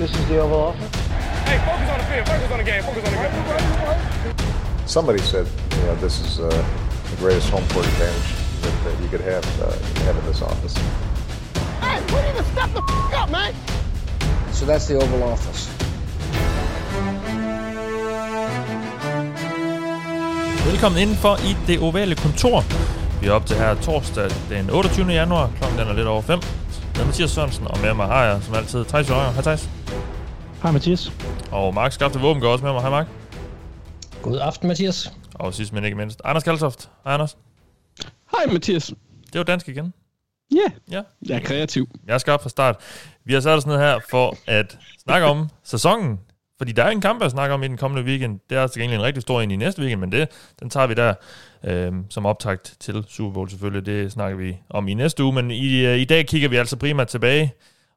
This is the Oval Office. Hey, focus on the field. Focus on the game. Focus on the game. Somebody said, you know, this is uh, the greatest home court advantage that, that you could have, uh, have in this office. Hey, we need to step the f- up, man. So that's the Oval Office. Velkommen indenfor i det ovale kontor. Vi er op til her torsdag den 28. januar. Klokken den er lidt over 5. Jeg er Mathias Sørensen, og med mig har jeg som altid Thijs Højer. Hej Thijs. Hej Mathias. Og Mark Skafte Våben går også med mig. Hej Mark. God aften, Mathias. Og sidst men ikke mindst, Anders Kaltoft. Hej Anders. Hej Mathias. Det var dansk igen. Ja, Ja, jeg er kreativ. jeg er skarp fra start. Vi har sat os ned her for at snakke om sæsonen. Fordi der er en kamp at snakke om i den kommende weekend. Det er altså egentlig en rigtig stor en i næste weekend, men det, den tager vi der øh, som optakt til Super Bowl selvfølgelig. Det snakker vi om i næste uge, men i, øh, i dag kigger vi altså primært tilbage.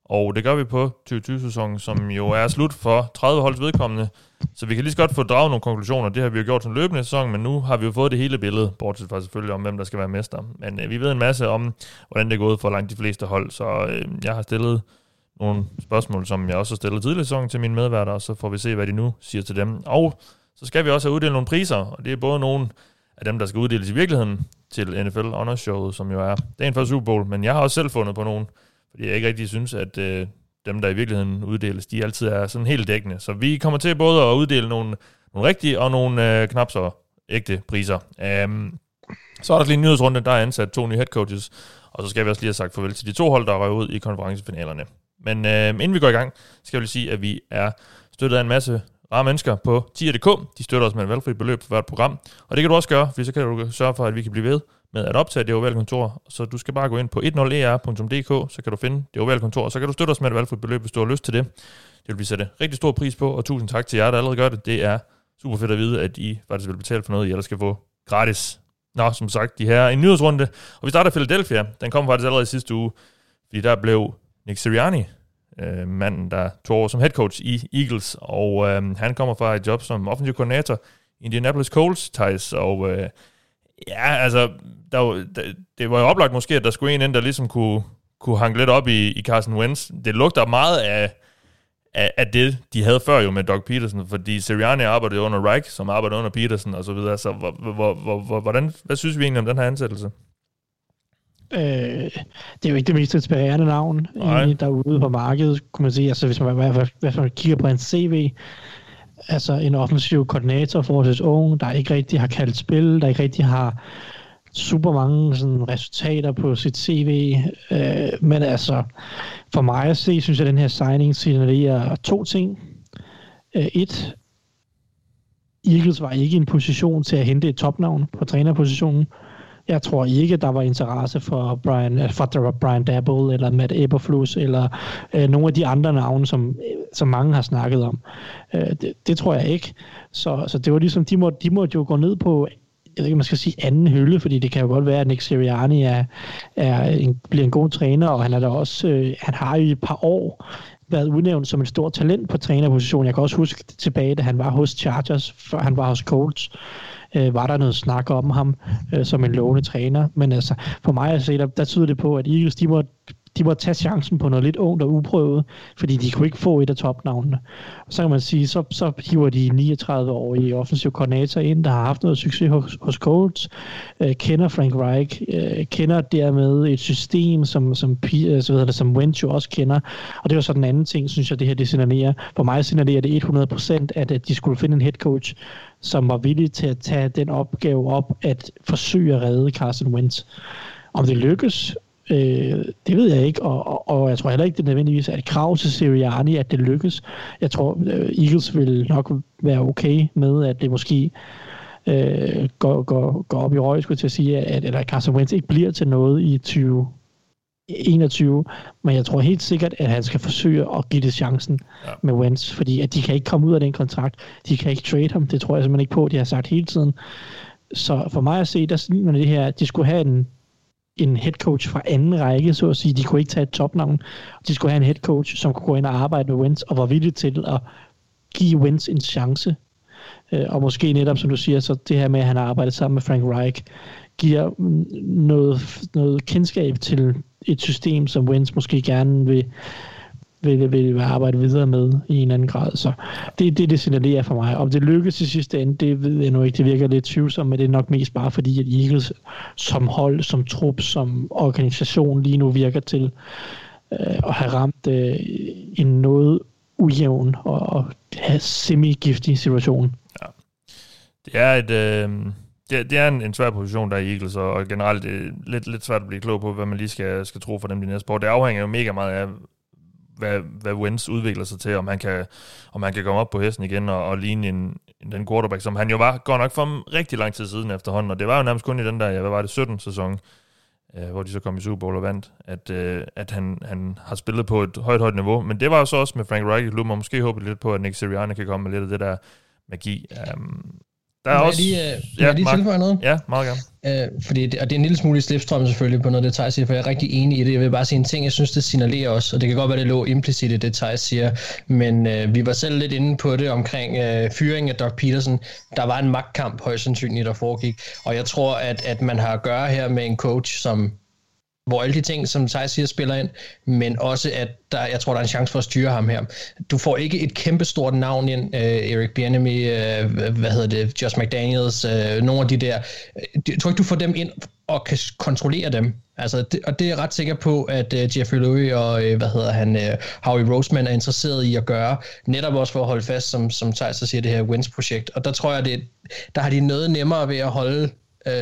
Og det gør vi på 2020-sæsonen, som jo er slut for 30 holds vedkommende. Så vi kan lige så godt få draget nogle konklusioner. Det har vi jo gjort som løbende sæson, men nu har vi jo fået det hele billede, bortset fra selvfølgelig om, hvem der skal være mester. Men øh, vi ved en masse om, hvordan det er gået for langt de fleste hold, så øh, jeg har stillet nogle spørgsmål, som jeg også har stillet tidligere i sæsonen til mine medværter, og så får vi se, hvad de nu siger til dem. Og så skal vi også have uddelt nogle priser, og det er både nogle af dem, der skal uddeles i virkeligheden til NFL Honors Showet, som jo er dagen før Super Bowl, men jeg har også selv fundet på nogle, fordi jeg ikke rigtig synes, at øh, dem, der i virkeligheden uddeles, de altid er sådan helt dækkende. Så vi kommer til både at uddele nogle, nogle rigtige og nogle øh, knap så ægte priser. Um, så er der lige en nyhedsrunde, der er ansat to nye head coaches, og så skal vi også lige have sagt farvel til de to hold, der røg ud i konferencefinalerne. Men øh, inden vi går i gang, skal jeg lige sige, at vi er støttet af en masse rare mennesker på tier.dk. De støtter os med et valgfrit beløb for hvert program. Og det kan du også gøre, for så kan du sørge for, at vi kan blive ved med at optage det ovale kontor. Så du skal bare gå ind på 10er.dk, e så kan du finde det ovale kontor, og så kan du støtte os med et valgfrit beløb, hvis du har lyst til det. Det vil vi sætte rigtig stor pris på, og tusind tak til jer, der allerede gør det. Det er super fedt at vide, at I faktisk vil betale for noget, I ellers skal få gratis. Nå, som sagt, de her en nyhedsrunde. Og vi starter Philadelphia. Den kom faktisk allerede i sidste uge, fordi der blev Nick Sirianni, øh, manden, der tog over som head coach i Eagles, og øh, han kommer fra et job som offensiv koordinator i Indianapolis Colts, Thijs, og øh, ja, altså, der var, der, det var jo oplagt måske, at der skulle en ind, der ligesom kunne, kunne hanke lidt op i, i Carson Wentz. Det lugter meget af, af, af det, de havde før jo med Doug Peterson, fordi Sirianni arbejdede under Reich, som arbejdede under Peterson og så videre, så hvor, hvor, hvor, hvor, hvordan, hvad synes vi egentlig om den her ansættelse? Øh, det er jo ikke det mest inspirerende navn egentlig, derude på markedet, kunne man sige. Altså, hvis man, i hvert fald- hvis man kigger på en CV, altså en offensiv koordinator forholdsvis ung, der ikke rigtig har kaldt spil, der ikke rigtig har super mange sådan, resultater på sit CV. Øh, men altså, for mig at se, synes jeg, at den her signing signalerer to ting. Øh, et, Eagles var ikke i en position til at hente et topnavn på trænerpositionen. Jeg tror ikke, der var interesse for Brian, øh, for der var Brian Dabble eller Matt Eberflus eller øh, nogle af de andre navne, som, øh, som mange har snakket om. Øh, det, det tror jeg ikke. Så, så det var ligesom, de måtte, de måtte jo gå ned på jeg ved ikke, man skal sige anden hylde, fordi det kan jo godt være, at Nick Sirianni er, er en, bliver en god træner, og han er der også, øh, han har jo i et par år været udnævnt som et stort talent på trænerpositionen. Jeg kan også huske tilbage, da han var hos Chargers, før han var hos Colts, øh, var der noget snak om ham øh, som en lovende træner. Men altså, for mig at se, der, der tyder det på, at Eagles, de må, de må tage chancen på noget lidt ungt og uprøvet, fordi de kunne ikke få et af topnavnene. Og så kan man sige, så, så hiver de 39-årige offensiv koordinator ind, der har haft noget succes hos, hos Colts, øh, kender Frank Reich, øh, kender dermed et system, som, som, øh, så ved det, som Wentz jo også kender. Og det var så den anden ting, synes jeg, det her det signalerer. For mig signalerer det 100%, at, at de skulle finde en head coach, som var villig til at tage den opgave op, at forsøge at redde Carson Wentz. Om det lykkes, øh, det ved jeg ikke, og, og, og jeg tror heller ikke, det nødvendigvis er et krav til Sirianni, at det lykkes. Jeg tror, øh, Eagles vil nok være okay med, at det måske øh, går, går, går op i røg, skulle til at sige, at, at Carson Wentz ikke bliver til noget i 20, 21, men jeg tror helt sikkert, at han skal forsøge at give det chancen ja. med Wentz, fordi at de kan ikke komme ud af den kontrakt. De kan ikke trade ham, det tror jeg simpelthen ikke på, de har sagt hele tiden. Så for mig at se, der ligner det her, at de skulle have en, en head coach fra anden række, så at sige. De kunne ikke tage et topnavn. De skulle have en head coach, som kunne gå ind og arbejde med Wentz, og var villig til at give Wentz en chance. Øh, og måske netop, som du siger, så det her med, at han har arbejdet sammen med Frank Reich, giver noget, noget kendskab til et system, som Wentz måske gerne vil, vil, vil arbejde videre med i en anden grad. Så det, det, det signalerer for mig. Om det lykkes i sidste ende, det ved jeg nu ikke. Det virker lidt tvivlsomt, men det er nok mest bare fordi, at Eagles som hold, som trup, som organisation lige nu virker til øh, at have ramt øh, en noget ujævn og, og semi-giftig situation. Ja. Det er et... Øh det, det er en, en svær position, der er i Eagles, og, og generelt det er lidt, lidt svært at blive klog på, hvad man lige skal, skal tro for dem de næste år. Det afhænger jo mega meget af, hvad, hvad Wentz udvikler sig til, om han kan, om han kan komme op på hesten igen og, og ligne en, en, den quarterback, som han jo var godt nok for rigtig lang tid siden efterhånden, og det var jo nærmest kun i den der, ja, hvad var det, 17 sæson, øh, hvor de så kom i Super Bowl og vandt, at, øh, at han, han har spillet på et højt, højt niveau, men det var jo så også med Frank Reich. I klubben, og måske håbet lidt på, at Nick Sirianni kan komme med lidt af det der magi. Um, der er også... Lige, uh, ja, jeg lige tilføje noget? Ja, meget gerne. Uh, fordi det, og det er en lille smule slipstrøm selvfølgelig på noget, det Thijs siger, for jeg er rigtig enig i det. Jeg vil bare sige en ting, jeg synes, det signalerer også, og det kan godt være, det lå implicit i det, Thijs siger, men uh, vi var selv lidt inde på det omkring uh, fyringen af Doc Peterson. Der var en magtkamp højst sandsynligt, der foregik, og jeg tror, at, at man har at gøre her med en coach, som hvor alle de ting, som Thijs siger, spiller ind, men også, at der, jeg tror, der er en chance for at styre ham her. Du får ikke et kæmpestort navn ind, uh, Eric Bieniemy, uh, hvad hedder det, Josh McDaniels, uh, nogle af de der. Jeg tror ikke, du får dem ind og kan kontrollere dem. Altså, det, og det er jeg ret sikker på, at uh, Jeffrey Lurie og, uh, hvad hedder han, uh, Howie Roseman er interesseret i at gøre, netop også for at holde fast, som, som Thijs siger, det her Wins-projekt. Og der tror jeg, det, der har de noget nemmere ved at holde... Uh,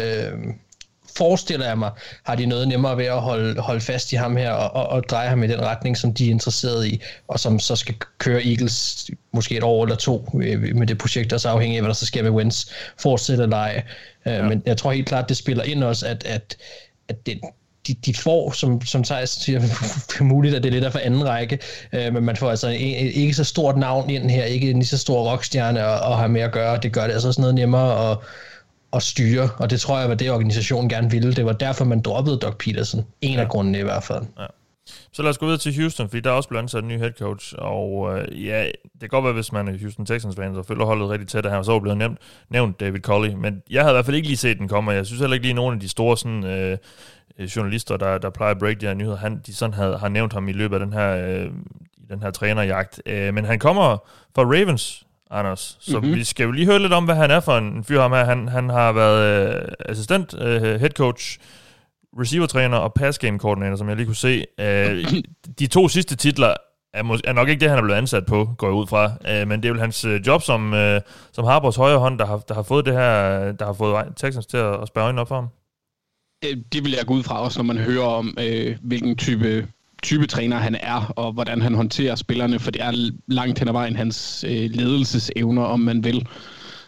forestiller jeg mig, har de noget nemmere ved at holde, holde fast i ham her og, og, og dreje ham i den retning, som de er interesseret i, og som så skal køre Eagles måske et år eller to med det projekt, og så afhængig af, hvad der så sker med Wentz, fortsætte eller ej. Øh, ja. Men jeg tror helt klart, det spiller ind også, at, at, at det, de, de får, som, som Thijs siger, muligt, at det er lidt af for anden række, øh, men man får altså ikke så stort navn ind her, ikke en lige så stor rockstjerne at, at have med at gøre. Det gør det altså også noget nemmere at, at styre, og det tror jeg var det, organisationen gerne ville. Det var derfor, man droppede Doc Peterson. En ja. af grundene i hvert fald. Ja. Så lad os gå videre til Houston, fordi der er også blevet ansat en ny head coach, og øh, ja, det kan godt være, hvis man er Houston Texans fan, så følger holdet rigtig tæt, at han så blevet nævnt, nævnt David Colley, men jeg havde i hvert fald ikke lige set den komme, og jeg synes heller ikke lige nogen af de store sådan, øh, journalister, der, der plejer at break de her nyheder, han, de sådan havde, har nævnt ham i løbet af den her, øh, den her trænerjagt. Øh, men han kommer fra Ravens, Anders. Så mm-hmm. vi skal jo lige høre lidt om, hvad han er for en fyr ham her. Han, han har været øh, assistent, øh, head coach, receiver-træner og pass game coordinator, som jeg lige kunne se. Øh, de to sidste titler er, mås- er nok ikke det, han er blevet ansat på, går jeg ud fra. Øh, men det er vel hans øh, job som, øh, som Harbors højre hånd, der har, der har fået det her, der har fået Texans til at, at spærre øjnene op for ham. Øh, det vil jeg gå ud fra også, når man hører om, øh, hvilken type type træner han er, og hvordan han håndterer spillerne, for det er langt hen ad vejen hans øh, ledelsesevner, om man vil.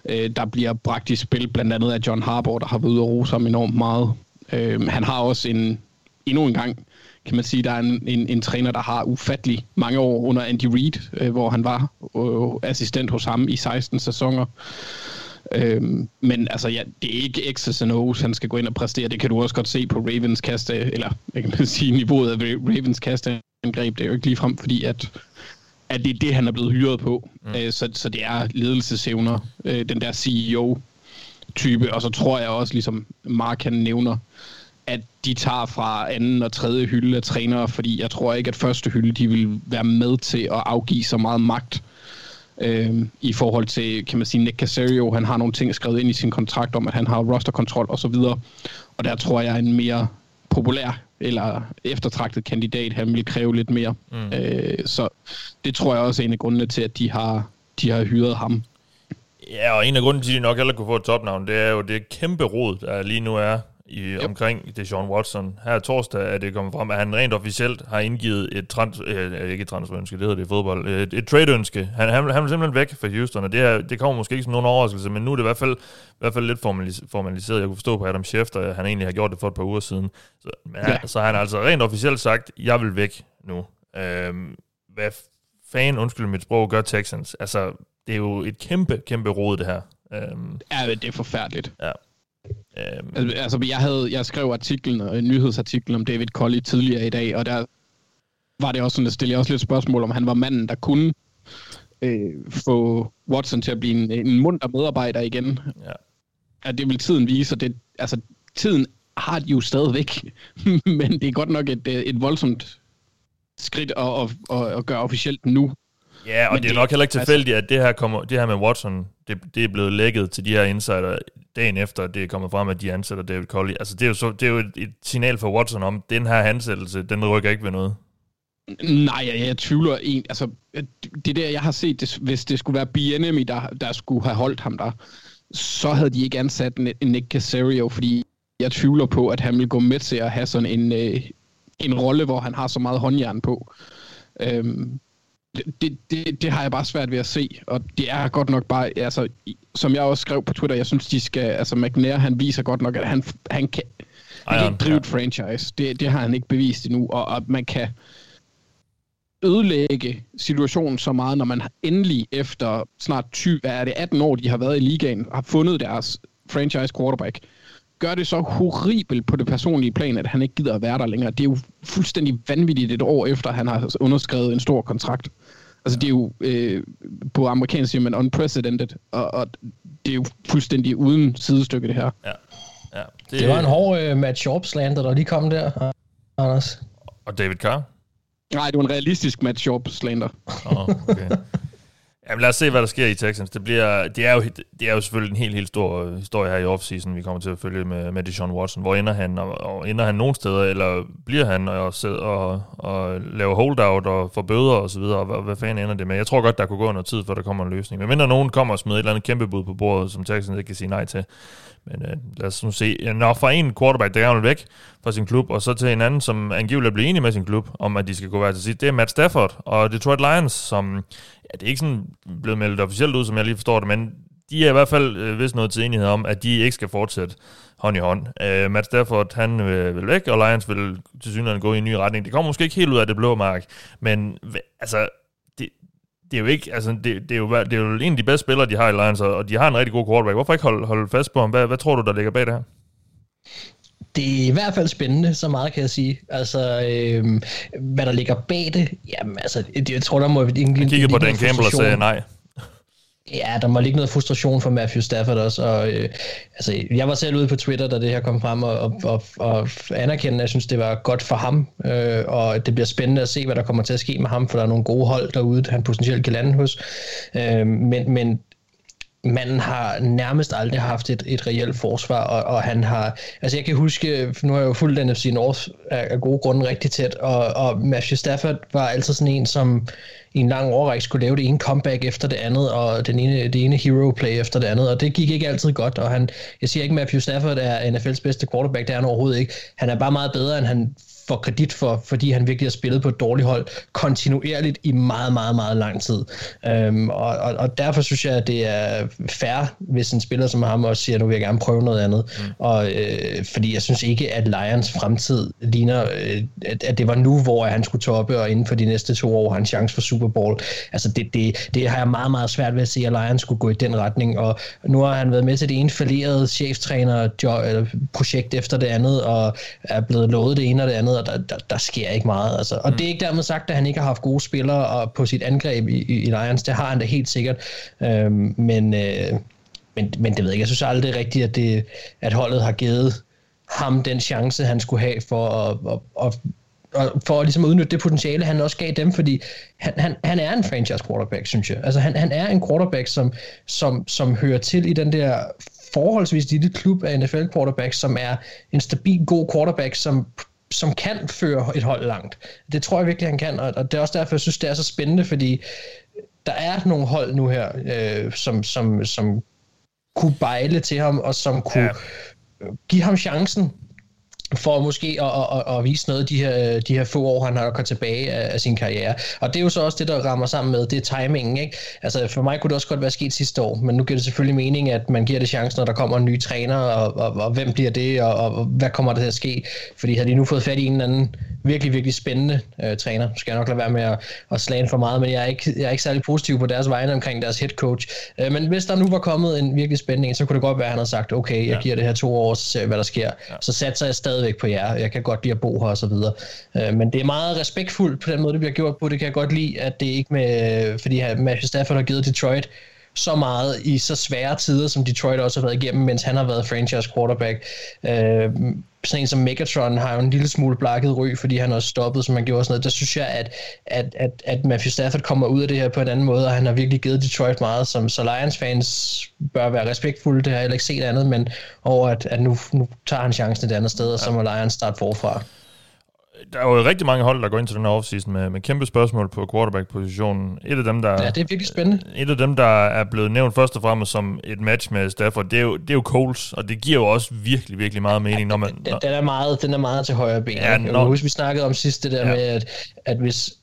Øh, der bliver bragt i spil blandt andet af John Harbour, der har været ude og rose ham enormt meget. Øh, han har også en, endnu en gang, kan man sige, der er en, en, en træner, der har ufattelig mange år under Andy Reid, øh, hvor han var øh, assistent hos ham i 16 sæsoner. Øhm, men altså, ja, det er ikke X's and O's, han skal gå ind og præstere. Det kan du også godt se på Ravens kaste, eller jeg kan sige niveauet af Ravens kasteangreb. Det er jo ikke ligefrem, fordi at, at det er det, han er blevet hyret på. Mm. Øh, så, så det er ledelsesevner, øh, den der CEO-type. Og så tror jeg også, ligesom Mark han nævner, at de tager fra anden og tredje hylde af trænere, fordi jeg tror ikke, at første hylde, de vil være med til at afgive så meget magt øh, i forhold til, kan man sige, Nick Casario, han har nogle ting skrevet ind i sin kontrakt om, at han har rosterkontrol og så videre. Og der tror jeg, en mere populær eller eftertragtet kandidat, han vil kræve lidt mere. Mm. Øh, så det tror jeg også er en af grundene til, at de har, de har hyret ham. Ja, og en af grunden til, at de nok heller kunne få et topnavn, det er jo det kæmpe rod, der lige nu er i, yep. omkring det Sean Watson. Her torsdag er det kommet frem, at han rent officielt har indgivet et trans, øh, ikke et transferønske, det hedder det i fodbold, et, et trade-ønske. Han, han, han er simpelthen væk fra Houston, og det, her, det kommer måske ikke som nogen overraskelse, men nu er det i hvert fald, i hvert fald lidt formalis- formaliseret. Jeg kunne forstå på Adam Schefter, at han egentlig har gjort det for et par uger siden. Så, ja. så han har altså rent officielt sagt, jeg vil væk nu. Øhm, hvad fanden, undskyld mit sprog, gør Texans? Altså, det er jo et kæmpe, kæmpe rod, det her. Øhm, ja, det er forfærdeligt. Ja. Um, altså, altså, jeg, havde, jeg skrev artiklen, en nyhedsartikel om David Colley tidligere i dag, og der var det også sådan, at stille også lidt spørgsmål, om han var manden, der kunne øh, få Watson til at blive en, en munter medarbejder igen. Ja. At det vil tiden vise, og det, altså, tiden har de jo stadigvæk, men det er godt nok et, et voldsomt skridt at, at, at, at gøre officielt nu. Ja, og Men det er det- nok heller ikke altså- tilfældigt, at det her, kommer, det her med Watson, det, det er blevet lækket til de her insider dagen efter, at det er kommet frem, at de ansætter David Colley. Altså, det er jo, så, det er jo et, et signal for Watson om, den her ansættelse, den rykker ikke ved noget. Nej, jeg, jeg tvivler en, altså, det der, jeg har set, det, hvis det skulle være BNM, der, der skulle have holdt ham der, så havde de ikke ansat Nick Casario, fordi jeg tvivler på, at han vil gå med til at have sådan en, øh, en rolle, hvor han har så meget håndjern på. Øhm, det, det, det har jeg bare svært ved at se, og det er godt nok bare, altså, som jeg også skrev på Twitter, jeg synes, de skal, altså McNair, han viser godt nok, at han, han kan, han kan ikke drive et franchise. Det, det har han ikke bevist endnu, og, og man kan ødelægge situationen så meget, når man endelig efter snart 20, hvad er det, 18 år, de har været i ligaen, har fundet deres franchise quarterback, gør det så horribelt på det personlige plan, at han ikke gider at være der længere. Det er jo fuldstændig vanvittigt et år efter, han har underskrevet en stor kontrakt. Altså, det er jo, øh, på amerikansk siger man unprecedented, og, og det er jo fuldstændig uden sidestykke, det her. Ja. ja. Det var en hård uh, Matt Sharp slander, der lige kom der, Anders. Og David Carr? Nej, det var en realistisk Matt Sharp slander. Oh, okay. Jamen lad os se, hvad der sker i Texans. Det, bliver, det, er, jo, det er jo selvfølgelig en helt, helt stor øh, historie her i offseason, vi kommer til at følge med, med Deshaun Watson. Hvor ender han? Og, og ender han nogen steder, eller bliver han og, sidder og, og laver holdout og får bøder og så videre? Og hvad, hvad fanden ender det med? Jeg tror godt, der kunne gå noget tid, før der kommer en løsning. Men mindre nogen kommer og smider et eller andet kæmpe bud på bordet, som Texans ikke kan sige nej til. Men øh, lad os nu se. Når fra en quarterback, der gerne væk fra sin klub, og så til en anden, som angiveligt bliver enig med sin klub, om at de skal gå hver til sit, det er Matt Stafford og Detroit Lions, som, ja, det er ikke sådan blevet meldt officielt ud, som jeg lige forstår det, men de er i hvert fald øh, vist noget til enighed om, at de ikke skal fortsætte hånd i hånd. Øh, Matt Stafford, han øh, vil væk, og Lions vil til synligheden gå i en ny retning. Det kommer måske ikke helt ud af det blå mark, men altså, det, det er jo ikke, altså, det, det, er jo, det er jo en af de bedste spillere, de har i Lions, og de har en rigtig god quarterback. Hvorfor ikke holde, holde fast på ham? Hvad, hvad tror du, der ligger bag det her? Det er i hvert fald spændende, så meget kan jeg sige. Altså, øhm, hvad der ligger bag det, jamen altså, jeg, tror, der må egentlig Jeg kiggede på Dan noget Campbell og sagde nej. Ja, der må ligge noget frustration for Matthew Stafford også. Og, øh, altså, jeg var selv ude på Twitter, da det her kom frem, og, og, og, og anerkende, at jeg synes, det var godt for ham. Øh, og det bliver spændende at se, hvad der kommer til at ske med ham, for der er nogle gode hold derude, han potentielt kan lande hos. Øh, men, men manden har nærmest aldrig haft et, et reelt forsvar, og, og han har, altså jeg kan huske, nu har jeg jo fulgt NFC North af, af gode grunde rigtig tæt, og, og Matthew Stafford var altid sådan en, som i en lang årrække skulle lave det ene comeback efter det andet, og den ene, det ene hero play efter det andet, og det gik ikke altid godt, og han, jeg siger ikke, at Matthew Stafford er NFL's bedste quarterback, det er han overhovedet ikke. Han er bare meget bedre, end han får kredit for, fordi han virkelig har spillet på et dårligt hold kontinuerligt i meget, meget, meget lang tid. Øhm, og, og, og derfor synes jeg, at det er fair, hvis en spiller som ham også siger, at nu vil jeg gerne prøve noget andet. Mm. Og, øh, fordi jeg synes ikke, at Lions fremtid ligner, øh, at, at det var nu, hvor han skulle toppe, og inden for de næste to år har han chance for Super Bowl. Altså det, det, det har jeg meget, meget svært ved at se, at Lions skulle gå i den retning. Og nu har han været med til det ene falderede cheftræner eller projekt efter det andet, og er blevet lovet det ene og det andet, og der, der, der sker ikke meget. Altså. Og mm. det er ikke dermed sagt, at han ikke har haft gode spillere og på sit angreb i, i, i Lions. Det har han da helt sikkert. Øhm, men, øh, men, men det ved jeg ikke. Jeg synes aldrig rigtigt, at, det, at holdet har givet ham den chance, han skulle have for at, at, at og for at, ligesom at udnytte det potentiale, han også gav dem, fordi han, han, han er en franchise quarterback, synes jeg. Altså han, han er en quarterback, som, som, som hører til i den der forholdsvis lille klub af NFL quarterbacks, som er en stabil, god quarterback, som som kan føre et hold langt. Det tror jeg virkelig, han kan, og det er også derfor, jeg synes, det er så spændende, fordi der er nogle hold nu her, øh, som, som, som kunne bejle til ham, og som kunne ja. give ham chancen for måske at, at, at, at vise noget de her, de her få år, han har kommet tilbage af, af sin karriere. Og det er jo så også det, der rammer sammen med, det er timingen. Ikke? Altså for mig kunne det også godt være sket sidste år, men nu giver det selvfølgelig mening, at man giver det chancen, når der kommer en ny træner, og, og, og hvem bliver det, og, og hvad kommer der til at ske? Fordi har de nu fået fat i en eller anden virkelig, virkelig spændende øh, træner, skal jeg nok lade være med at, at slage for meget, men jeg er, ikke, jeg er ikke særlig positiv på deres vegne omkring deres head coach. Øh, men hvis der nu var kommet en virkelig spændende en, så kunne det godt være, at han havde sagt, okay, jeg ja. giver det her to år, så ser jeg, hvad der sker. Ja. Så satser jeg stadigvæk på jer. Jeg kan godt lide at bo her og så videre. Øh, men det er meget respektfuldt på den måde, det bliver gjort på. Det kan jeg godt lide, at det ikke med, fordi Matthew Stafford har givet Detroit så meget i så svære tider, som Detroit også har været igennem, mens han har været franchise quarterback. Øh, sådan en som Megatron har jo en lille smule blakket ry, fordi han har stoppet, som han gjorde sådan noget. Der synes jeg, at, at, at, at Matthew Stafford kommer ud af det her på en anden måde, og han har virkelig givet Detroit meget, som så Lions fans bør være respektfulde. Det har jeg ikke set andet, men over at, at nu, nu tager han chancen et andet sted, og så må Lions starte forfra der er jo rigtig mange hold, der går ind til den her offseason med, med kæmpe spørgsmål på quarterback-positionen. Et af dem, der, ja, det er virkelig spændende. Et af dem, der er blevet nævnt først og fremmest som et match med Stafford, det er jo, det er jo Coles, og det giver jo også virkelig, virkelig meget mening, ja, når man... Den, den, er meget, den er meget til højre ben. Ja, når, jeg husker, vi snakkede om sidst det der ja. med, at, at hvis,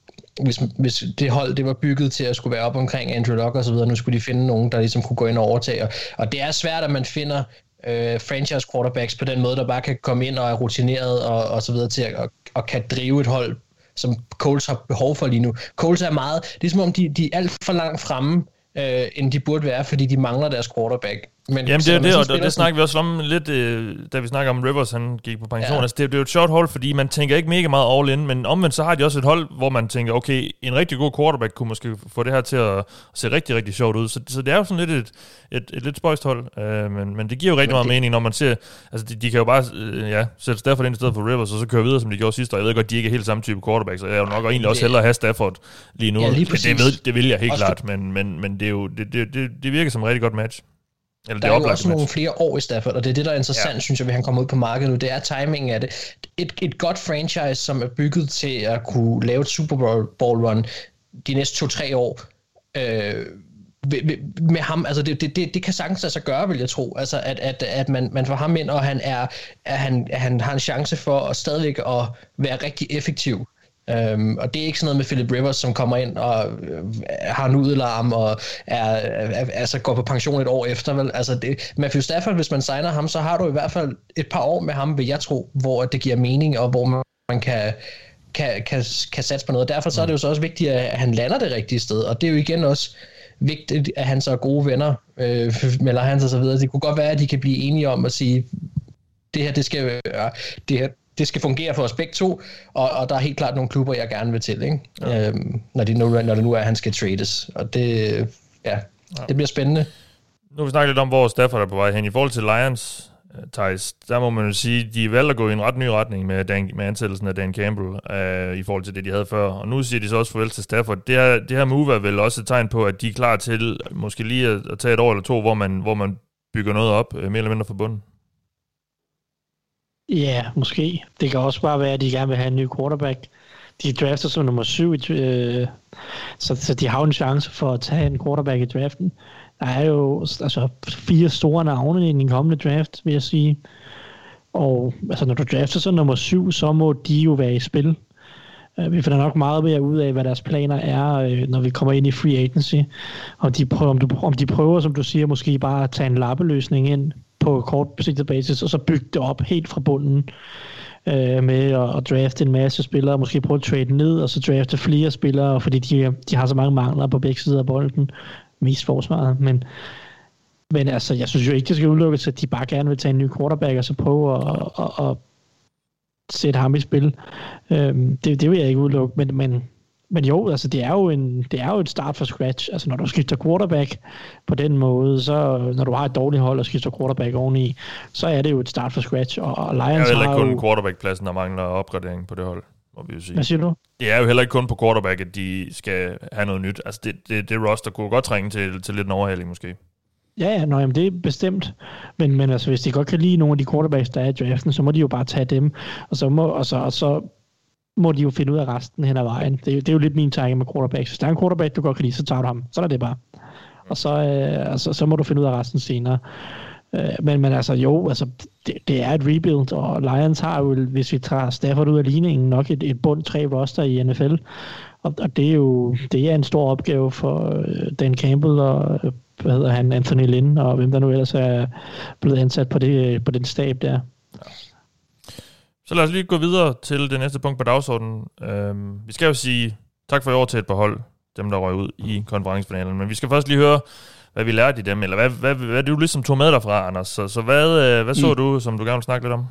hvis, hvis det hold det var bygget til at skulle være op omkring Andrew Luck og så videre, nu skulle de finde nogen, der ligesom kunne gå ind og overtage. Og, og det er svært, at man finder øh, franchise quarterbacks på den måde, der bare kan komme ind og er rutineret og, og så videre til at og, og kan drive et hold, som Coles har behov for lige nu. Coles er meget, det er som om de, de er alt for langt fremme, øh, end de burde være, fordi de mangler deres quarterback. Men Jamen det er det, og, og det snakker vi også om lidt, øh, da vi snakker om Rivers, han gik på pension. Ja. Altså, det, det er jo et short hold, fordi man tænker ikke mega meget all in, men omvendt så har de også et hold, hvor man tænker, okay, en rigtig god quarterback kunne måske få det her til at, se rigtig, rigtig sjovt ud. Så, så det er jo sådan lidt et, et, et lidt spøjst hold, øh, men, men det giver jo rigtig meget det... mening, når man ser, altså de, de kan jo bare øh, ja, sætte Stafford ind i stedet for Rivers, og så køre videre, som de gjorde sidste år. Jeg ved godt, de ikke er helt samme type quarterback, så jeg er jo nok egentlig også hellere have Stafford lige nu. Ja, lige det, ved, det vil jeg helt også klart, men, men, men det, er jo, det, det, det, det virker som et rigtig godt match. Eller der er jo også nogle flere år i Stafford, og det er det, der er interessant, ja. synes jeg, ved han kommer ud på markedet nu. Det er timingen af det. Et, et godt franchise, som er bygget til at kunne lave et Super Bowl run de næste to-tre år, øh, med ham, altså det, det, det, det kan sagtens altså gøre, vil jeg tro, altså at, at, at man, man får ham ind, og han, er, at han, han har en chance for at stadigvæk at være rigtig effektiv Øhm, og det er ikke sådan noget med Philip Rivers, som kommer ind og øh, har en udelarm og er, er, altså går på pension et år efter. Vel? Altså det, Matthew Stafford, hvis man signer ham, så har du i hvert fald et par år med ham, vil jeg tro, hvor det giver mening, og hvor man, man kan, kan, kan, kan satse på noget. Derfor så er det jo så også vigtigt, at han lander det rigtige sted, og det er jo igen også vigtigt, at han så er gode venner øh, med Lions og så videre. Det kunne godt være, at de kan blive enige om at sige, det her, det skal, øh, det her, det skal fungere for os begge to, og, og der er helt klart nogle klubber, jeg gerne vil til, ikke? Ja. Øhm, når, de nu, når det nu er, at han skal trades. Og det, ja, ja. det bliver spændende. Nu har vi snakket lidt om, hvor Stafford er på vej hen. I forhold til Lions, øh, Thijs, der må man jo sige, de valgte at gå i en ret ny retning med, Dan, med ansættelsen af Dan Campbell uh, i forhold til det, de havde før. Og nu siger de så også farvel til Stafford. Det her, det her move er vel også et tegn på, at de er klar til måske lige at, at tage et år eller to, hvor man, hvor man bygger noget op, uh, mere eller mindre forbundet. Ja, måske. Det kan også bare være, at de gerne vil have en ny quarterback. De drafter som nummer syv, øh, så, så de har en chance for at tage en quarterback i draften. Der er jo altså, fire store navne i den kommende draft, vil jeg sige. Og altså, når du drafter som nummer syv, så må de jo være i spil. Øh, vi finder nok meget mere ud af, hvad deres planer er, øh, når vi kommer ind i free agency. Og de prøver, om, du, om de prøver, som du siger, måske bare at tage en lappeløsning ind på kort besigtet basis, og så bygge det op helt fra bunden øh, med at, at drafte en masse spillere, måske prøve at trade ned, og så drafte flere spillere, fordi de, de har så mange mangler på begge sider af bolden, mest forsvaret, men men altså, jeg synes jo ikke, det skal udelukkes, at de bare gerne vil tage en ny quarterback, og så prøve at, at, at, at sætte ham i spil. Øhm, det, det vil jeg ikke udelukke, men, men men jo, altså det er jo, en, det er jo et start fra scratch. Altså når du skifter quarterback på den måde, så når du har et dårligt hold og skifter quarterback oveni, så er det jo et start fra scratch. Og, og Lions det er jo heller ikke kun jo... quarterback-pladsen, der mangler opgradering på det hold, må vi jo sige. Hvad siger du? Det er jo heller ikke kun på quarterback, at de skal have noget nyt. Altså det, det, det roster kunne godt trænge til, til lidt en overhaling måske. Ja, ja, jamen det er bestemt. Men, men altså, hvis de godt kan lide nogle af de quarterbacks, der er i draften, så må de jo bare tage dem. Og så, må, og så, og så må de jo finde ud af resten hen ad vejen. Det, er det er jo lidt min tanke med quarterback. Hvis der er en quarterback, du godt kan lide, så tager du ham. Så er det bare. Og så, øh, altså, så må du finde ud af resten senere. Øh, men, men altså jo, altså, det, det er et rebuild, og Lions har jo, hvis vi tager Stafford ud af ligningen, nok et, et bund tre roster i NFL. Og, og det er jo det er en stor opgave for øh, Dan Campbell og øh, hvad hedder han, Anthony Lynn, og hvem der nu ellers er blevet ansat på, det, øh, på den stab der. Så lad os lige gå videre til det næste punkt på dagsordenen. Øhm, vi skal jo sige tak for i år til et par hold, dem der røg ud i konferencefinalen. Men vi skal først lige høre, hvad vi lærte i dem, eller hvad, hvad, hvad, hvad du ligesom tog med derfra, Anders. Så, så hvad, øh, hvad så mm. du, som du gerne vil snakke lidt om?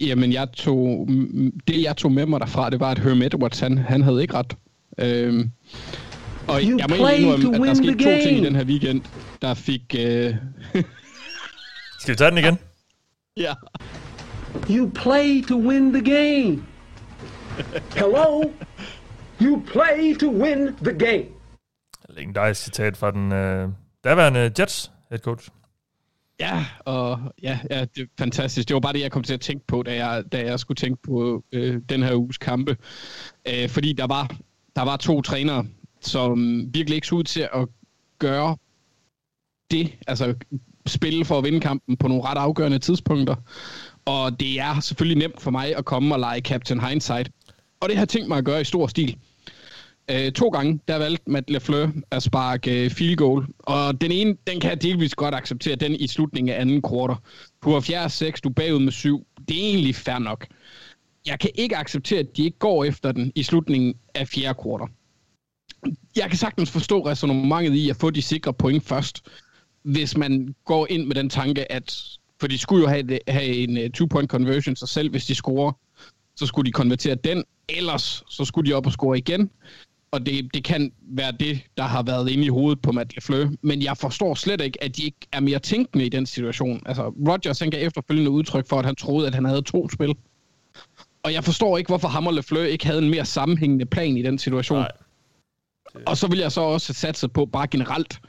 Jamen, jeg tog, det jeg tog med mig derfra, det var, at Herm Edwards, han, han havde ikke ret. Øhm, og you jeg må indrømme, at der skete to ting i den her weekend, der fik... Øh... Skal vi tage den igen? ja. You play to win the game. Hello? You play to win the game. Legendarisk citat fra den øh, daværende Jets head coach. Ja, og ja, ja, det er fantastisk. Det var bare det, jeg kom til at tænke på, da jeg, da jeg skulle tænke på øh, den her uges kampe. Øh, fordi der var, der var to trænere, som virkelig ikke så ud til at gøre det, altså spille for at vinde kampen på nogle ret afgørende tidspunkter. Og det er selvfølgelig nemt for mig at komme og lege Captain Hindsight. Og det har jeg tænkt mig at gøre i stor stil. Øh, to gange, der valgte Matt LeFleur at sparke øh, field goal. Og den ene, den kan jeg delvis godt acceptere, den i slutningen af anden kvartal. Du har fjerde 6, du er bagud med 7. Det er egentlig fair nok. Jeg kan ikke acceptere, at de ikke går efter den i slutningen af fjerde kvartal. Jeg kan sagtens forstå resonemanget i at få de sikre point først, hvis man går ind med den tanke, at for de skulle jo have, det, have en uh, two-point conversion sig selv, hvis de scorer, så skulle de konvertere den, ellers så skulle de op og score igen og det, det kan være det, der har været inde i hovedet på Matt LeFleur, men jeg forstår slet ikke, at de ikke er mere tænkende i den situation. Altså, Rodgers han gav efterfølgende udtryk for, at han troede, at han havde to spil. Og jeg forstår ikke, hvorfor Hammer LeFleur ikke havde en mere sammenhængende plan i den situation. Nej. Og så vil jeg så også satse på, bare generelt,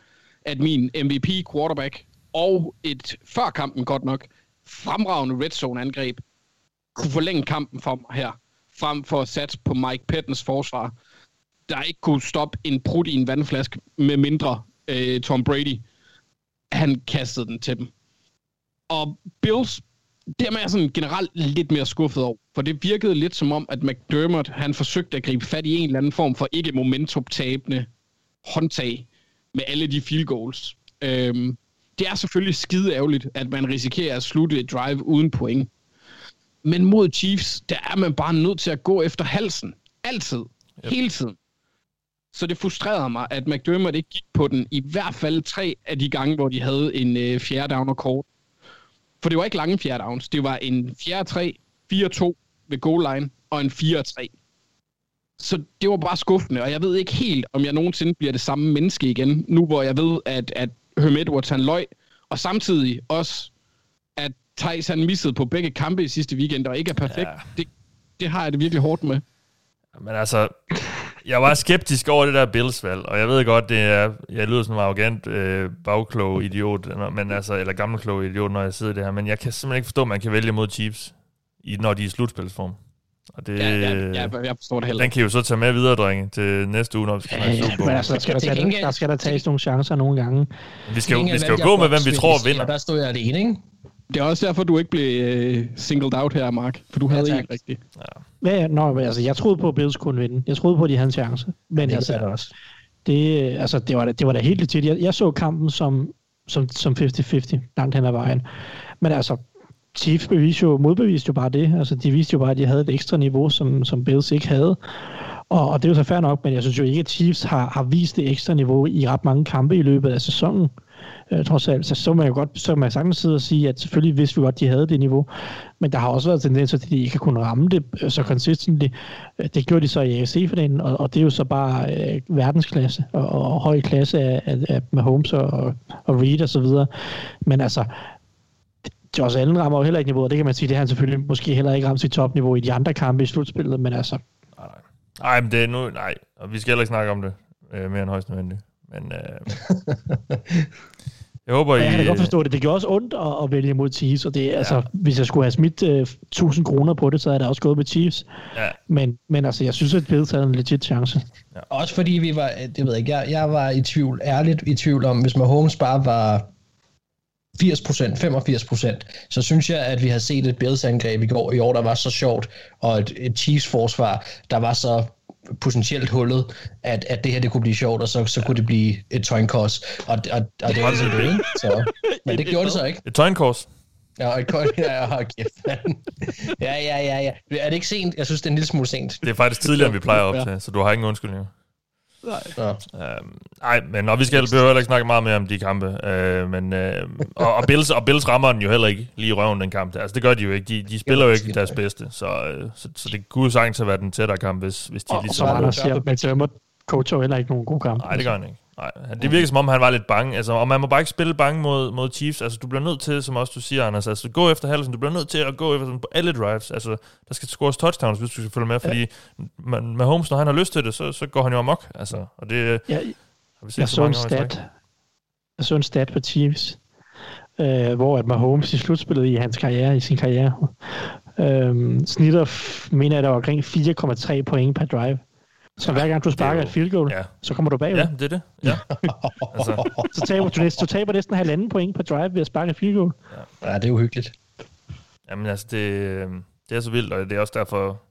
at min MVP quarterback og et før kampen godt nok fremragende red zone angreb kunne forlænge kampen for mig her, frem for at satse på Mike Pettens forsvar, der ikke kunne stoppe en brud i en vandflaske, med mindre øh, Tom Brady, han kastede den til dem. Og Bills, det er jeg sådan generelt lidt mere skuffet over, for det virkede lidt som om, at McDermott, han forsøgte at gribe fat i en eller anden form for ikke momentumtabende håndtag med alle de field goals. Øhm, det er selvfølgelig skide ærgerligt, at man risikerer at slutte et drive uden point. Men mod Chiefs, der er man bare nødt til at gå efter halsen. Altid. Yep. Hele tiden. Så det frustrerede mig, at McDermott ikke gik på den i hvert fald tre af de gange, hvor de havde en øh, fjerde down og kort. For det var ikke lange fjerde downs. Det var en fjerde 3, 4-2 ved goal line og en 4-3. Så det var bare skuffende, og jeg ved ikke helt, om jeg nogensinde bliver det samme menneske igen, nu hvor jeg ved, at, at Herm Edwards han løg, og samtidig også, at Thijs han missede på begge kampe i sidste weekend, og ikke er perfekt. Ja. Det, det har jeg det virkelig hårdt med. Men altså, jeg var skeptisk over det der Bills-valg, og jeg ved godt, det er, jeg lyder som en arrogant øh, bagklog idiot, men altså, eller gammelklog idiot, når jeg sidder det her, men jeg kan simpelthen ikke forstå, at man kan vælge mod Chiefs, i, når de er i slutspilsspilsform. Og det, ja, ja, ja, jeg forstår det heller Den kan jo så tage med videre, drenge, til næste uge, når vi skal ja, ja, men altså, der skal, der, tage, der skal der tages nogle chancer nogle gange. Vi skal, jo, vi skal jo gå med, hvem vi tror vinder. Der stod jeg alene, ikke? Det er også derfor, du ikke blev øh, singled out her, Mark. For du havde ja, ikke rigtigt. Ja. Ja, nå, altså, jeg troede på, at Bills kunne vinde. Jeg troede på, at de havde en chance. Men det altså, det også. Det, altså, det, var, da, det var da helt legit. Jeg, jeg så kampen som, som, som 50-50 langt hen ad vejen. Men altså, Chiefs beviste jo, modbeviste jo bare det. Altså, de viste jo bare, at de havde et ekstra niveau, som, som Bills ikke havde. Og, og det er jo så fair nok, men jeg synes jo ikke, at Chiefs har, har vist det ekstra niveau i ret mange kampe i løbet af sæsonen øh, trods alt. Så, så man jo godt, så man sagtens sidde og sige, at selvfølgelig vidste vi godt, at de havde det niveau, men der har også været tendenser til, at de ikke har kunnet ramme det øh, så konsistent. Øh, det gjorde de så i AFC for den, og, og det er jo så bare øh, verdensklasse og, og, og høj klasse af, af, af Mahomes og, og Reed og så videre. Men altså, Josh Allen rammer jo heller ikke niveauet, det kan man sige, det har han selvfølgelig måske heller ikke ramt sit topniveau i de andre kampe i slutspillet, men altså... Nej, nej, men det er nu, nej, og vi skal heller ikke snakke om det øh, mere end højst nødvendigt. Men øh, jeg håber, ja, jeg kan godt forstå det. Det gjorde også ondt at, at vælge mod Chiefs, og det, ja. altså, hvis jeg skulle have smidt øh, 1000 kroner på det, så havde jeg også gået med Chiefs. Ja. Men, men altså, jeg synes, at Bills havde en legit chance. Ja. Også fordi vi var, det ved jeg ikke, jeg, jeg var i tvivl, ærligt i tvivl om, hvis Mahomes bare var 80%, 85%, så synes jeg, at vi har set et Bills-angreb i går i år, der var så sjovt, og et, et Chiefs-forsvar, der var så potentielt hullet, at, at det her det kunne blive sjovt, og så, så kunne det blive et tøjnkors. Og, og, og det var det så det, ikke? Så, men det gjorde det så ikke. Et tøjnkors? Ja, et coin, ja, ja, kæft, Ja, ja, ja, ja. Er det ikke sent? Jeg synes, det er en lille smule sent. Det er faktisk tidligere, end vi plejer op til, så du har ingen undskyldning. Nej. Ja. Øhm, nej, men når vi skal behøver heller ikke snakke meget mere om de kampe. Øh, men, øh, og, og, Bills, og Bills rammer den jo heller ikke lige i røven, den kamp. Altså, det gør de jo ikke. De, de spiller jo ikke deres bedste. Så, øh, så, så det kunne sagtens have været den tættere kamp, hvis, hvis de og, lige så... Og så var der siger, men så må coach heller ikke nogen god kamp. Nej, det gør han ikke. Nej, det virker som om, han var lidt bange. Altså, og man må bare ikke spille bange mod, mod Chiefs. Altså, du bliver nødt til, som også du siger, Anders, altså, gå efter Hallison. Du bliver nødt til at gå efter sådan, på alle drives. Altså, der skal scores touchdowns, hvis du skal følge med, fordi ja. med Holmes, når han har lyst til det, så, så går han jo amok. Altså, og det ja, har vi set jeg så, så en stat. Jeg så en stat på Chiefs, øh, hvor at Mahomes i slutspillet i hans karriere, i sin karriere, øh, snitter, mener jeg, der var omkring 4,3 point per drive. Så hver gang du sparker et field goal, ja. så kommer du bagud. Ja, det er det. Ja. altså. så taber du, næsten, du taber næsten halvanden point på drive ved at sparke et field goal. Ja, ja det er uhyggeligt. Jamen altså, det, det er så vildt, og det er også derfor...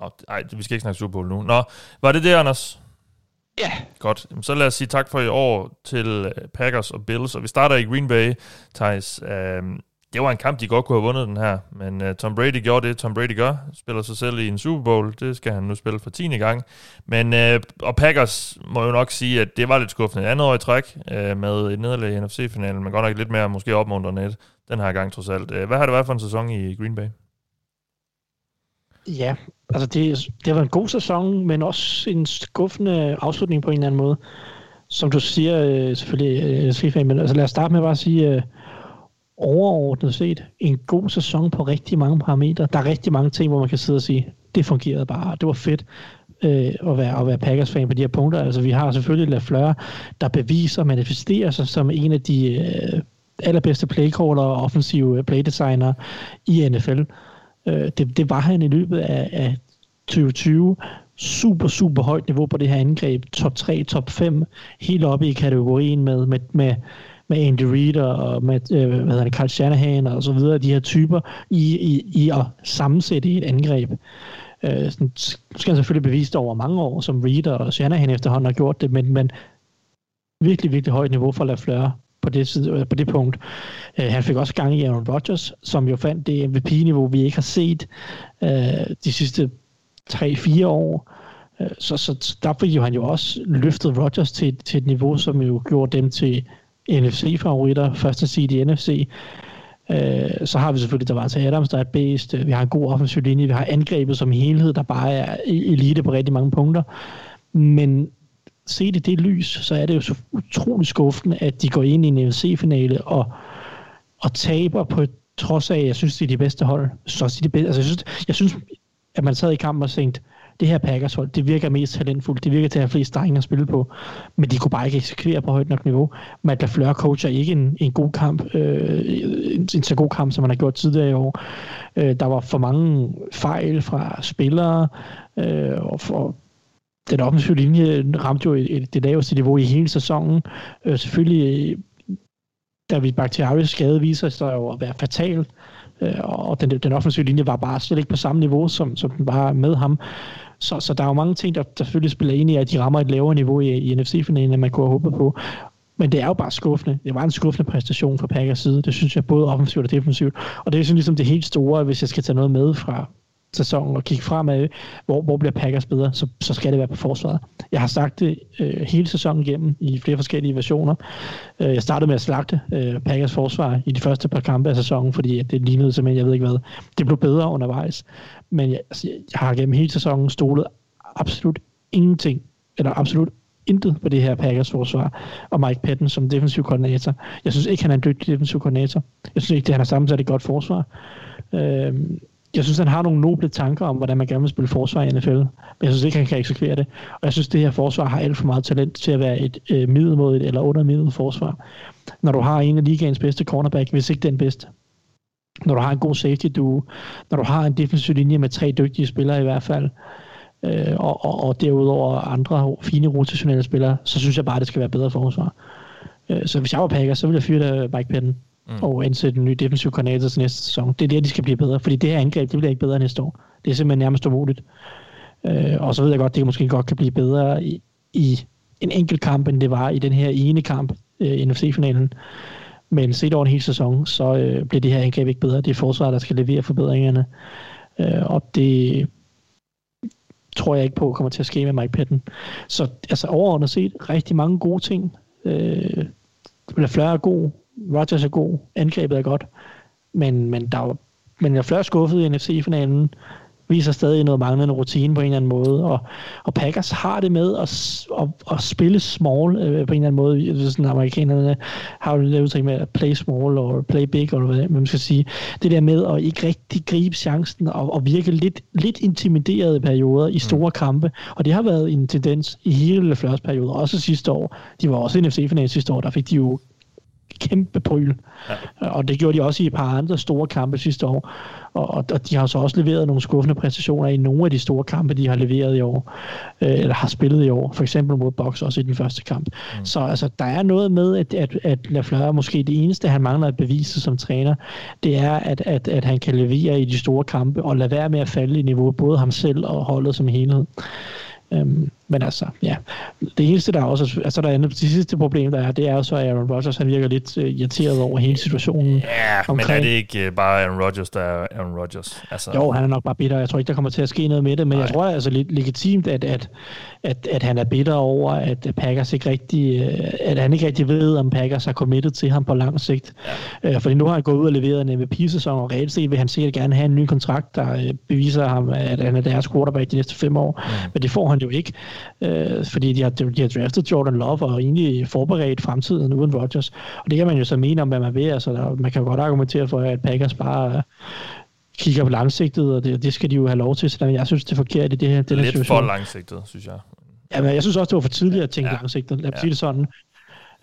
Nå, ej, vi skal ikke snakke Super Bowl nu. Nå, var det det, Anders? Ja. Godt. Så lad os sige tak for i år til øh, Packers og Bills, og vi starter i Green Bay, Thijs. Um, det var en kamp, de godt kunne have vundet den her, men uh, Tom Brady gjorde det, Tom Brady gør. Spiller sig selv i en Super Bowl. Det skal han nu spille for 10. gang. Men, uh, og Packers må jo nok sige, at det var lidt skuffende. Andet år i træk uh, med et nederlag i NFC-finalen, men godt nok lidt mere måske opmuntrende et den her gang trods alt. Uh, hvad har det været for en sæson i Green Bay? Ja, altså det, det har været en god sæson, men også en skuffende afslutning på en eller anden måde. Som du siger, selvfølgelig, uh, men altså lad os starte med bare at sige, uh, overordnet set en god sæson på rigtig mange parametre. Der er rigtig mange ting, hvor man kan sidde og sige, det fungerede bare, det var fedt øh, at, være, at være Packers-fan på de her punkter. Altså vi har selvfølgelig Lafleur, der beviser og manifesterer sig som en af de øh, allerbedste playcaller og offensive playdesigner i NFL. Øh, det, det var han i løbet af, af 2020 super, super højt niveau på det her angreb. Top 3, top 5, helt oppe i kategorien med, med, med med Andy Reid og med, øh, hvad hedder det, Carl Shanahan og så videre, de her typer, i, i, i at sammensætte et angreb. Øh, sådan, skal han selvfølgelig bevise det over mange år, som Reid og Shanahan efterhånden har gjort det, men, men virkelig, virkelig højt niveau for Lafleur på det, side, øh, på det punkt. Øh, han fik også gang i Aaron Rodgers, som jo fandt det MVP-niveau, vi ikke har set øh, de sidste 3-4 år. Øh, så, så der fik jo han jo også løftet Rodgers til, til et niveau, som jo gjorde dem til NFC-favoritter, første seed i NFC. Øh, så har vi selvfølgelig der var til Adams, der er bedst. Vi har en god offensiv linje. Vi har angrebet som helhed, der bare er e- elite på rigtig mange punkter. Men set i det lys, så er det jo så utroligt skuffende, at de går ind i en NFC-finale og, og taber på trods af, at jeg synes, de er de bedste hold. Så de bedste. Altså, jeg, synes, jeg synes, at man sad i kampen og tænkte, det her Packers hold, det virker mest talentfuldt, det virker til at have flest drenge at spille på, men de kunne bare ikke eksekvere på højt nok niveau. Matt LaFleur coacher ikke en, en god kamp, øh, en, en så god kamp, som man har gjort tidligere i år. Øh, der var for mange fejl fra spillere, øh, og for, den offensive linje ramte jo et, et, det laveste niveau i hele sæsonen. Øh, selvfølgelig, da vi Bakhtiaris skade viser sig jo at være fatal, øh, og den, den offensive linje var bare slet ikke på samme niveau, som, som den var med ham. Så, så der er jo mange ting, der, der selvfølgelig spiller ind i, at de rammer et lavere niveau i, i NFC-finalen, end man kunne have håbet på. Men det er jo bare skuffende. Det var en skuffende præstation fra Packers side. Det synes jeg både offensivt og defensivt. Og det er sådan ligesom det helt store, hvis jeg skal tage noget med fra sæsonen og kigge fremad, hvor, hvor bliver Packers bedre, så, så skal det være på forsvaret. Jeg har sagt det øh, hele sæsonen igennem i flere forskellige versioner. Øh, jeg startede med at slagte øh, Packers forsvar i de første par kampe af sæsonen, fordi at det lignede simpelthen, jeg ved ikke hvad. Det blev bedre undervejs. Men jeg, altså, jeg har gennem hele sæsonen stolet absolut ingenting, eller absolut intet på det her Packers forsvar, og Mike Patton som defensiv koordinator. Jeg synes ikke, han er en dygtig defensiv koordinator. Jeg synes ikke, det han har sammensat et godt forsvar. Øh, jeg synes, han har nogle noble tanker om, hvordan man gerne vil spille forsvar i NFL, men jeg synes ikke, han kan eksekvere det. Og jeg synes, det her forsvar har alt for meget talent til at være et øh, middelmådigt eller undermiddel forsvar. Når du har en af ligaens bedste cornerback, hvis ikke den bedste, når du har en god safety duo, når du har en defensiv linje med tre dygtige spillere i hvert fald, øh, og, og, og derudover andre fine rotationelle spillere, så synes jeg bare, at det skal være bedre forsvar. Øh, så hvis jeg var Packer, så ville jeg fyre Mike Patton mm. og ansætte en ny defensiv koordinator til næste sæson. Det er der, de skal blive bedre, fordi det her angreb, det bliver ikke bedre næste år. Det er simpelthen nærmest umuligt. Øh, og så ved jeg godt, det måske godt kan blive bedre i, i en enkelt kamp, end det var i den her ene kamp øh, NFC-finalen. Men set over en hel sæson, så øh, bliver det her angreb ikke bedre. Det er forsvaret, der skal levere forbedringerne. Øh, og det tror jeg ikke på kommer til at ske med Mike Patton. Så altså overordnet set, rigtig mange gode ting. Øh, Lafleur er god, Rodgers er god, angrebet er godt, men, men der var, men jeg er skuffet i NFC-finalen viser stadig noget manglende rutine på en eller anden måde, og, og Packers har det med at, at, at spille small øh, på en eller anden måde. Sådan, amerikanerne har jo det udtryk med at play small, og play big, eller hvad man skal sige. Det der med at ikke rigtig gribe chancen, og, og virke lidt, lidt intimideret i perioder i store kampe, og det har været en tendens i hele første periode, også sidste år. De var også i NFC-finalen sidste år, der fik de jo kæmpe bryl. Ja. Og det gjorde de også i et par andre store kampe sidste år. Og, og, og de har så også leveret nogle skuffende præstationer i nogle af de store kampe, de har leveret i år, øh, eller har spillet i år. For eksempel mod Box også i den første kamp. Mm. Så altså, der er noget med, at, at, at Lafleur måske det eneste, han mangler at bevise som træner, det er, at, at, at han kan levere i de store kampe, og lade være med at falde i niveau, både ham selv og holdet som helhed. Øhm, men altså, ja. Det eneste, der er også, altså der er det sidste problem, der er, det er jo så, at Aaron Rodgers, han virker lidt uh, irriteret over hele situationen. Ja, omkring, men er det ikke øh, bare Aaron Rodgers, der er Aaron Rodgers? Altså, Jo, han er nok bare bitter. Jeg tror ikke, der kommer til at ske noget med det, men Nej. jeg tror altså lidt legitimt, at, at, at, at han er bitter over, at Packers ikke rigtig, øh, at han ikke rigtig ved, om Packers har committed til ham på lang sigt. Ja. Øh, fordi nu har han gået ud og leveret en MVP-sæson, og reelt set vil han sikkert gerne have en ny kontrakt, der øh, beviser ham, at han er deres quarterback de næste fem år. Mm. Men det får han jo ikke, øh, fordi de har, de har draftet Jordan Love og egentlig forberedt fremtiden uden Rodgers. Og det kan man jo så mene om, hvad man vil. Altså, der, man kan jo godt argumentere for, at Packers bare øh, kigger på langsigtet, og det, det skal de jo have lov til. Så jeg synes, det er forkert i det her, den Lidt situation. for langsigtet, synes jeg. Ja, men jeg synes også, det var for tidligt at tænke ja. langsigtet. Lad mig ja. sige det sådan.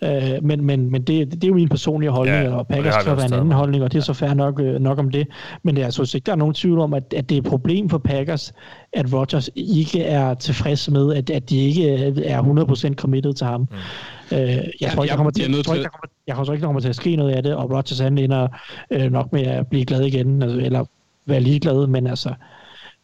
Øh, men men, men det, det er jo min personlige holdning, Ja, og Packers kan være en anden holdning, og det er så fair nok, øh, nok om det. Men jeg synes ikke, der er nogen tvivl om, at, at det er et problem for Packers, at Rodgers ikke er tilfreds med, at, at de ikke er 100% committed til ham. Mm. Øh, jeg, Ja, tror ikke, der jeg kommer til, jeg, nødt tror til- ikke, der kommer, jeg tror ikke, der kommer til at ske noget af det, og Rodgers han ender øh, nok med at blive glad igen, altså, eller være ligeglad, men altså,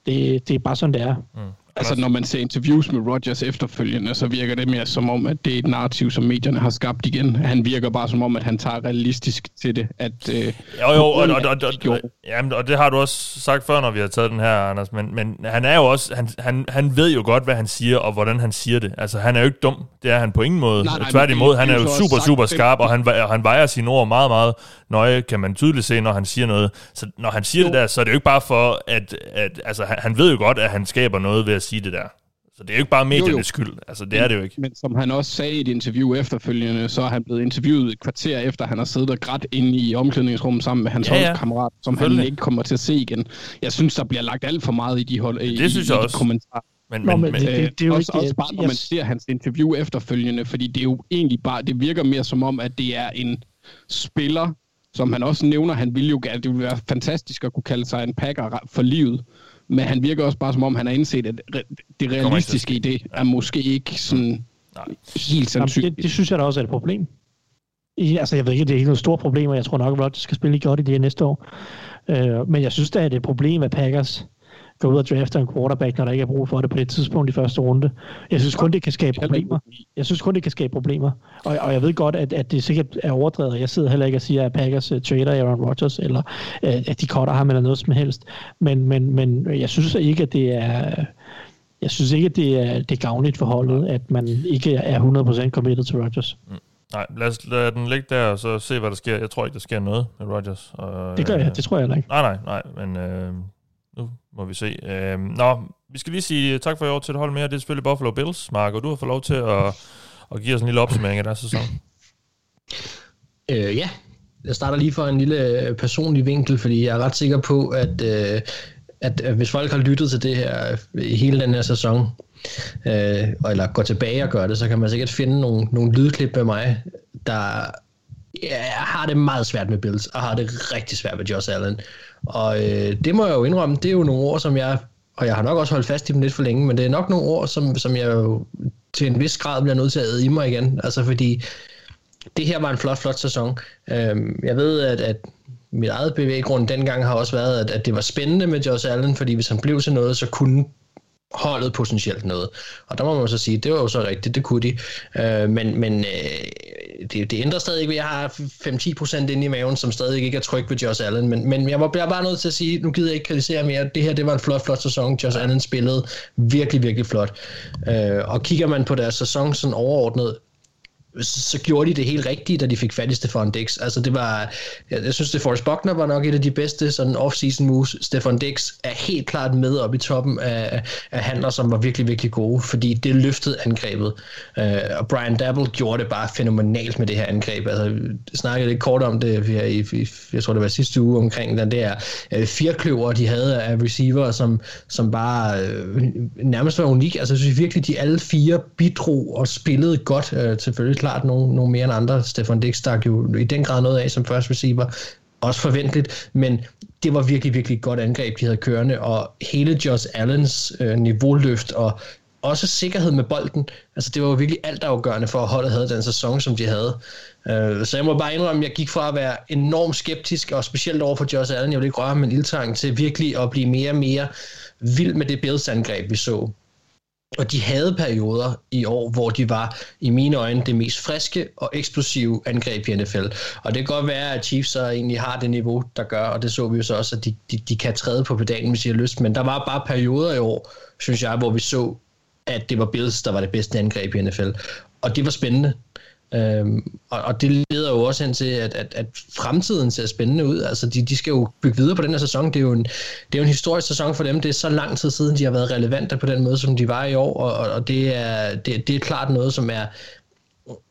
det, det er bare sådan, det er. Mm. Altså, når man ser interviews med Rodgers efterfølgende, så virker det mere som om, at det er et narrativ, som medierne har skabt igen. Han virker bare som om, at han tager realistisk til det. At, øh, Jo, jo, og, og, og, og, jamen, og det har du også sagt før, når vi har taget den her, Anders, men, men han er jo også, han, han, han ved jo godt, hvad han siger, og hvordan han siger det. Altså, han er jo ikke dum, det er han på ingen måde. Nej, nej, Tværtimod, han er jo super, super skarp, og han, og han vejer sine ord meget, meget nøje, kan man tydeligt se, når han siger noget. Så når han siger jo. det der, så er det jo ikke bare for, at, at altså, han, han ved jo godt, at han skaber noget ved at sige det der. Så det er jo ikke bare mediernes Jo, jo. skyld. Altså, det er det jo ikke. Men som han også sagde i et interview efterfølgende, så er han blevet interviewet et kvarter efter, han har siddet og grædt inde i omklædningsrummet sammen med hans Ja, ja, holdskammerat, som han ikke kommer til at se igen. Jeg synes, der bliver lagt alt for meget i de, hold, i, Det synes i jeg de også. kommentarer. Men, Nå, men, men men, det- Øh, det er jo også, ikke- også bare, når man ser hans interview efterfølgende, fordi det er jo egentlig bare, det virker mere som om, at det er en spiller, som han også nævner, han ville jo gerne, det ville være fantastisk at kunne kalde sig en packer for livet, men han virker også bare som om, han har indset, at det realistiske i det er måske ikke sådan Nej. helt Jamen, sandsynligt. det, det synes jeg da også er et problem. I, altså, jeg ved ikke, det er ikke noget stort problem, og jeg tror nok, at Rodgers skal spille godt i det her næste år. Øh, men jeg synes da, at det er et problem, at Packers går ud og drafter en quarterback, når der ikke er brug for det på det tidspunkt i første runde. Jeg synes kun, det kan skabe problemer. Jeg synes kun, det kan skabe problemer. Og, og jeg ved godt, at, at det sikkert er overdrevet. Jeg sidder heller ikke og siger, at Packers uh, trader Aaron Rodgers, eller uh, at de cutter ham, eller noget som helst. Men, men, men jeg synes ikke, at det er... Jeg synes ikke, at det er, det er gavnligt for holdet, at man ikke er 100% committed til Rodgers. nej, lad os lade den ligge der, og så se, hvad der sker. Jeg tror ikke, der sker noget med Rodgers. Og, Det gør jeg, det tror jeg heller ikke. Nej, nej, nej, men øh, må vi se. Øh, nå, vi skal lige sige tak for i år til et hold mere. Det er selvfølgelig Buffalo Bills, Mark, og du har fået lov til at, at give os en lille opsummering af deres sæson. Øh, ja, jeg starter lige for en lille øh, personlig vinkel, fordi jeg er ret sikker på, at, øh, at, øh, hvis folk har lyttet til det her øh, hele den her sæson, øh, eller går tilbage og gør det, så kan man sikkert finde nogle, nogle lydklip med mig, der jeg har det meget svært med Bills, og har det rigtig svært med Josh Allen. Og øh, det må jeg jo indrømme, det er jo nogle ord, som jeg, og jeg har nok også holdt fast i dem lidt for længe, men det er nok nogle ord, som, som jeg jo til en vis grad bliver nødt til at æde i mig igen. Altså fordi det her var en flot, flot sæson. Øhm, jeg ved, at, at mit eget bevæggrund dengang har også været, at, at det var spændende med Josh Allen, fordi hvis han blev til noget, så kunne holdet potentielt noget. Og der må man så sige, det var jo så rigtigt, det kunne de. Øh, men men øh, det, det ændrer stadig ikke, at jeg har 5-10% inde i maven, som stadig ikke er tryg ved Josh Allen. Men, men jeg var jeg bare nødt til at sige, nu gider jeg ikke kritisere mere. Det her, det var en flot, flot sæson. Josh Allen spillede virkelig, virkelig flot. Øh, og kigger man på deres sæson sådan overordnet, så gjorde de det helt rigtigt, da de fik fat i Stefan Dix. Altså det var, jeg, jeg synes, det Forrest Buckner var nok et af de bedste sådan off-season moves. Stefan Dix er helt klart med op i toppen af, af handler, som var virkelig, virkelig gode, fordi det løftede angrebet. Uh, og Brian Dabble gjorde det bare fænomenalt med det her angreb. Altså, jeg snakkede lidt kort om det, her i, i, jeg tror det var sidste uge omkring den der uh, firkløver, de havde af receiver, som, som bare uh, nærmest var unik. Altså jeg synes virkelig, de alle fire bidrog og spillede godt, uh, selvfølgelig klart nogle, nogle mere end andre. Stefan Dix stak jo i den grad noget af som første receiver, også forventeligt, men det var virkelig, virkelig godt angreb, de havde kørende, og hele Josh Allens øh, niveauløft og også sikkerhed med bolden. Altså, det var jo virkelig alt afgørende for, at holdet havde den sæson, som de havde. Øh, så jeg må bare indrømme, at jeg gik fra at være enormt skeptisk, og specielt over for Josh Allen, jeg ville ikke røre med en ildtang, til virkelig at blive mere og mere vild med det Bills-angreb, vi så. Og de havde perioder i år, hvor de var, i mine øjne, det mest friske og eksplosive angreb i NFL. Og det kan godt være, at Chiefs så egentlig har det niveau, der gør, og det så vi jo så også, at de, de, de kan træde på pedalen, hvis de har lyst. Men der var bare perioder i år, synes jeg, hvor vi så, at det var Bills, der var det bedste angreb i NFL. Og det var spændende. Øhm, og, og det leder jo også hen til, at, at, at fremtiden ser spændende ud. Altså, de, de skal jo bygge videre på den her sæson. Det er, jo en, det er jo en historisk sæson for dem. Det er så lang tid siden, de har været relevante på den måde, som de var i år. Og, og det, er, det, det er klart noget, som er,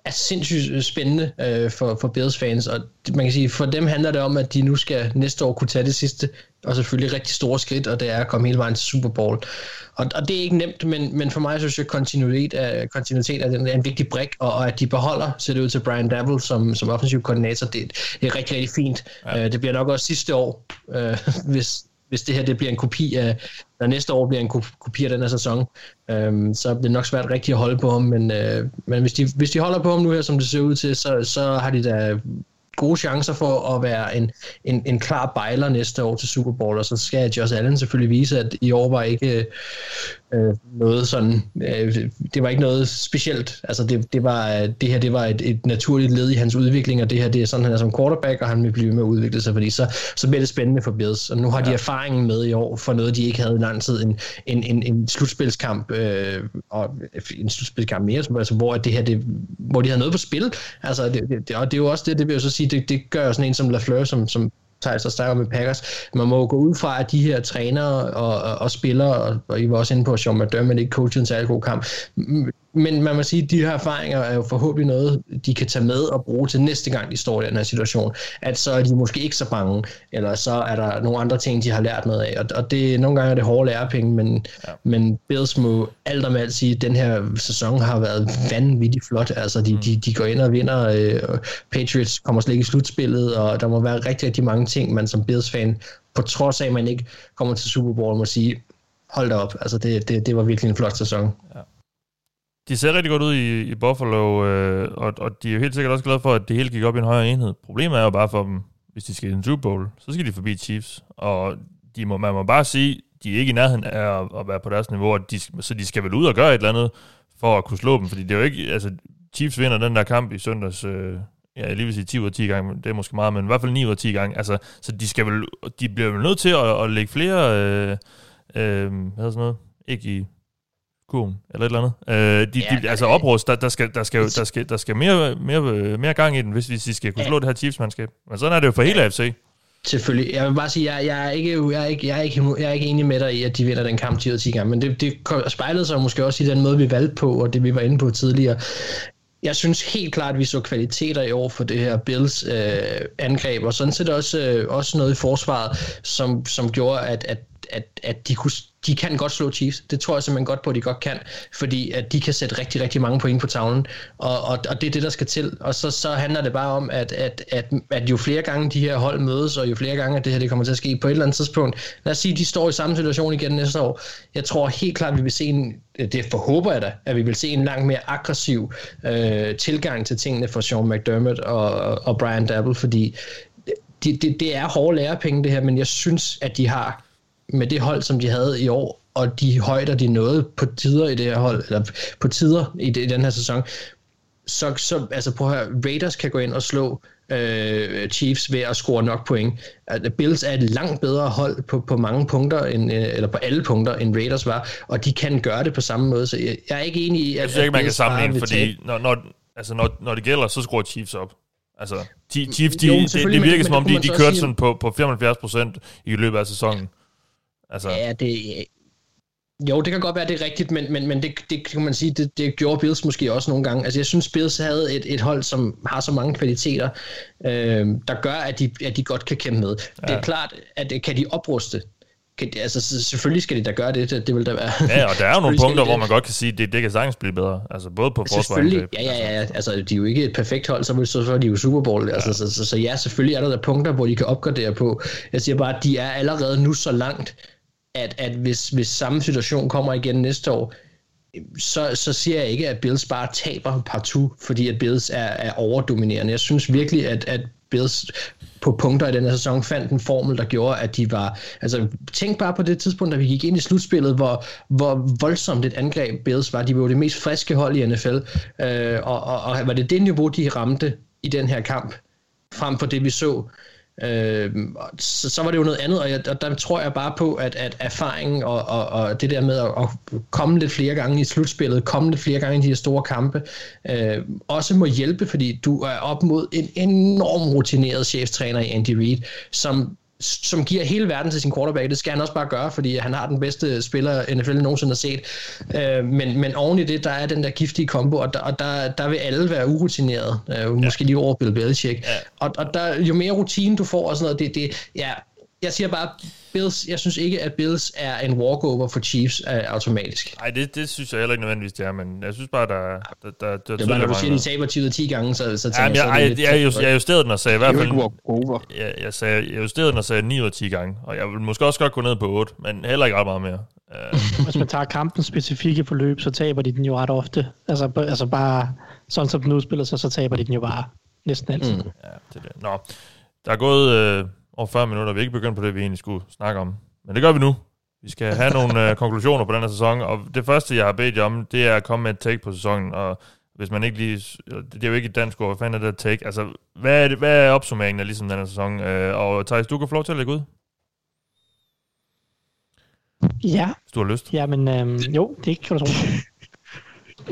er sindssygt spændende øh, for, for Bills fans, og man kan sige, for dem handler det om, at de nu skal næste år kunne tage det sidste, og selvfølgelig rigtig store skridt, og det er at komme hele vejen til Super Bowl. Og, og det er ikke nemt, men, men for mig synes jeg, kontinuitet er, kontinuitet er, en, er en vigtig brik, og, og at de beholder, ser det ud til Brian Dabble som, som offensiv koordinator, det, det er rigtig, rigtig fint. Ja. Uh, det bliver nok også sidste år, uh, hvis, hvis det her det bliver en kopi af, når næste år bliver en kopi af den her sæson, øhm, så bliver det nok svært rigtigt at holde på ham, men, øh, men hvis, de, hvis de holder på ham nu her, som det ser ud til, så, så har de da gode chancer for at være en, en, en klar bejler næste år til Super Bowl, og så skal Josh Allen selvfølgelig vise, at i år var ikke øh, øh, noget sådan, øh, det var ikke noget specielt, altså det, det, var, det her det var et, et naturligt led i hans udvikling, og det her det er sådan, han er som quarterback, og han vil blive med at udvikle sig, fordi så, så bliver det spændende for Bills, og nu har ja. de erfaringen med i år, for noget de ikke havde i lang tid, en, en, en, en slutspilskamp, øh, og en slutspilskamp mere, altså, hvor det her, det, hvor de havde noget på spil, altså det, det, og det er jo også det, det vil jeg så sige, det, det gør jo sådan en som LaFleur, som, som tager så stærkere med Packers. Man må jo gå ud fra, at de her trænere og, og, og spillere, og, og I var også inde på, at Sean McDermott ikke coachede en særlig god kamp, men man må sige, at de her erfaringer er jo forhåbentlig noget, de kan tage med og bruge til næste gang, de står i den her situation. At så er de måske ikke så bange, eller så er der nogle andre ting, de har lært noget af. Og, og det, nogle gange er det hårde lærepenge, men, ja. men Bills må alt om alt sige, at den her sæson har været vanvittigt flot. Altså, de, de, de går ind og vinder. Øh, Patriots kommer slet ikke i slutspillet, og der må være rigtig, rigtig mange ting, man som Bills-fan, på trods af, at man ikke kommer til Super Bowl, må sige, hold da op. Altså, det, det, det var virkelig en flot sæson. Ja de ser rigtig godt ud i, i Buffalo, øh, og, og de er jo helt sikkert også glade for, at det hele gik op i en højere enhed. Problemet er jo bare for dem, hvis de skal i en Super Bowl, så skal de forbi Chiefs, og de må, man må bare sige, de er ikke i nærheden af at, at være på deres niveau, de, så de skal vel ud og gøre et eller andet for at kunne slå dem, fordi det er jo ikke, altså Chiefs vinder den der kamp i søndags, øh, ja, jeg lige vil sige 10 ud af 10 gange, det er måske meget, men i hvert fald 9 ud af 10 gange, altså, så de skal vel, de bliver vel nødt til at, at lægge flere, øh, øh, hvad hedder sådan noget, ikke i kurven, eller et eller andet. Øh, de, ja, de, altså oprust, der, der, skal, der, skal, der, skal, der skal mere, mere, mere gang i den, hvis, hvis de skal kunne ja. slå det her Chiefs-mandskab. Men sådan er det jo for hele AFC. Selvfølgelig. Jeg vil bare sige, jeg, jeg, er ikke, jeg, er ikke, jeg, er ikke, jeg er ikke enig med dig i, at de vinder den kamp 10 ud af 10 gange, men det, det spejlede sig måske også i den måde, vi valgte på, og det vi var inde på tidligere. Jeg synes helt klart, at vi så kvaliteter i år for det her Bills øh, angreb, og sådan set også, øh, også noget i forsvaret, som, som gjorde, at, at, at, at de kunne de kan godt slå Chiefs. Det tror jeg simpelthen godt på, at de godt kan, fordi at de kan sætte rigtig, rigtig mange point på tavlen, og, og, og det er det, der skal til. Og så, så handler det bare om, at, at, at, at jo flere gange de her hold mødes, og jo flere gange, at det her det kommer til at ske på et eller andet tidspunkt, lad os sige, at de står i samme situation igen næste år. Jeg tror helt klart, at vi vil se en, det forhåber jeg da, at vi vil se en langt mere aggressiv øh, tilgang til tingene for Sean McDermott og, og Brian Dabble, fordi det, det, det er hårde lærepenge det her, men jeg synes, at de har med det hold, som de havde i år, og de højder, de nåede på tider i det her hold, eller på tider i, det, i den her sæson, så, så altså prøv at høre, Raiders kan gå ind og slå øh, Chiefs ved at score nok point. At Bills er et langt bedre hold på, på mange punkter, end, øh, eller på alle punkter, end Raiders var, og de kan gøre det på samme måde, så jeg, jeg er ikke enig i, at... Jeg synes ikke, man kan sammenligne, fordi når, når, altså når, når det gælder, så skruer Chiefs op. Altså, Chi- Chiefs, de, Jo, det, det virker men- som om, de, de kørte sige- sådan på, på 75 procent i løbet af sæsonen. Altså, Ja, det, jo, det kan godt være, det er rigtigt, men, men, men det, det kan man sige, det, det gjorde Bills måske også nogle gange. Altså, jeg synes, Bills havde et, et hold, som har så mange kvaliteter, øh, der gør, at de, at de godt kan kæmpe med. Ja. Det er klart, at kan de opruste? Kan altså, så- selvfølgelig skal de da gøre det, det, det vil da være... ja, og der er jo nogle punkter, hvor man godt kan sige, at det, det kan sagtens blive bedre. Altså, både på forsvar og Selvfølgelig, angreb. ja, ja, ja. Altså, de er jo ikke et perfekt hold, så, så, så er de jo Super Bowl. Ja. Altså, så, så, så, ja, selvfølgelig er der, der punkter, hvor de kan opgradere på. Jeg siger bare, at de er allerede nu så langt, at, at hvis, hvis samme situation kommer igen næste år, så, så siger jeg ikke, at Bills bare taber partout, fordi at Bills er, er overdominerende. Jeg synes virkelig, at, at Bills på punkter i den her sæson fandt en formel, der gjorde, at de var... Altså, tænk bare på det tidspunkt, da vi gik ind i slutspillet, hvor, hvor voldsomt et angreb Bills var. De var jo det mest friske hold i NFL, øh, og, og, og var det det niveau, de ramte i den her kamp, frem for det, vi så Øh, så, så var det jo noget andet, og, jeg, og der tror jeg bare på, at, at erfaringen og, og, og det der med at, at komme lidt flere gange i slutspillet, komme lidt flere gange i de her store kampe, øh, også må hjælpe, fordi du er op mod en enorm rutineret cheftræner i Andy Reid, som som giver hele verden til sin quarterback. Det skal han også bare gøre, fordi han har den bedste spiller, NFL nogensinde har set. Øh, men, men oven i det, der er den der giftige kombo, og der, og der, der vil alle være urutineret. Øh, måske lige over Bill Belichick. Ja. Og, og der, jo mere rutine du får og sådan noget, det, det, ja, jeg siger bare, Bills, jeg synes ikke, at Bills er en walkover for Chiefs øh, automatisk. Nej, det, det synes jeg heller ikke nødvendigvis, det er, men jeg synes bare, der, der, der, der, Det er bare, når du siger, at de taber 10 ud af 10 gange, så, så tænker Jamen, jeg, jeg, så er det jeg, jeg, jeg, jeg justerede den og sagde i hvert Det er fald... jo ikke walkover. Jeg, jeg, sagde, jeg justerede den og sagde 9 ud af 10 gange, og jeg vil måske også godt gå ned på 8, men heller ikke ret meget mere. Uh, Hvis man tager kampens specifikke forløb, så taber de den jo ret ofte. Altså, b- altså bare, sådan som den udspiller sig, så taber de den jo bare næsten altid. Mm. ja, det er det. Nå, der er gået øh, over 40 minutter, vi er ikke begyndt på det, vi egentlig skulle snakke om. Men det gør vi nu. Vi skal have nogle øh, konklusioner på den her sæson, og det første, jeg har bedt jer om, det er at komme med et take på sæsonen, og hvis man ikke lige... Det er jo ikke et dansk ord, hvad fanden er det take? Altså, hvad er, det, hvad er opsummeringen af ligesom den her sæson? Øh, og Thijs, du kan få lov til at lægge ud, Ja, hvis du har lyst. Jamen, øhm, jo, det kan du tro.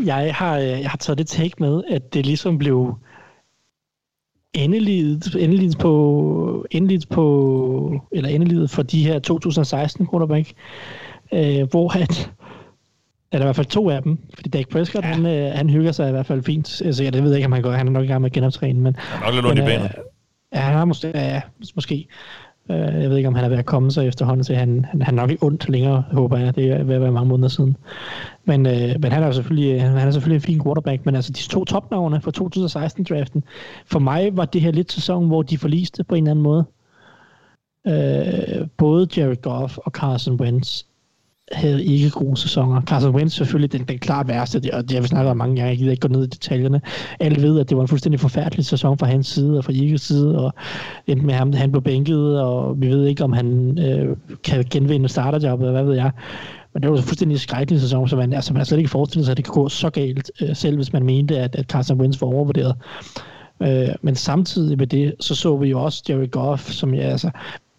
Jeg har, øh, jeg har taget det take med, at det ligesom blev endeliget, endeliget på, endeliget på, eller endeliget for de her 2016 quarterback, øh, hvor at, eller i hvert fald to af dem, fordi Dak Prescott, ja. han, øh, han hygger sig i hvert fald fint. Altså, jeg ved ikke, om han går, han er nok i gang med at genoptræne, men, Der er nok lidt ondt i men, øh, benet. Ja, han har måske, ja, måske. Øh, Jeg ved ikke, om han er ved at komme sig efterhånden til. Han, han, han er nok ikke ondt længere, håber jeg. Det er ved at være mange måneder siden. Men, øh, men han er jo selvfølgelig, øh, han er selvfølgelig en fin quarterback. Men altså, de to topnavne fra 2016-draften, for mig var det her lidt sæson, hvor de forliste på en eller anden måde. Øh, både Jared Goff og Carson Wentz havde ikke gode sæsoner. Carson Wentz selvfølgelig den, den klart værste, det- og det har vi snakket om mange gange, jeg gider ikke gå ned i detaljerne. Alle ved, at det var en fuldstændig forfærdelig sæson fra hans side og fra Eagles side, og endte med ham, han blev bænket, og vi ved ikke, om han øh, kan genvinde starterjobbet, eller hvad ved jeg. Men det var en fuldstændig skrækkelig sæson, så man, altså, man har slet ikke forestillet sig, at det kan gå så galt, øh, selv hvis man mente, at, at Carson Wentz var overvurderet. Øh, men samtidig med det, så så vi jo også Jerry Goff, som jeg, altså,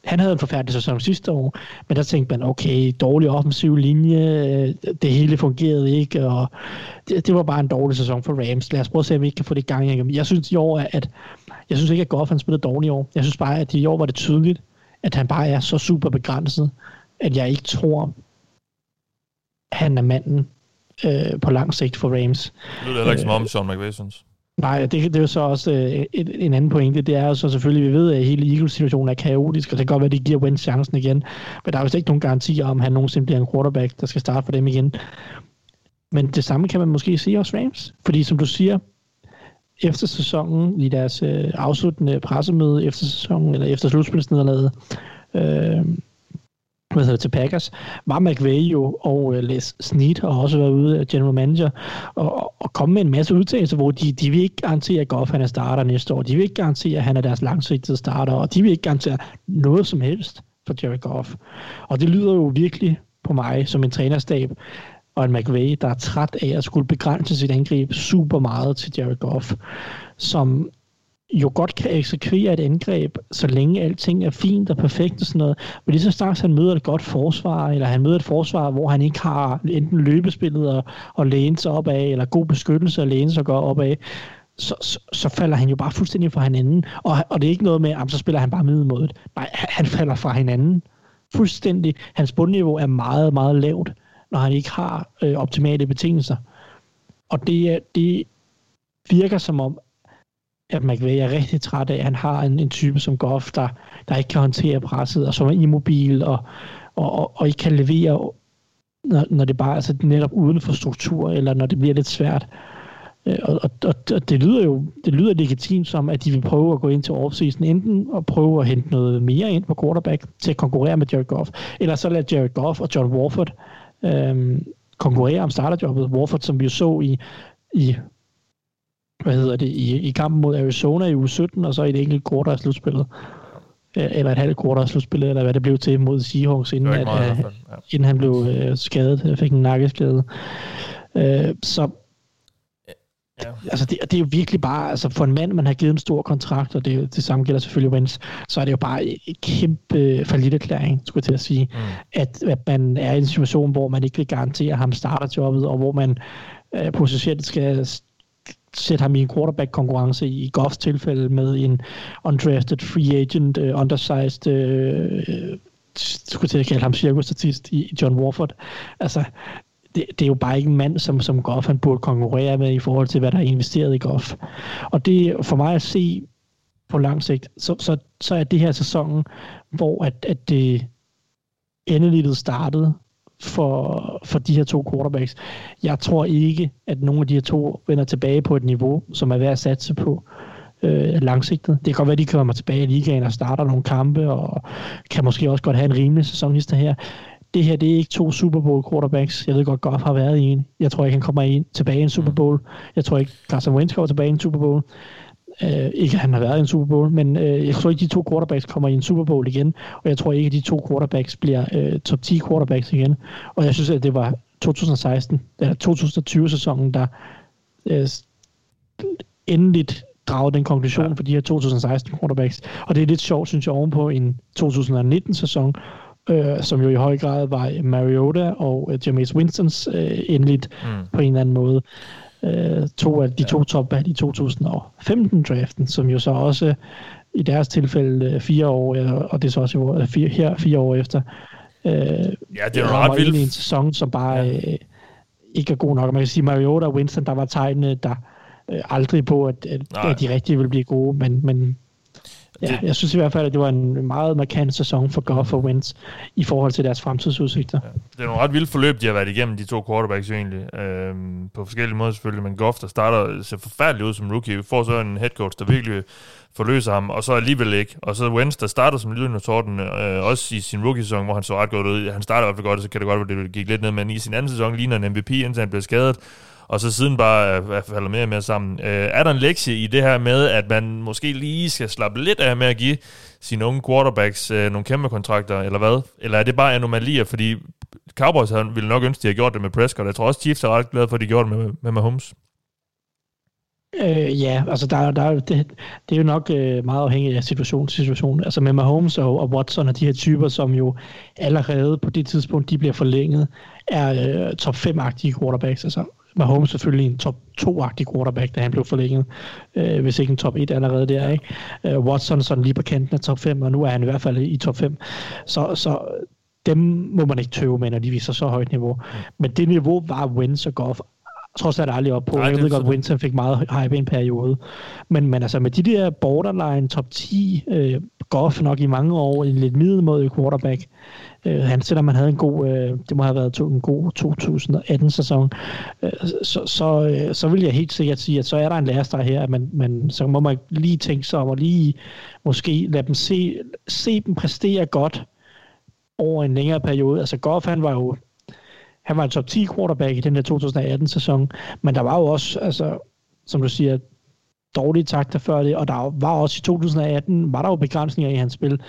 han havde en forfærdelig sæson sidste år, men der tænkte man, okay, dårlig offensiv linje, øh, det hele fungerede ikke, og det, det var bare en dårlig sæson for Rams. Lad os prøve at se, om vi ikke kan få det i gang igen. Jeg synes i år, at jeg synes ikke, at Goff han spillede dårligt i år. Jeg synes bare, at i år var det tydeligt, at han bare er så super begrænset, at jeg ikke tror, han er manden øh, på lang sigt for Rams. Det lyder heller ikke som om Sean McVay synes. Nej, det, det er jo så også øh, et, en anden pointe. Det er jo så selvfølgelig, vi ved, at hele Eagles-situationen er kaotisk, og det kan godt være, at de giver Wentz chancen igen. Men der er jo ikke nogen garanti om, at han nogensinde bliver en quarterback, der skal starte for dem igen. Men det samme kan man måske sige også Rams. Fordi som du siger, efter sæsonen, i deres øh, afsluttende pressemøde efter sæsonen, eller efter slutspilsnederlaget, øh, hvad hedder til Packers, var McVay jo, og uh, Les Snead har også været ude af general manager, og, og komme med en masse udtalelser, hvor de, de vil ikke garantere, at Goff han er starter næste år. De vil ikke garantere, at han er deres langsigtede starter, og de vil ikke garantere noget som helst for Jerry Goff. Og det lyder jo virkelig på mig som en trænerstab, og en McVay, der er træt af at skulle begrænse sit angreb super meget til Jerry Goff, som jo godt kan eksekvere et angreb, så længe alting er fint og perfekt og sådan noget. Men lige så snart han møder et godt forsvar, eller han møder et forsvar, hvor han ikke har enten løbespillet og, og læne sig op af, eller god beskyttelse og læne sig op af, så, så, så falder han jo bare fuldstændig fra hinanden. Og, og det er ikke noget med, at så spiller han bare middelmådet. Nej, han falder fra hinanden fuldstændig. Hans bundniveau er meget, meget lavt, når han ikke har øh, optimale betingelser. Og det, det virker som om, at McVay er rigtig træt af, at han har en, en type som Goff, der, der ikke kan håndtere presset, og som er immobil, og, og, og, og ikke kan levere, når, når det bare er altså netop uden for struktur, eller når det bliver lidt svært. Øh, og, og, og det lyder jo det lyder legitimt som, at de vil prøve at gå ind til offseason, enten og prøve at hente noget mere ind på quarterback til at konkurrere med Jared Goff, eller så lade Jared Goff og John Warford øhm, konkurrere om starterjobbet. Warford, som vi jo så i, i hvad hedder det, i, i kampen mod Arizona i uge 17, og så i et enkelt quarter af slutspillet. Eller et halvt quarter af slutspillet, eller hvad det blev til mod Seahawks, inden, at, meget, ja. inden han blev øh, skadet, fik en nakkeskade. Øh, så Ja. Altså det, det er jo virkelig bare, altså for en mand, man har givet en stor kontrakt, og det, det samme gælder selvfølgelig Wentz, så er det jo bare et kæmpe erklæring, skulle jeg til at sige, mm. at, at man er i en situation, hvor man ikke vil garantere ham starterjobbet, og hvor man øh, potentielt skal sætte ham i en quarterback-konkurrence i Goffs tilfælde med en undrafted free agent, uh, undersized, uh, skulle til at kalde ham cirkusstatist i John Warford. Altså, det, det er jo bare ikke en mand, som, som Goff han burde konkurrere med i forhold til, hvad der er investeret i Goff. Og det for mig at se på lang sigt, så, så, så er det her sæsonen, hvor at, at det endeligt startede for, for de her to quarterbacks. Jeg tror ikke, at nogen af de her to vender tilbage på et niveau, som er værd at satse på øh, langsigtet. Det kan godt være, at de kommer tilbage i ligaen og starter nogle kampe, og kan måske også godt have en rimelig sæsonhister her det her det er ikke to Super Bowl quarterbacks. Jeg ved godt, Goff har været i en. Jeg tror ikke, han kommer ind, tilbage i en Super mm. Bowl. Jeg tror ikke, Carson Wentz kommer tilbage i en Super Bowl. Uh, ikke at han har været i en Super Bowl, men uh, jeg tror ikke, de to quarterbacks kommer i en Super Bowl igen, og jeg tror ikke, at de to quarterbacks bliver uh, top 10 quarterbacks igen. Og jeg synes, at det var 2016, eller 2020-sæsonen, der uh, endeligt drage den konklusion ja. for de her 2016 quarterbacks. Og det er lidt sjovt, synes jeg, ovenpå en 2019-sæson, øh, som jo i høj grad var Mariota og øh, Jameis Winstons øh, endeligt mm. på en eller anden måde. Øh, to af de to top i 2015-draften, som jo så også i deres tilfælde øh, fire år, og det er så også øh, fire, her fire år efter, øh, ja, det er ret vildt. en sæson, som bare ja. øh, ikke er god nok. Man kan sige, Mariota og Winston, der var tegnene, der øh, aldrig på, at, at, at de rigtige ville blive gode, men, men Ja, jeg synes i hvert fald, at det var en meget markant sæson for Goff og Wentz i forhold til deres fremtidsudsigter. Ja, det er nogle ret vilde forløb, de har været igennem, de to quarterbacks egentlig. Øhm, på forskellige måder selvfølgelig, men Goff, der starter, ser forfærdeligt ud som rookie, får så en head coach, der virkelig forløser ham, og så alligevel ikke. Og så Wentz, der starter som lydende og torden, øh, også i sin rookie-sæson, hvor han så ret godt ud. Han starter i hvert fald godt, så kan det godt være, det gik lidt ned, men i sin anden sæson ligner en MVP, indtil han blev skadet og så siden bare øh, falder mere og mere sammen. Øh, er der en lektie i det her med, at man måske lige skal slappe lidt af med at give sine unge quarterbacks øh, nogle kæmpe kontrakter, eller hvad? Eller er det bare anomalier, fordi Cowboys ville nok ønske, at de havde gjort det med Prescott. Jeg tror også, Chiefs er ret glade for, at de gjorde det med, med Mahomes. Øh, ja, altså der, der, det, det er jo nok øh, meget afhængigt af situation til situation. Altså med Mahomes og, og Watson og de her typer, som jo allerede på det tidspunkt, de bliver forlænget, er øh, top 5-agtige quarterbacks. Altså Mahomes selvfølgelig en top 2-agtig quarterback, da han blev forlænget, øh, hvis ikke en top 1 allerede der. Ikke? Øh, Watson sådan lige på kanten af top 5, og nu er han i hvert fald i top 5. Så, så dem må man ikke tøve med, når de viser så højt niveau. Men det niveau var Wentz og Goff trods alt aldrig op på. Nej, jeg ved godt, Winter fik meget hype i en periode. Men, men altså med de der borderline top 10, øh, Goff nok i mange år, en lidt middelmådig quarterback, Øh, han, selvom man havde en god, øh, det må have været to, en god 2018-sæson, øh, så, så, øh, så vil jeg helt sikkert sige, at så er der en lærestreg her, at man, man, så må man lige tænke sig om, og lige måske lade dem se, se dem præstere godt over en længere periode. Altså Goff, han var jo han var en top 10 quarterback i den der 2018-sæson, men der var jo også, altså, som du siger, dårlige takter før det, og der var også i 2018, var der jo begrænsninger i hans spil,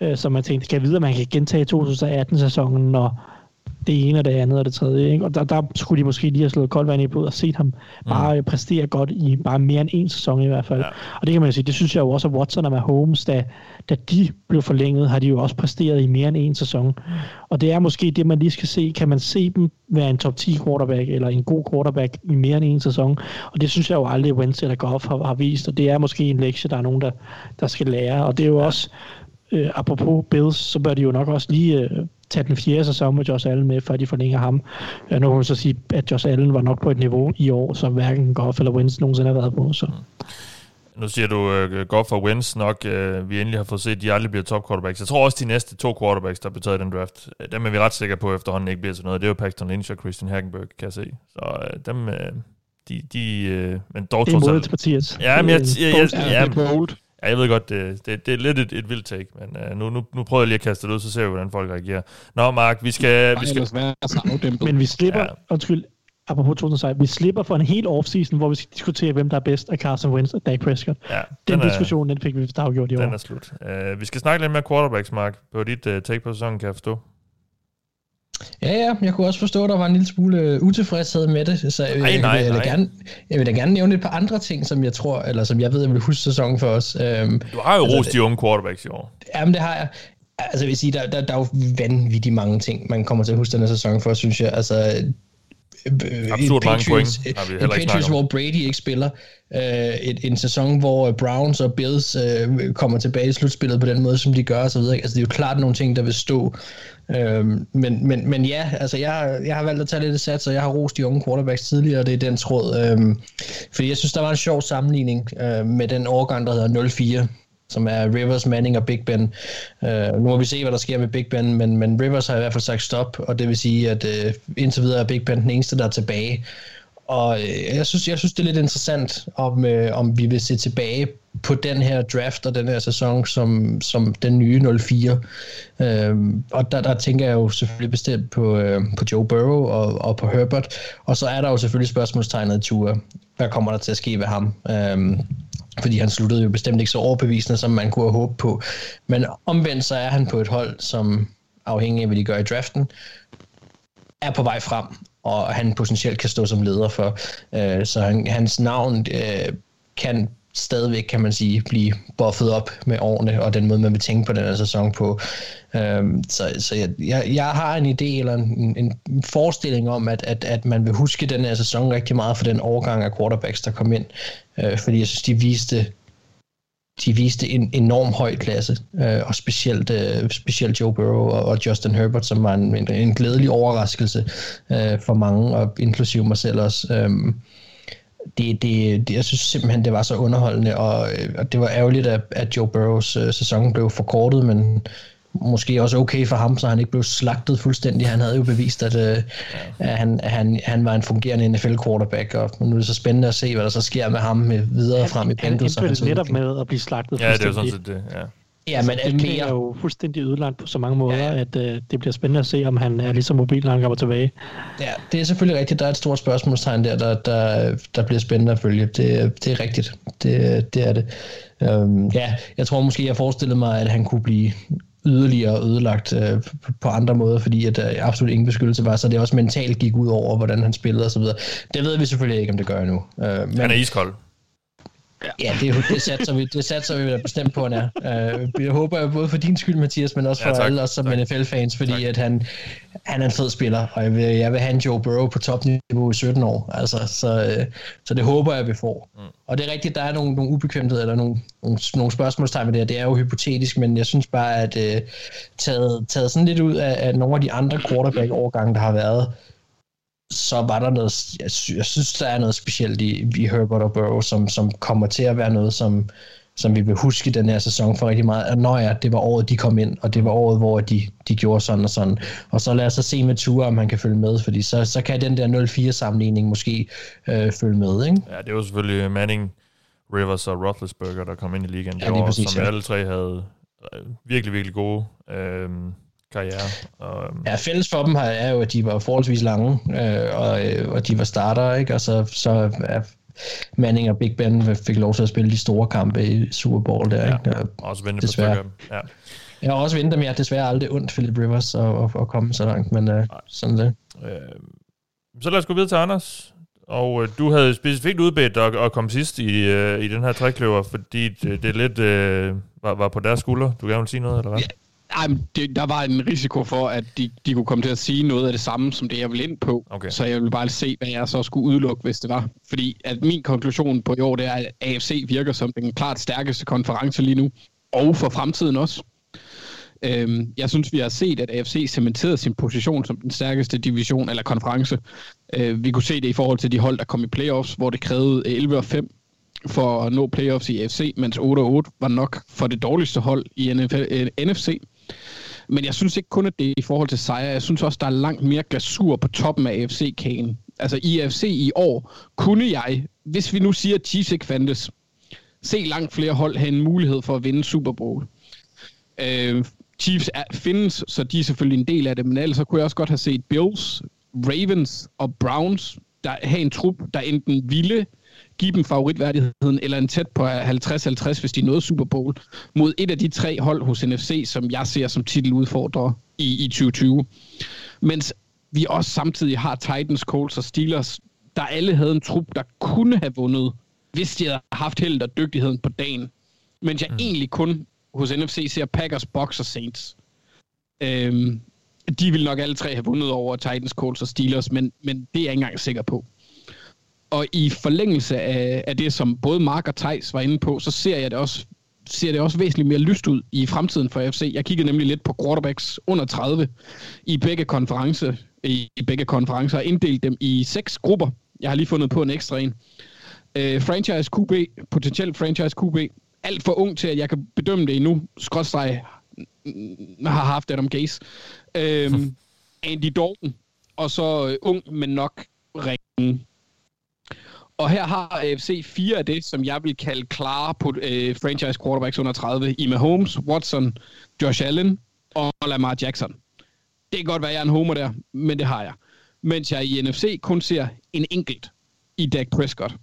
øh, så man tænkte, kan jeg vide, at man kan gentage 2018-sæsonen, når det ene og det andet og det tredje. Ikke? Og der, der skulle de måske lige have slået koldt vand i blod og set ham bare mm. præstere godt i bare mere end en sæson i hvert fald. Ja. Og det kan man jo sige, det synes jeg jo også, at Watson og Mahomes, da, da de blev forlænget, har de jo også præsteret i mere end en sæson. Mm. Og det er måske det, man lige skal se. Kan man se dem være en top 10 quarterback eller en god quarterback i mere end en sæson? Og det synes jeg jo aldrig, Wentz eller Goff har, har vist. Og det er måske en lektie, der er nogen, der, der skal lære. Og det er jo også, øh, apropos Bills, så bør de jo nok også lige øh, tage den fjerde sæson med Josh Allen med, før de forlænger ham. Øh, nu kan man så sige, at Josh Allen var nok på et niveau i år, som hverken Goff eller Wentz nogensinde har været på. Så. Nu siger du uh, Goff og Wentz nok, uh, vi endelig har fået set, at de aldrig bliver top quarterbacks. Jeg tror også, de næste to quarterbacks, der bliver taget i den draft, dem er vi ret sikre på efterhånden ikke bliver til noget. Det er jo Paxton Lynch og Christian Hagenberg, kan jeg se. Så uh, dem, uh, de, de uh, men dog det er modet til Mathias. Ja, men jeg, jeg, jeg, jeg, jeg, jeg, Ja, jeg ved godt, det, det, det er lidt et, et vildt take, men uh, nu, nu, nu prøver jeg lige at kaste det ud, så ser vi, hvordan folk reagerer. Nå, Mark, vi skal... Vi skal... Men vi slipper, ja. undskyld, apropos 2016, vi slipper for en hel offseason, hvor vi skal diskutere, hvem der er bedst af Carson Wentz og Dak Prescott. Ja, den, den diskussion, den fik vi afgjort i år. Den er slut. Uh, vi skal snakke lidt mere quarterbacks, Mark, på dit uh, take på sæsonen, kan jeg forstå. Ja, ja, jeg kunne også forstå, at der var en lille smule øh, utilfredshed med det, så jeg, nej, nej, jeg, vil, Gerne, jeg vil da gerne nævne et par andre ting, som jeg tror, eller som jeg ved, jeg vil huske sæsonen for os. Øhm, du har jo altså, rost de unge quarterbacks i år. Jamen, det har jeg. Altså, jeg vil sige, der, der, der er jo vanvittigt mange ting, man kommer til at huske den her sæson for, synes jeg. Altså, Absurd mange point har vi ikke Patriots, hvor Brady ikke spiller. Uh, et, en sæson, hvor Browns og Bills uh, kommer tilbage i slutspillet på den måde, som de gør osv. Altså, det er jo klart nogle ting, der vil stå Øhm, men, men, men ja, altså jeg, jeg har valgt at tage lidt sats, og jeg har rost de unge quarterbacks tidligere, og det er den tråd. Øhm, fordi jeg synes, der var en sjov sammenligning øh, med den årgang, der hedder 04, som er Rivers, Manning og Big Ben. Øh, nu må vi se, hvad der sker med Big Ben, men, men Rivers har i hvert fald sagt stop, og det vil sige, at øh, indtil videre er Big Ben den eneste, der er tilbage. Og øh, jeg synes, jeg synes, det er lidt interessant, om, øh, om vi vil se tilbage på den her draft og den her sæson som, som den nye 04. Øhm, og der, der tænker jeg jo selvfølgelig bestemt på, øh, på Joe Burrow og, og på Herbert. Og så er der jo selvfølgelig spørgsmålstegnet Tua. Hvad kommer der til at ske ved ham? Øhm, fordi han sluttede jo bestemt ikke så overbevisende, som man kunne have håbet på. Men omvendt så er han på et hold, som afhængig af, hvad de gør i draften, er på vej frem og han potentielt kan stå som leder for. Øh, så han, hans navn øh, kan stadigvæk, kan man sige, blive buffet op med årene, og den måde, man vil tænke på den her sæson på. Øhm, så så jeg, jeg, jeg har en idé eller en, en forestilling om, at, at, at man vil huske den her sæson rigtig meget for den overgang af quarterbacks, der kom ind. Øh, fordi jeg synes, de viste de viste en enorm høj klasse, øh, og specielt, øh, specielt Joe Burrow og, og Justin Herbert, som var en, en, en glædelig overraskelse øh, for mange, og inklusive mig selv også. Øh, det, det, det, jeg synes simpelthen, det var så underholdende, og, øh, og det var ærgerligt, at, at Joe Burrows øh, sæson blev forkortet, men måske også okay for ham, så han ikke blev slagtet fuldstændig. Han havde jo bevist, at, øh, at, han, at han, han var en fungerende NFL-quarterback, og nu er det så spændende at se, hvad der så sker med ham videre han, frem i Bengals. Han endte netop med at blive slagtet Ja, det er jo sådan set det, ja. Ja, men det mere... er jo fuldstændig ødelagt på så mange måder, ja, ja. at uh, det bliver spændende at se, om han er lige så mobil, når han kommer tilbage. Ja, det er selvfølgelig rigtigt. Der er et stort spørgsmålstegn der, der, der, der bliver spændende at følge. Det, det er rigtigt. Det, det er det. Um, ja, jeg tror måske, jeg forestillede mig, at han kunne blive yderligere ødelagt øh, på andre måder, fordi at der øh, absolut ingen beskyttelse var, så det også mentalt gik ud over, hvordan han spillede osv. Det ved vi selvfølgelig ikke, om det gør endnu. Øh, men, han er iskold. Ja, det, det, satser vi, det satser vi da bestemt på, han er. Uh, jeg håber jo både for din skyld, Mathias, men også for ja, alle os som NFL-fans, fordi tak. at han, han er en fed spiller, og jeg vil, jeg vil have en Joe Burrow på topniveau i 17 år. Altså, så, uh, så det håber jeg, vi får. Mm. Og det er rigtigt, der er nogle, nogle ubekvemtheder, eller nogle, nogle, nogle spørgsmålstegn med det her. Det er jo hypotetisk, men jeg synes bare, at uh, taget, taget sådan lidt ud af, af nogle af de andre quarterback-overgange, der har været, så var der noget, jeg, sy- jeg synes, der er noget specielt i, i Herbert og Burrow, som, som kommer til at være noget, som, som vi vil huske den her sæson for rigtig meget. Når ja, det var året, de kom ind, og det var året, hvor de, de gjorde sådan og sådan. Og så lad os så se med Ture, om han kan følge med, fordi så, så kan den der 0-4-sammenligning måske øh, følge med. Ikke? Ja, det var selvfølgelig Manning, Rivers og Roethlisberger, der kom ind i ligaen det ja, år, præcis, som ja. alle tre havde øh, virkelig, virkelig gode. Øh, karriere. Og, um... Ja, fælles for dem er jo, at de var forholdsvis lange, øh, og, øh, og de var starter, ikke? og så, så er Manning og Big Ben fik lov til at spille de store kampe i Super Bowl der. Ja, ikke? Og også vente på desværre. stykker. Ja. Jeg har også ventet, men jeg har desværre aldrig ondt Philip Rivers at, at, at komme så langt, men uh, sådan det. Øh, så lad os gå videre til Anders. Og øh, du havde specifikt udbedt at, at komme sidst i, øh, i den her trækløver, fordi det, det lidt øh, var, var på deres skulder. Du gerne vil sige noget, eller hvad? Ej, men det, der var en risiko for, at de, de kunne komme til at sige noget af det samme, som det jeg ville ind på. Okay. Så jeg ville bare se, hvad jeg så skulle udelukke, hvis det var. Fordi at min konklusion på i år, det er, at AFC virker som den klart stærkeste konference lige nu. Og for fremtiden også. Øhm, jeg synes, vi har set, at AFC cementerede sin position som den stærkeste division eller konference. Øh, vi kunne se det i forhold til de hold, der kom i playoffs, hvor det krævede 11 og 5 for at nå playoffs i AFC, mens 8 og 8 var nok for det dårligste hold i NFL, NFC. Men jeg synes ikke kun, at det er i forhold til sejre. Jeg synes også, der er langt mere glasur på toppen af AFC-kagen. Altså i AFC i år kunne jeg, hvis vi nu siger, at Chiefs ikke fandtes, se langt flere hold have en mulighed for at vinde Super Bowl. Øh, Chiefs er, findes, så de er selvfølgelig en del af det, men ellers så kunne jeg også godt have set Bills, Ravens og Browns, der have en trup, der enten ville give dem favoritværdigheden, eller en tæt på 50-50, hvis de nåede Super Bowl, mod et af de tre hold hos NFC, som jeg ser som titeludfordrer i, i 2020. Mens vi også samtidig har Titans, Colts og Steelers, der alle havde en trup, der kunne have vundet, hvis de havde haft held og dygtigheden på dagen. Men jeg mm. egentlig kun hos NFC ser Packers, Bucks og Saints. Øhm, de vil nok alle tre have vundet over Titans, Colts og Steelers, men, men det er jeg ikke engang sikker på. Og i forlængelse af, af det, som både Mark og Thijs var inde på, så ser jeg det også ser det også væsentligt mere lyst ud i fremtiden for AFC. Jeg kiggede nemlig lidt på quarterbacks under 30 i begge konferencer, i, i begge konferencer og inddelt dem i seks grupper. Jeg har lige fundet på en ekstra en. Uh, franchise QB, potentielt franchise QB, alt for ung til, at jeg kan bedømme det endnu. Skrådstræk har haft Adam Gase. Øhm, Andy Dalton, og så øh, ung, men nok ringe. Og her har AFC fire af det, som jeg vil kalde klare på øh, franchise quarterbacks under 30. I Mahomes, Watson, Josh Allen og Lamar Jackson. Det kan godt være, at jeg er en homer der, men det har jeg. Mens jeg i NFC kun ser en enkelt i Dak Prescott.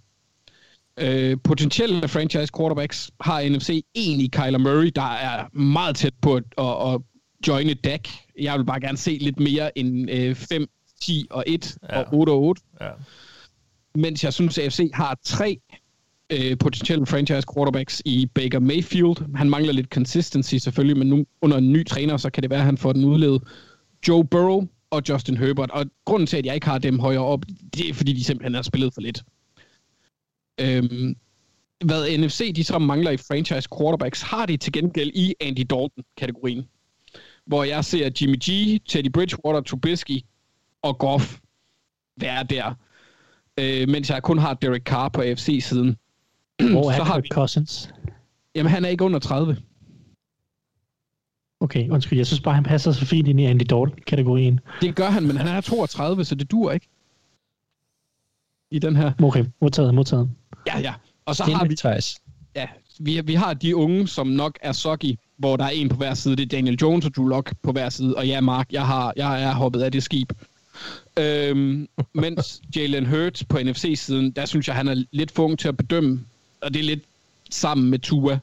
Øh, potentielle franchise quarterbacks har NFC en i Kyler Murray, der er meget tæt på at, at, at joine Dak. Jeg vil bare gerne se lidt mere end øh, 5, 10 og 1 ja. og 8 og 8. Ja. Mens jeg synes, at AFC har tre øh, potentielle franchise quarterbacks i Baker Mayfield. Han mangler lidt consistency selvfølgelig, men nu under en ny træner, så kan det være, at han får den udledet. Joe Burrow og Justin Herbert. Og grunden til, at jeg ikke har dem højere op, det er, fordi de simpelthen har spillet for lidt. Øhm, hvad NFC de så mangler i franchise quarterbacks, har de til gengæld i Andy Dalton-kategorien. Hvor jeg ser Jimmy G, Teddy Bridgewater, Trubisky og Goff være der. Øh, mens jeg kun har Derek Carr på AFC-siden. Hvor er så har vi, Cousins? jamen, han er ikke under 30. Okay, undskyld. Jeg synes bare, han passer så fint ind i Andy Dalton-kategorien. Det gør han, men han er 32, så det dur ikke. I den her. Okay, modtaget, modtaget. Ja, ja. Og så har vi, Thijs. ja, vi, vi har de unge, som nok er soggy, hvor der er en på hver side. Det er Daniel Jones og Drew Lock på hver side. Og ja, Mark, jeg, har, jeg er hoppet af det skib. Øhm, mens Jalen Hurts på NFC-siden, der synes jeg, han er lidt for til at bedømme. Og det er lidt sammen med Tua.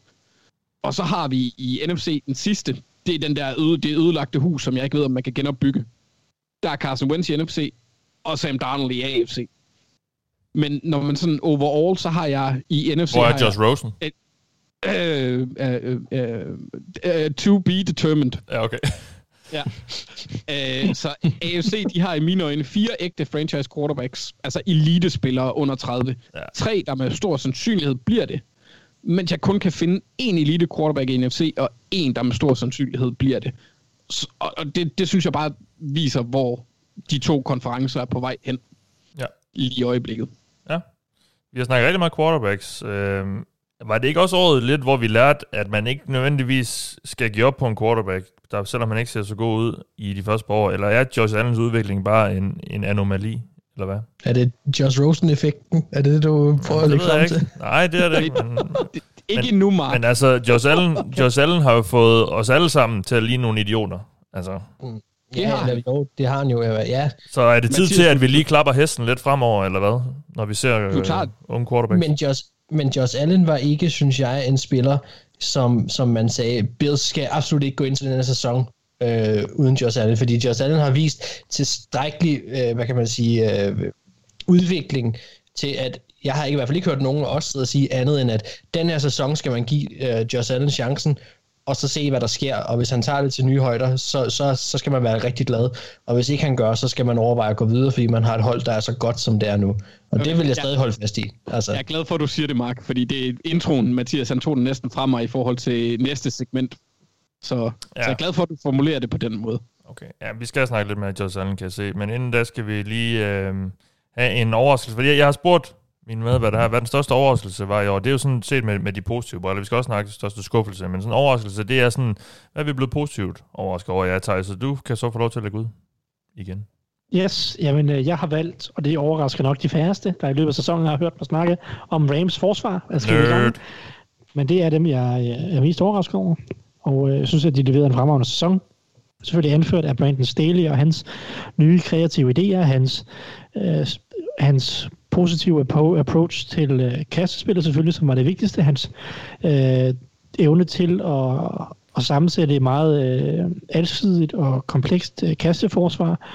Og så har vi i NFC den sidste. Det er den der øde, det ødelagte hus, som jeg ikke ved, om man kan genopbygge. Der er Carson Wentz i NFC, og Sam Darnold i AFC. Men når man sådan overall, så har jeg i NFC... Hvor er jeg- Josh Rosen? Øh, øh, øh, øh, to be determined. Ja, okay. Ja. øh, så AFC, de har i mine øjne fire ægte franchise quarterbacks, altså elitespillere under 30. Ja. Tre, der med stor sandsynlighed bliver det. Mens jeg kun kan finde en elite quarterback i NFC, og en, der med stor sandsynlighed bliver det. Så, og det, det synes jeg bare viser, hvor de to konferencer er på vej hen Ja. lige i øjeblikket. Ja. Vi har snakket rigtig meget quarterbacks. Øh, var det ikke også året lidt, hvor vi lærte, at man ikke nødvendigvis skal give op på en quarterback, der, selvom han ikke ser så god ud i de første par år? Eller er Josh Allens udvikling bare en, en anomali? Eller hvad? Er det Josh Rosen-effekten? Er det det, du prøver at det lægge frem til? ikke. Nej, det er det ikke. Men, Ikke Men- endnu, Mark. men altså, Josh Allen, Josh Allen har jo fået os alle sammen til at ligne nogle idioter. Altså, Ja, har eller, jo, det har han jo. Ja, Så er det tid Mathias- til, at vi lige klapper hesten lidt fremover, eller hvad? Når vi ser Du øh, tager- unge quarterbacks. men Josh, men Josh Allen var ikke, synes jeg, en spiller, som, som man sagde, Bills skal absolut ikke gå ind til den her sæson øh, uden Josh Allen, fordi Josh Allen har vist tilstrækkelig, øh, hvad kan man sige, øh, udvikling til, at jeg har ikke, i hvert fald ikke hørt nogen af os sidde og sige andet end, at den her sæson skal man give øh, Josh Allen chancen, og så se, hvad der sker. Og hvis han tager det til nye højder, så, så, så skal man være rigtig glad. Og hvis ikke han gør, så skal man overveje at gå videre, fordi man har et hold, der er så godt, som det er nu. Og det vil jeg stadig holde fast i. Altså, Jeg er glad for, at du siger det, Mark, fordi det er introen, Mathias, han tog den næsten fra mig i forhold til næste segment. Så, ja. så jeg er glad for, at du formulerer det på den måde. Okay, ja, vi skal snakke lidt med Josh Allen, kan jeg se. Men inden da skal vi lige øh, have en overraskelse. Fordi jeg, jeg har spurgt mine medværter her, hvad den største overraskelse var i år. Det er jo sådan set med, med de positive briller. Vi skal også snakke den største skuffelse. Men sådan en overraskelse, det er sådan, hvad er vi blevet positivt overrasket over? Ja, Thijs, så du kan så få lov til at lægge ud igen. Yes, jamen øh, jeg har valgt, og det overrasker nok de færreste, der i løbet af sæsonen har hørt mig snakke om Rams forsvar. Altså, Nerd. Men det er dem, jeg øh, er mest overrasket over. Og øh, jeg synes, at de leverede en fremragende sæson. Selvfølgelig anført af Brandon Staley og hans nye kreative idéer, hans, øh, hans positive approach til øh, kastespillet selvfølgelig, som var det vigtigste, hans øh, evne til at, at sammensætte et meget øh, alsidigt og komplekst øh, kasteforsvar.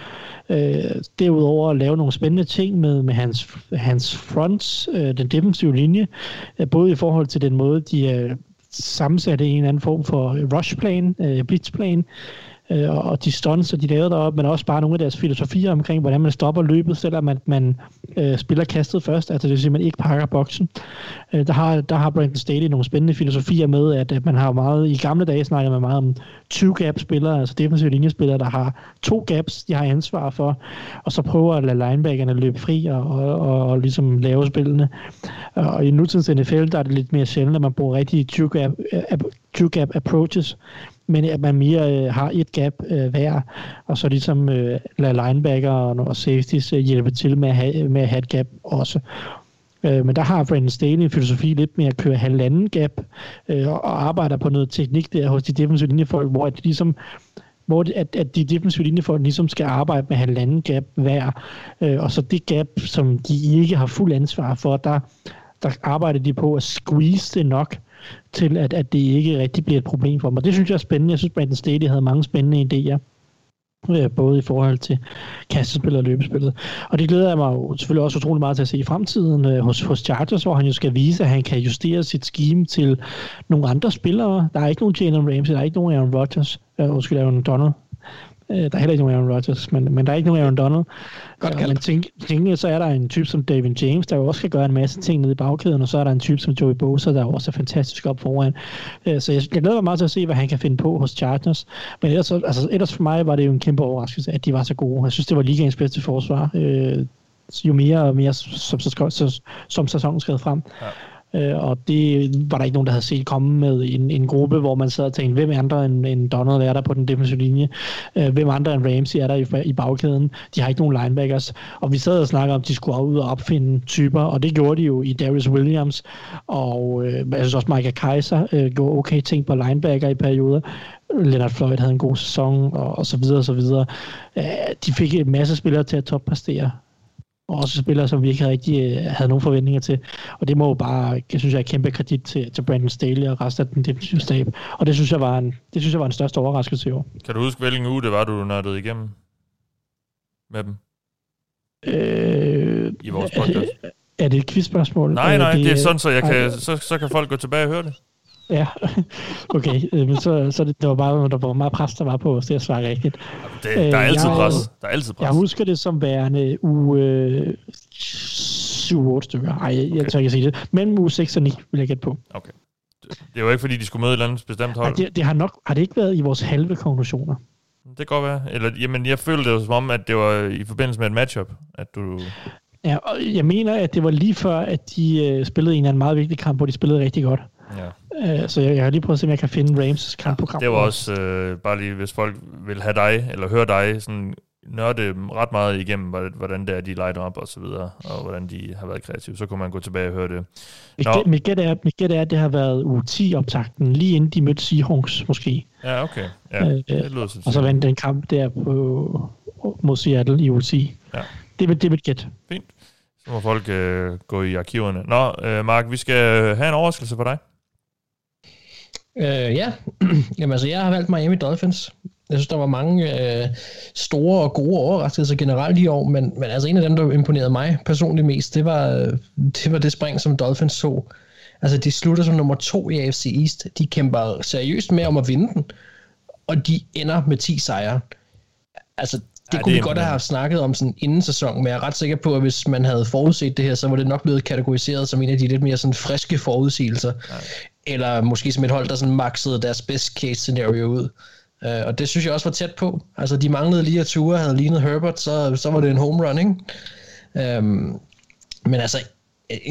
Øh, derudover at lave nogle spændende ting med, med hans, hans fronts, øh, den defensive linje, øh, både i forhold til den måde, de øh, sammensatte en eller anden form for øh, rushplan, øh, blitzplan, øh, og- de stunts, de lavede deroppe, men også bare nogle af deres filosofier omkring, hvordan man stopper løbet, selvom man, man øh, spiller kastet først, altså det vil sige, at man ikke pakker boksen. Øh, der, har, der har Brandon Staley nogle spændende filosofier med, at, at man har meget, i gamle dage snakkede man meget om 2-gap-spillere, altså defensive linjespillere, der har to gaps, de har ansvar for, og så prøver at lade linebackerne løbe fri og, og, og, og ligesom lave spillene. Og i nutidens NFL, der er det lidt mere sjældent, at man bruger rigtige 2-gap, 2-gap øh, approaches, men at man mere øh, har et gap øh, hver, og så ligesom øh, lader linebacker og, og safeties øh, hjælpe til med at, have, med at have et gap også. Øh, men der har Brandon Staley en filosofi lidt med at køre halvanden gap, øh, og, arbejder på noget teknik der hos de defensive linjefolk, hvor at de ligesom hvor det, at, at de defensive linjefolk ligesom skal arbejde med halvanden gap hver, øh, og så det gap, som de ikke har fuld ansvar for, der, der arbejder de på at squeeze det nok, til at, at det ikke rigtig bliver et problem for dem. Og det synes jeg er spændende. Jeg synes, Brandon Staley havde mange spændende idéer øh, både i forhold til kastespillet og løbespillet. Og det glæder jeg mig jo selvfølgelig også utrolig meget til at se i fremtiden øh, hos, hos Chargers, hvor han jo skal vise, at han kan justere sit scheme til nogle andre spillere. Der er ikke nogen Jalen Ramsey, der er ikke nogen Aaron Rodgers, øh, undskyld, Aaron Donald. Øh, der er heller ikke nogen Aaron Rodgers, men, men der er ikke nogen Aaron Donald. Godt kaldt. men tænk, tænk, så er der en type som David James, der jo også skal gøre en masse ting nede i bagkæden, og så er der en type som Joey Bosa, der også er fantastisk op foran. Øh, Så jeg, jeg glæder mig meget til at se, hvad han kan finde på hos Chargers. Men ellers, så- altså, ellers for mig var det jo en kæmpe overraskelse, at de var så gode. Jeg synes, det var ligaens bedste forsvar. Øh, jo mere og mere, som, som, som, som sæsonen skred frem. Ja. Øh, og det var der ikke nogen, der havde set komme med en, en gruppe, hvor man sad og tænkte, hvem andre end, end Donald er der på den defensive linje? Øh, hvem andre end Ramsey er der i, i bagkæden? De har ikke nogen linebackers. Og vi sad og snakkede om, at de skulle ud og opfinde typer, og det gjorde de jo i Darius Williams, og øh, jeg synes også Michael Kaiser øh, gjorde okay ting på linebacker i perioder. Leonard Floyd havde en god sæson, og, og så videre, og så videre. Øh, de fik en masse spillere til at toppræstere og også spillere, som vi ikke rigtig øh, havde nogen forventninger til. Og det må jo bare, jeg synes jeg, er kæmpe kredit til, til Brandon Staley og resten af den defensive stab. Og det synes jeg var en, det synes jeg var en største overraskelse i år. Kan du huske, hvilken uge det var, du nørdede igennem med dem Øh, i vores podcast? er det et quizspørgsmål? Nej, nej, det er sådan, så, jeg ej, kan, så, så kan folk gå tilbage og høre det. Ja, okay. Men så, så det, det var bare, der var meget pres, der var på os til at svare rigtigt. Det, der er Øh, altid jeg- pres. Der er altid pres. Jeg husker det som værende uge øh, 7-8 stykker. Ej, jeg, jeg tør ikke sige det. Mellem uge 6 og 9 vil jeg gætte på. Okay. Det er jo ikke, fordi de skulle møde et eller andet bestemt hold. det, det, har nok har det ikke været i vores halve konklusioner. Det kan godt være. Eller, jamen, jeg følte det jo som om, at det var i forbindelse med et matchup, at du... Ja, og jeg mener, at det var lige før, at de øh, spillede en eller anden meget vigtig kamp, hvor de spillede rigtig godt. Ja. Øh, så jeg, jeg har lige prøvet at se, om jeg kan finde Rams kampprogram. Det var også øh, bare lige, hvis folk vil have dig, eller høre dig, sådan nørde ret meget igennem, hvordan det er, de lighter op og så videre, og hvordan de har været kreative, så kunne man gå tilbage og høre det. Mit, Nå. gæt, mit, gæt er, mit gæt er, at det har været uge 10 optakten, lige inden de mødte Seahawks måske. Ja, okay. Ja, Øh, det lyder så og så vandt den kamp der på, mod Seattle i UC. Ja. Det vil det vil gæt. Fint. Så må folk øh, gå i arkiverne. Nå, øh, Mark, vi skal have en overraskelse for dig. Øh, ja, Jamen, altså, jeg har valgt Miami Dolphins. Jeg synes, der var mange øh, store og gode overraskelser generelt i år, men, men altså en af dem, der imponerede mig personligt mest, det var, øh, det var det spring, som Dolphins så. Altså, de slutter som nummer to i AFC East. De kæmper seriøst med om at vinde den, og de ender med 10 sejre. Altså, det Ja, kunne det vi godt have snakket om sådan inden sæsonen, men jeg er ret sikker på, at hvis man havde forudset det her, så var det nok blevet kategoriseret som en af de lidt mere sådan friske forudsigelser. Eller måske som et hold, der sådan maxede deres best case scenario ud. Uh, og det synes jeg også var tæt på. Altså, de manglede lige at ture, havde lignet Herbert, så, så var det en home run, ikke? Um, men altså,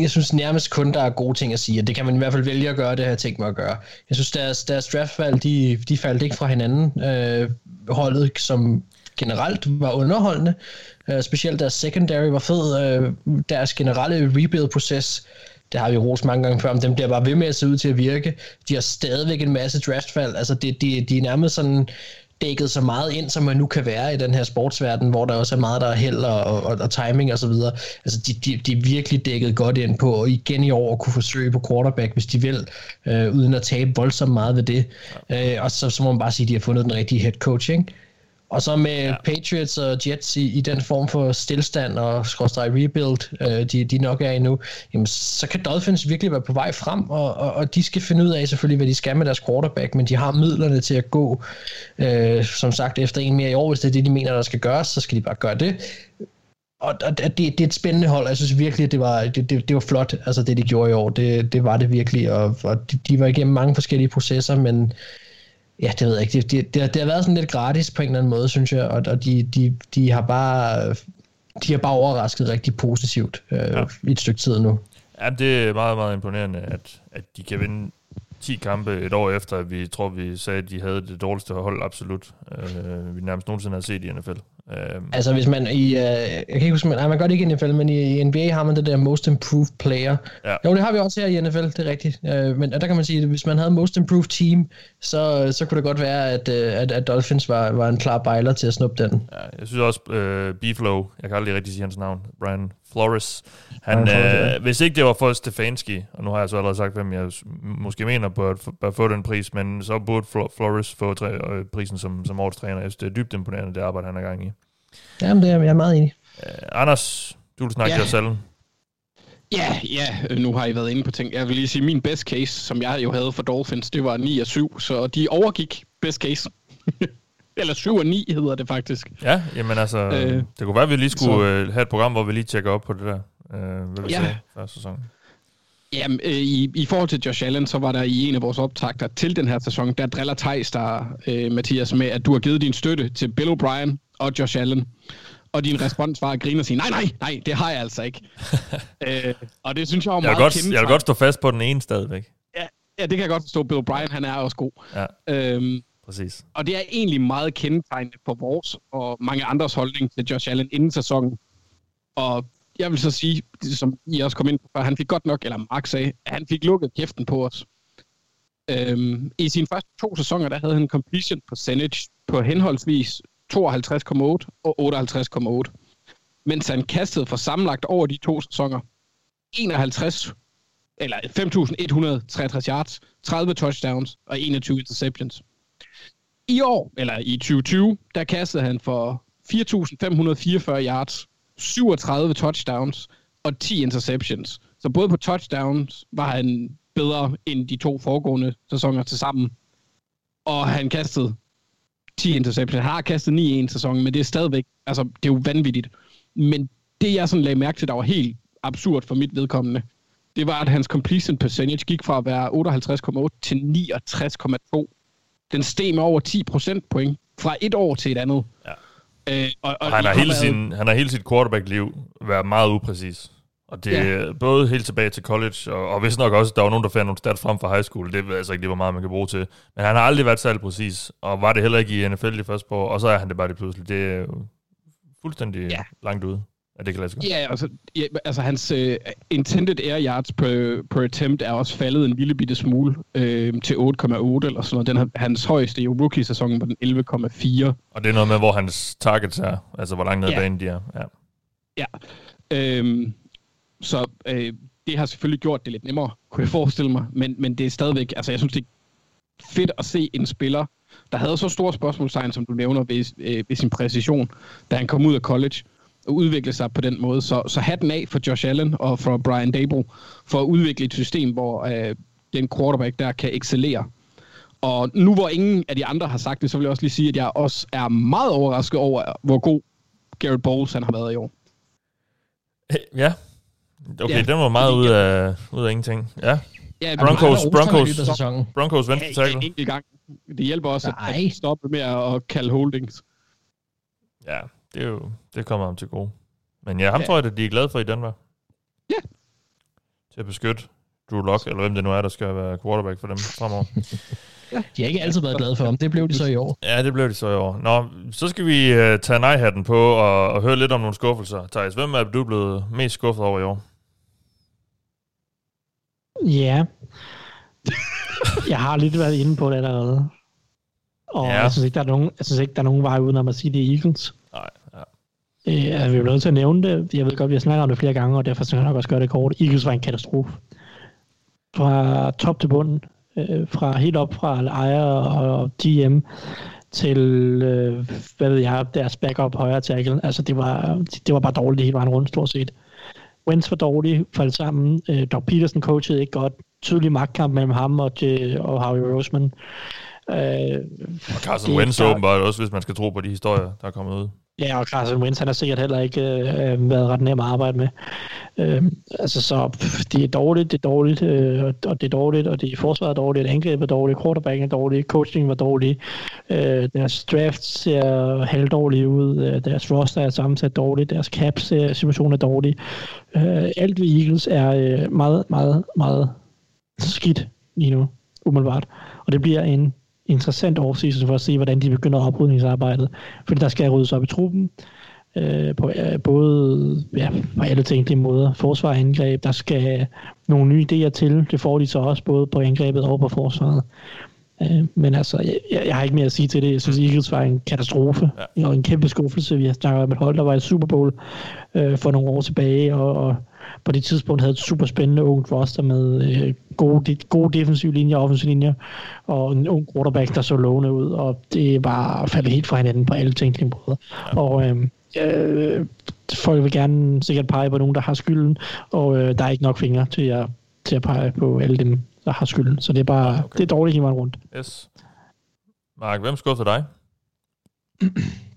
jeg synes nærmest kun, der er gode ting at sige, og det kan man i hvert fald vælge at gøre, det har jeg tænkt mig at gøre. Jeg synes, deres, deres draftvalg, de, de faldt ikke fra hinanden. Øh, holdet, som generelt var underholdende, øh, specielt deres secondary var fed, øh, deres generelle rebuild-proces, det har vi rost mange gange før, men den bliver bare ved med at se ud til at virke. De har stadigvæk en masse draftvalg, altså de, de, de er nærmest sådan dækket så meget ind, som man nu kan være i den her sportsverden, hvor der også er meget, der er held og, og, og timing og så videre. Altså, de, de, de er virkelig dækket godt ind på, og igen i år kunne forsøge på quarterback, hvis de vil, øh, uden at tabe voldsomt meget ved det. Ja. Øh, og så, så må man bare sige, at de har fundet den rigtige head coach, ikke? Og så med ja. Patriots og Jets i, i den form for stillstand og skråstrej rebuild, øh, de, de nok er i nu, jamen, så kan Dolphins virkelig være på vej frem, og, og, og de skal finde ud af selvfølgelig, hvad de skal med deres quarterback, men de har midlerne til at gå, øh, som sagt, efter en mere i år, hvis det er det, de mener, der skal gøres, så skal de bare gøre det. Og, og det, det er et spændende hold, jeg synes virkelig, at det var, det, det, det var flot, altså det de gjorde i år, det, det var det virkelig, og, og de, de var igennem mange forskellige processer, men ja, det ved jeg ikke. Det, det, det, det har været sådan lidt gratis på en eller anden måde, synes jeg, og, og de, de, de har bare de har bare overrasket rigtig positivt øh, ja. i et stykke tid nu. Ja, det er meget, meget imponerende, at, at de kan vinde 10 kampe et år efter, at vi tror, vi sagde, at de havde det dårligste hold, absolut. Øh, vi nærmest nogensinde har set i NFL. Øh, Altså hvis man i, øh, jeg kan ikke huske, man, nej, man gør det ikke i NFL, men i, i NBA har man det der most improved player. Ja. Jo, det har vi også her i NFL, det er rigtigt. Øh, men der kan man sige, at hvis man havde most improved team, så, så kunne det godt være, at, øh, at, at Dolphins var, var en klar bejler til at snuppe den. Ja, jeg synes også, uh, Beeflow, jeg kan aldrig rigtig sige hans navn, Brian Flores, han, ja. uh, hvis ikke det var for Stefanski, og nu har jeg så allerede sagt, hvem jeg måske mener bør, bør få den pris, men så burde Flo- Flores få træ, øh, prisen som, som årets træner. Jeg synes, det er dybt imponerende, det arbejde, han er gang i. Jamen, det er jeg er meget enig. Uh, Anders, du vil snakke Ja. ja. dig selv. Ja, ja, øh, nu har I været inde på ting. Jeg vil lige sige, min best case, som jeg jo havde for Dolphins, det var 9 og 7, så de overgik best case. Eller 7 og 9 hedder det faktisk. Ja, jamen altså, Øh, det kunne være, at vi lige skulle så- øh, have et program, hvor vi lige tjekker op på det der, øh, hvad vi Ja. sagde første sæson. Jamen, øh, i, i forhold til Josh Allen, så var der i en af vores optagter til den her sæson, der driller Thijs der, øh, Mathias, med, at du har givet din støtte til Bill O'Brien og Josh Allen. Og din respons var at grine og sige, nej, nej, nej, det har jeg altså ikke. øh, og det synes jeg var Jeg meget vil, godt, jeg vil godt stå fast på den ene stadigvæk. Ja, ja, det kan jeg godt forstå. Bill O'Brien, han er også god. Ja, Øhm, præcis. og det er egentlig meget kendetegnende for vores og mange andres holdning til Josh Allen inden sæsonen. Og jeg vil så sige, som I også kom ind på før, han fik godt nok, eller Mark sagde, at han fik lukket kæften på os. Øhm, I sine første to sæsoner, der havde han completion percentage på henholdsvis 52,8 og 58,8. Mens han kastede for sammenlagt over de to sæsoner 51 eller 5.163 yards, 30 touchdowns og 21 interceptions. I år, eller i 2020, der kastede han for 4.544 yards, 37 touchdowns og 10 interceptions. Så både på touchdowns var han bedre end de to foregående sæsoner til sammen. Og han kastede 10 interceptions. Han har kastet 9 i en sæson, men det er stadigvæk, altså det er jo vanvittigt. Men det jeg sådan lagde mærke til, der var helt absurd for mit vedkommende, det var, at hans completion percentage gik fra at være 58,8 til 69,2. Den steg med over 10 procentpoint fra et år til et andet. Ja. Øh, og, Og han, I har hele sin, han har hele sit quarterback-liv været meget upræcis. Og det er Ja. både helt tilbage til college, og, og hvis nok også, der var nogen, der fandt nogle stats frem fra high school. Det ved jeg altså ikke, det var meget, man kan bruge til. Men han har aldrig været særlig præcis, og var det heller ikke i NFL i første år, og så er han det bare det pludselig. Det er fuldstændig ja. langt ude. At det kan lade sig gøre. Ja, altså, ja, altså hans uh, intended air yards per, per attempt er også faldet en lille bitte smule øh, til 8,8 eller sådan noget. Den, har- hans højeste i rookie-sæsonen var den 11,4. Og det er noget med, hvor hans targets er, altså hvor langt ned Ja. banen de er. Ja. Ja. Øhm, så øh, det har selvfølgelig gjort det lidt nemmere, kunne jeg forestille mig. Men, men det er stadigvæk, altså jeg synes, det er fedt at se en spiller, der havde så store spørgsmålstegn, som du nævner, ved, øh, ved sin præcision, da han kom ud af college og udvikle sig på den måde. Så, så hatten af for Josh Allen og for Brian Dable for at udvikle et system, hvor øh, den quarterback der kan excellere. Og nu hvor ingen af de andre har sagt det, så vil jeg også lige sige, at jeg også er meget overrasket over, hvor god Garrett Bowles han har været i år. Ja. Okay, Ja, den var meget ud af, ud af ingenting. Ja. Ja, Broncos- Broncos- sæsonen. Broncos venstre Ja, tackle. gang. Det hjælper også at, Nej. at stoppe med at kalde holdings. Ja, det er jo, det kommer ham til gode. Men ja, ham Ja. tror jeg, at de er glade for i Danmark. Ja. Til at beskytte Drew Lock, eller hvem det nu er, der skal være quarterback for dem fremover. De har ikke altid været glade for ham. Det blev de så i år. Ja, det blev de så i år. Nå, så skal vi uh, tage nej-hatten på og, og høre lidt om nogle skuffelser. Thijs, hvem er du blevet mest skuffet over i år? Ja. Jeg har lidt været inde på det allerede. Og Ja. jeg, synes ikke, der er nogen, jeg synes ikke, der er nogen vej udenom at sige, det er Eagles. Øh, altså, vi er nødt til at nævne det. Jeg ved godt, vi har snakket om det flere gange, og derfor skal jeg nok også gøre det kort. Eagles var en katastrofe. Fra top til bunden. Øh, fra helt op fra ejer og GM til, øh, hvad ved jeg, deres backup højre tackle. Altså, det var, det var bare dårligt det hele vejen rundt, stort set. Wentz var dårlig, faldt sammen. Øh, Doug Peterson coachede ikke godt. Tydelig magtkamp mellem ham og, J- og Howie Roseman. Øh, Og Carson Wentz åbenbart også, hvis man skal tro på de historier, der er kommet ud. Ja, og Carson Wentz, han har sikkert heller ikke øh, øh, været ret nem at arbejde med. Øh, altså, så pff, det er dårligt, det er dårligt, øh, og det er dårligt, og det er forsvaret er dårligt, angrebet er dårligt, quarterbacken er dårligt, coaching var dårlig, øh, deres draft ser halvdårligt ud, øh, deres roster er sammensat dårligt, deres cap situation er dårlig. Øh, alt ved Eagles er øh, meget, meget, meget skidt lige nu, umiddelbart. Og det bliver en interessant offseason for at se, hvordan de begynder oprydningsarbejdet. Fordi der skal ryddes op i truppen, øh, på øh, både ja, på alle tænkelige måder. Forsvar og angreb, der skal nogle nye idéer til. Det får de så også både på angrebet og på forsvaret. Øh, men altså, jeg, jeg, jeg har ikke mere at sige til det. Jeg synes, Eagles var en katastrofe ja. og en kæmpe skuffelse. Vi har snakket om et hold, der var i Super Bowl øh, for nogle år tilbage, og, og på det tidspunkt havde et super spændende ungt roster med øh, gode, de, gode defensive linjer og offensive linjer, og en ung quarterback, der så lovende ud, og det var faldet helt fra hinanden på alle tænkelige måder. Ja. Og øh, øh, folk vil gerne sikkert pege på nogen, der har skylden, og øh, der er ikke nok fingre til at, til at pege på alle dem, der har skylden. Så det er bare, okay. det er dårligt hele vejen rundt. Yes. Mark, hvem skuffede dig?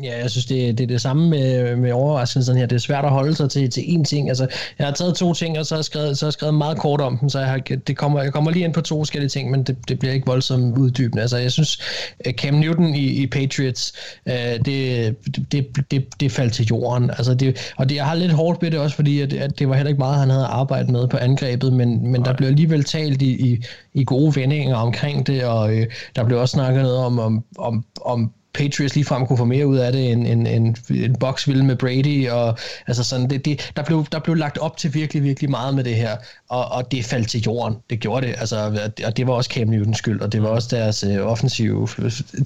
Ja, jeg synes, det, det er det samme med, med overraskelsen her. Det er svært at holde sig til, til én ting. Altså, jeg har taget to ting, og så har jeg skrevet, så har jeg skrevet meget kort om dem, så jeg, har, det kommer, jeg kommer lige ind på to forskellige ting, men det, det bliver ikke voldsomt uddybende. Altså, jeg synes, øh, Cam Newton i, i Patriots, øh, det, det, det, det faldt til jorden. Altså, det, og det, jeg har lidt hårdt ved det også, fordi at, at det var heller ikke meget, han havde arbejdet med på angrebet, men, men der blev alligevel talt i, i, i gode vendinger omkring det, og øh, der blev også snakket noget om, om, om, om Patriots ligefrem kunne få mere ud af det, end, end, end, end Box ville med Brady, og altså sådan, det, det, der, blev, der blev lagt op til virkelig, virkelig meget med det her, og, og det faldt til jorden, det gjorde det, altså, og det var også Cam Newtons skyld, og det var også deres øh, offensive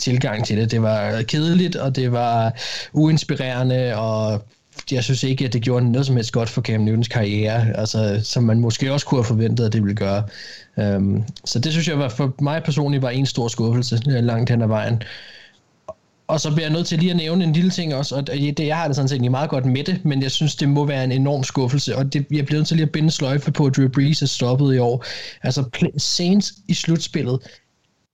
tilgang til det, det var kedeligt, og det var uinspirerende, og jeg synes ikke, at det gjorde noget som helst godt for Cam Newtons karriere, altså, som man måske også kunne have forventet, at det ville gøre. Um, så det synes jeg var, for mig personligt var en stor skuffelse øh, langt hen ad vejen. Og så bliver jeg nødt til lige at nævne en lille ting også, og det, jeg har det sådan set meget godt med det, men jeg synes, det må være en enorm skuffelse, og det, jeg bliver nødt til lige at binde sløjfe på, at Drew Brees er stoppet i år. Altså, Saints i slutspillet,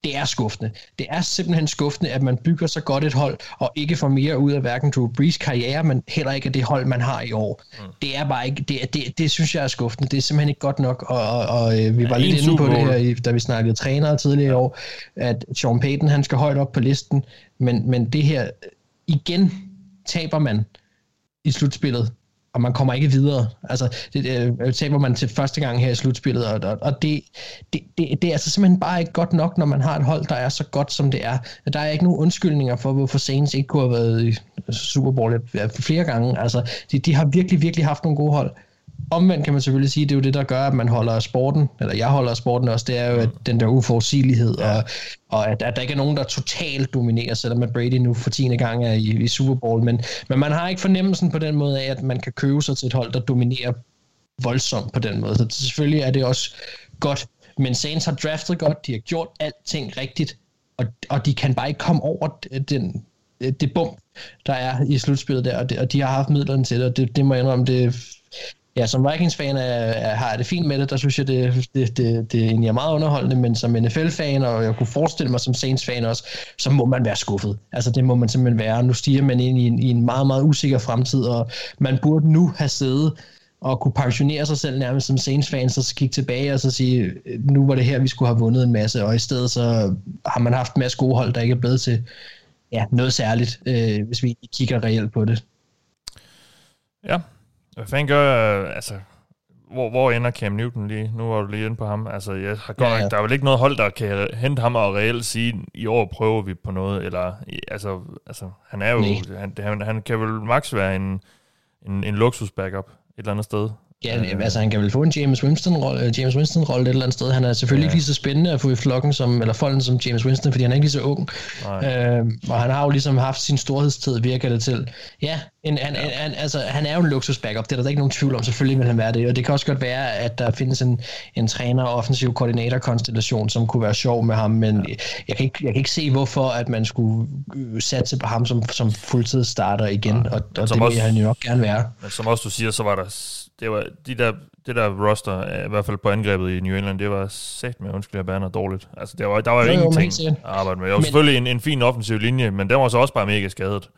det er skuffende. Det er simpelthen skuffende, at man bygger så godt et hold, og ikke får mere ud af hverken Drew Brees karriere, men heller ikke af det hold, man har i år. Mm. Det er bare ikke, det, det, det synes jeg er skuffende. Det er simpelthen ikke godt nok, og, og, og vi var Ja, lidt inde på det her, da vi snakkede trænere tidligere i år, at Sean Payton, han skal højt op på listen, men, men det her, igen taber man i slutspillet og man kommer ikke videre. Altså, det, det øh, taber man til første gang her i slutspillet, og, og, og det, det, det, det er altså simpelthen bare ikke godt nok, når man har et hold, der er så godt, som det er. Der er ikke nogen undskyldninger for, hvorfor Saints ikke kunne have været i Super Bowl flere gange. Altså, de, de har virkelig, virkelig haft nogle gode hold. Omvendt kan man selvfølgelig sige, det er jo det, der gør, at man holder sporten, eller jeg holder sporten også, det er jo at den der uforudsigelighed, ja. og, og at, at der ikke er nogen, der totalt dominerer, selvom at Brady nu for tiende gang er i, i Super Bowl. Men, men man har ikke fornemmelsen på den måde af, at man kan købe sig til et hold, der dominerer voldsomt på den måde. Så selvfølgelig er det også godt. Men Saints har draftet godt, de har gjort alting rigtigt, og, og de kan bare ikke komme over den, det bump, der er i slutspillet der, og, det, og de har haft midlerne til det, og det, det må jeg indrømme, det ja, som Vikings-fan er, er, har jeg det fint med det. Der synes jeg, det, det, det, det egentlig er meget underholdende, men som NFL-fan, og jeg kunne forestille mig som Saints-fan også, så må man være skuffet. Altså det må man simpelthen være. Nu stiger man ind i en, i en meget, meget usikker fremtid, og man burde nu have siddet og kunne pensionere sig selv nærmest som Saints-fan, så kigge tilbage og så sige, nu var det her, vi skulle have vundet en masse, og i stedet så har man haft en masse gode hold, der ikke er blevet til ja, noget særligt, øh, hvis vi kigger reelt på det. Ja, hvad fanden gør, altså, hvor, hvor ender Cam Newton lige? Nu var du lige inde på ham. Altså, jeg har godt ja, ja. der er vel ikke noget hold, der kan hente ham og reelt sige, i år prøver vi på noget, eller, altså, altså han er jo, han, han, han, kan vel max være en, en, en luksus backup et eller andet sted. Ja, øh, altså han kan vel få en James Winston-rolle James Winston -rolle et eller andet sted. Han er selvfølgelig ja. ikke lige så spændende at få i flokken som, eller folden som James Winston, fordi han er ikke lige så ung. Øh, og han har jo ligesom haft sin storhedstid, virker det til. Ja, en, han, ja. Han, altså, han er jo en luksus backup, det er der ikke nogen tvivl om, selvfølgelig vil han være det. Og det kan også godt være, at der findes en, en træner- og offensiv koordinator-konstellation, som kunne være sjov med ham, men ja. jeg, kan ikke, jeg kan ikke se, hvorfor at man skulle øh, satse på ham som, som fuldtidsstarter igen, ja. og, og det vil han jo nok gerne være. Men som også du siger, så var der det var de der, det der roster, i hvert fald på angrebet i New England, det var sat med, undskyld, jeg baner dårligt. Altså, der var, der var jo, jo ingenting at arbejde med. Det var men, selvfølgelig en, en fin offensiv linje, men den var så også bare mega skadet.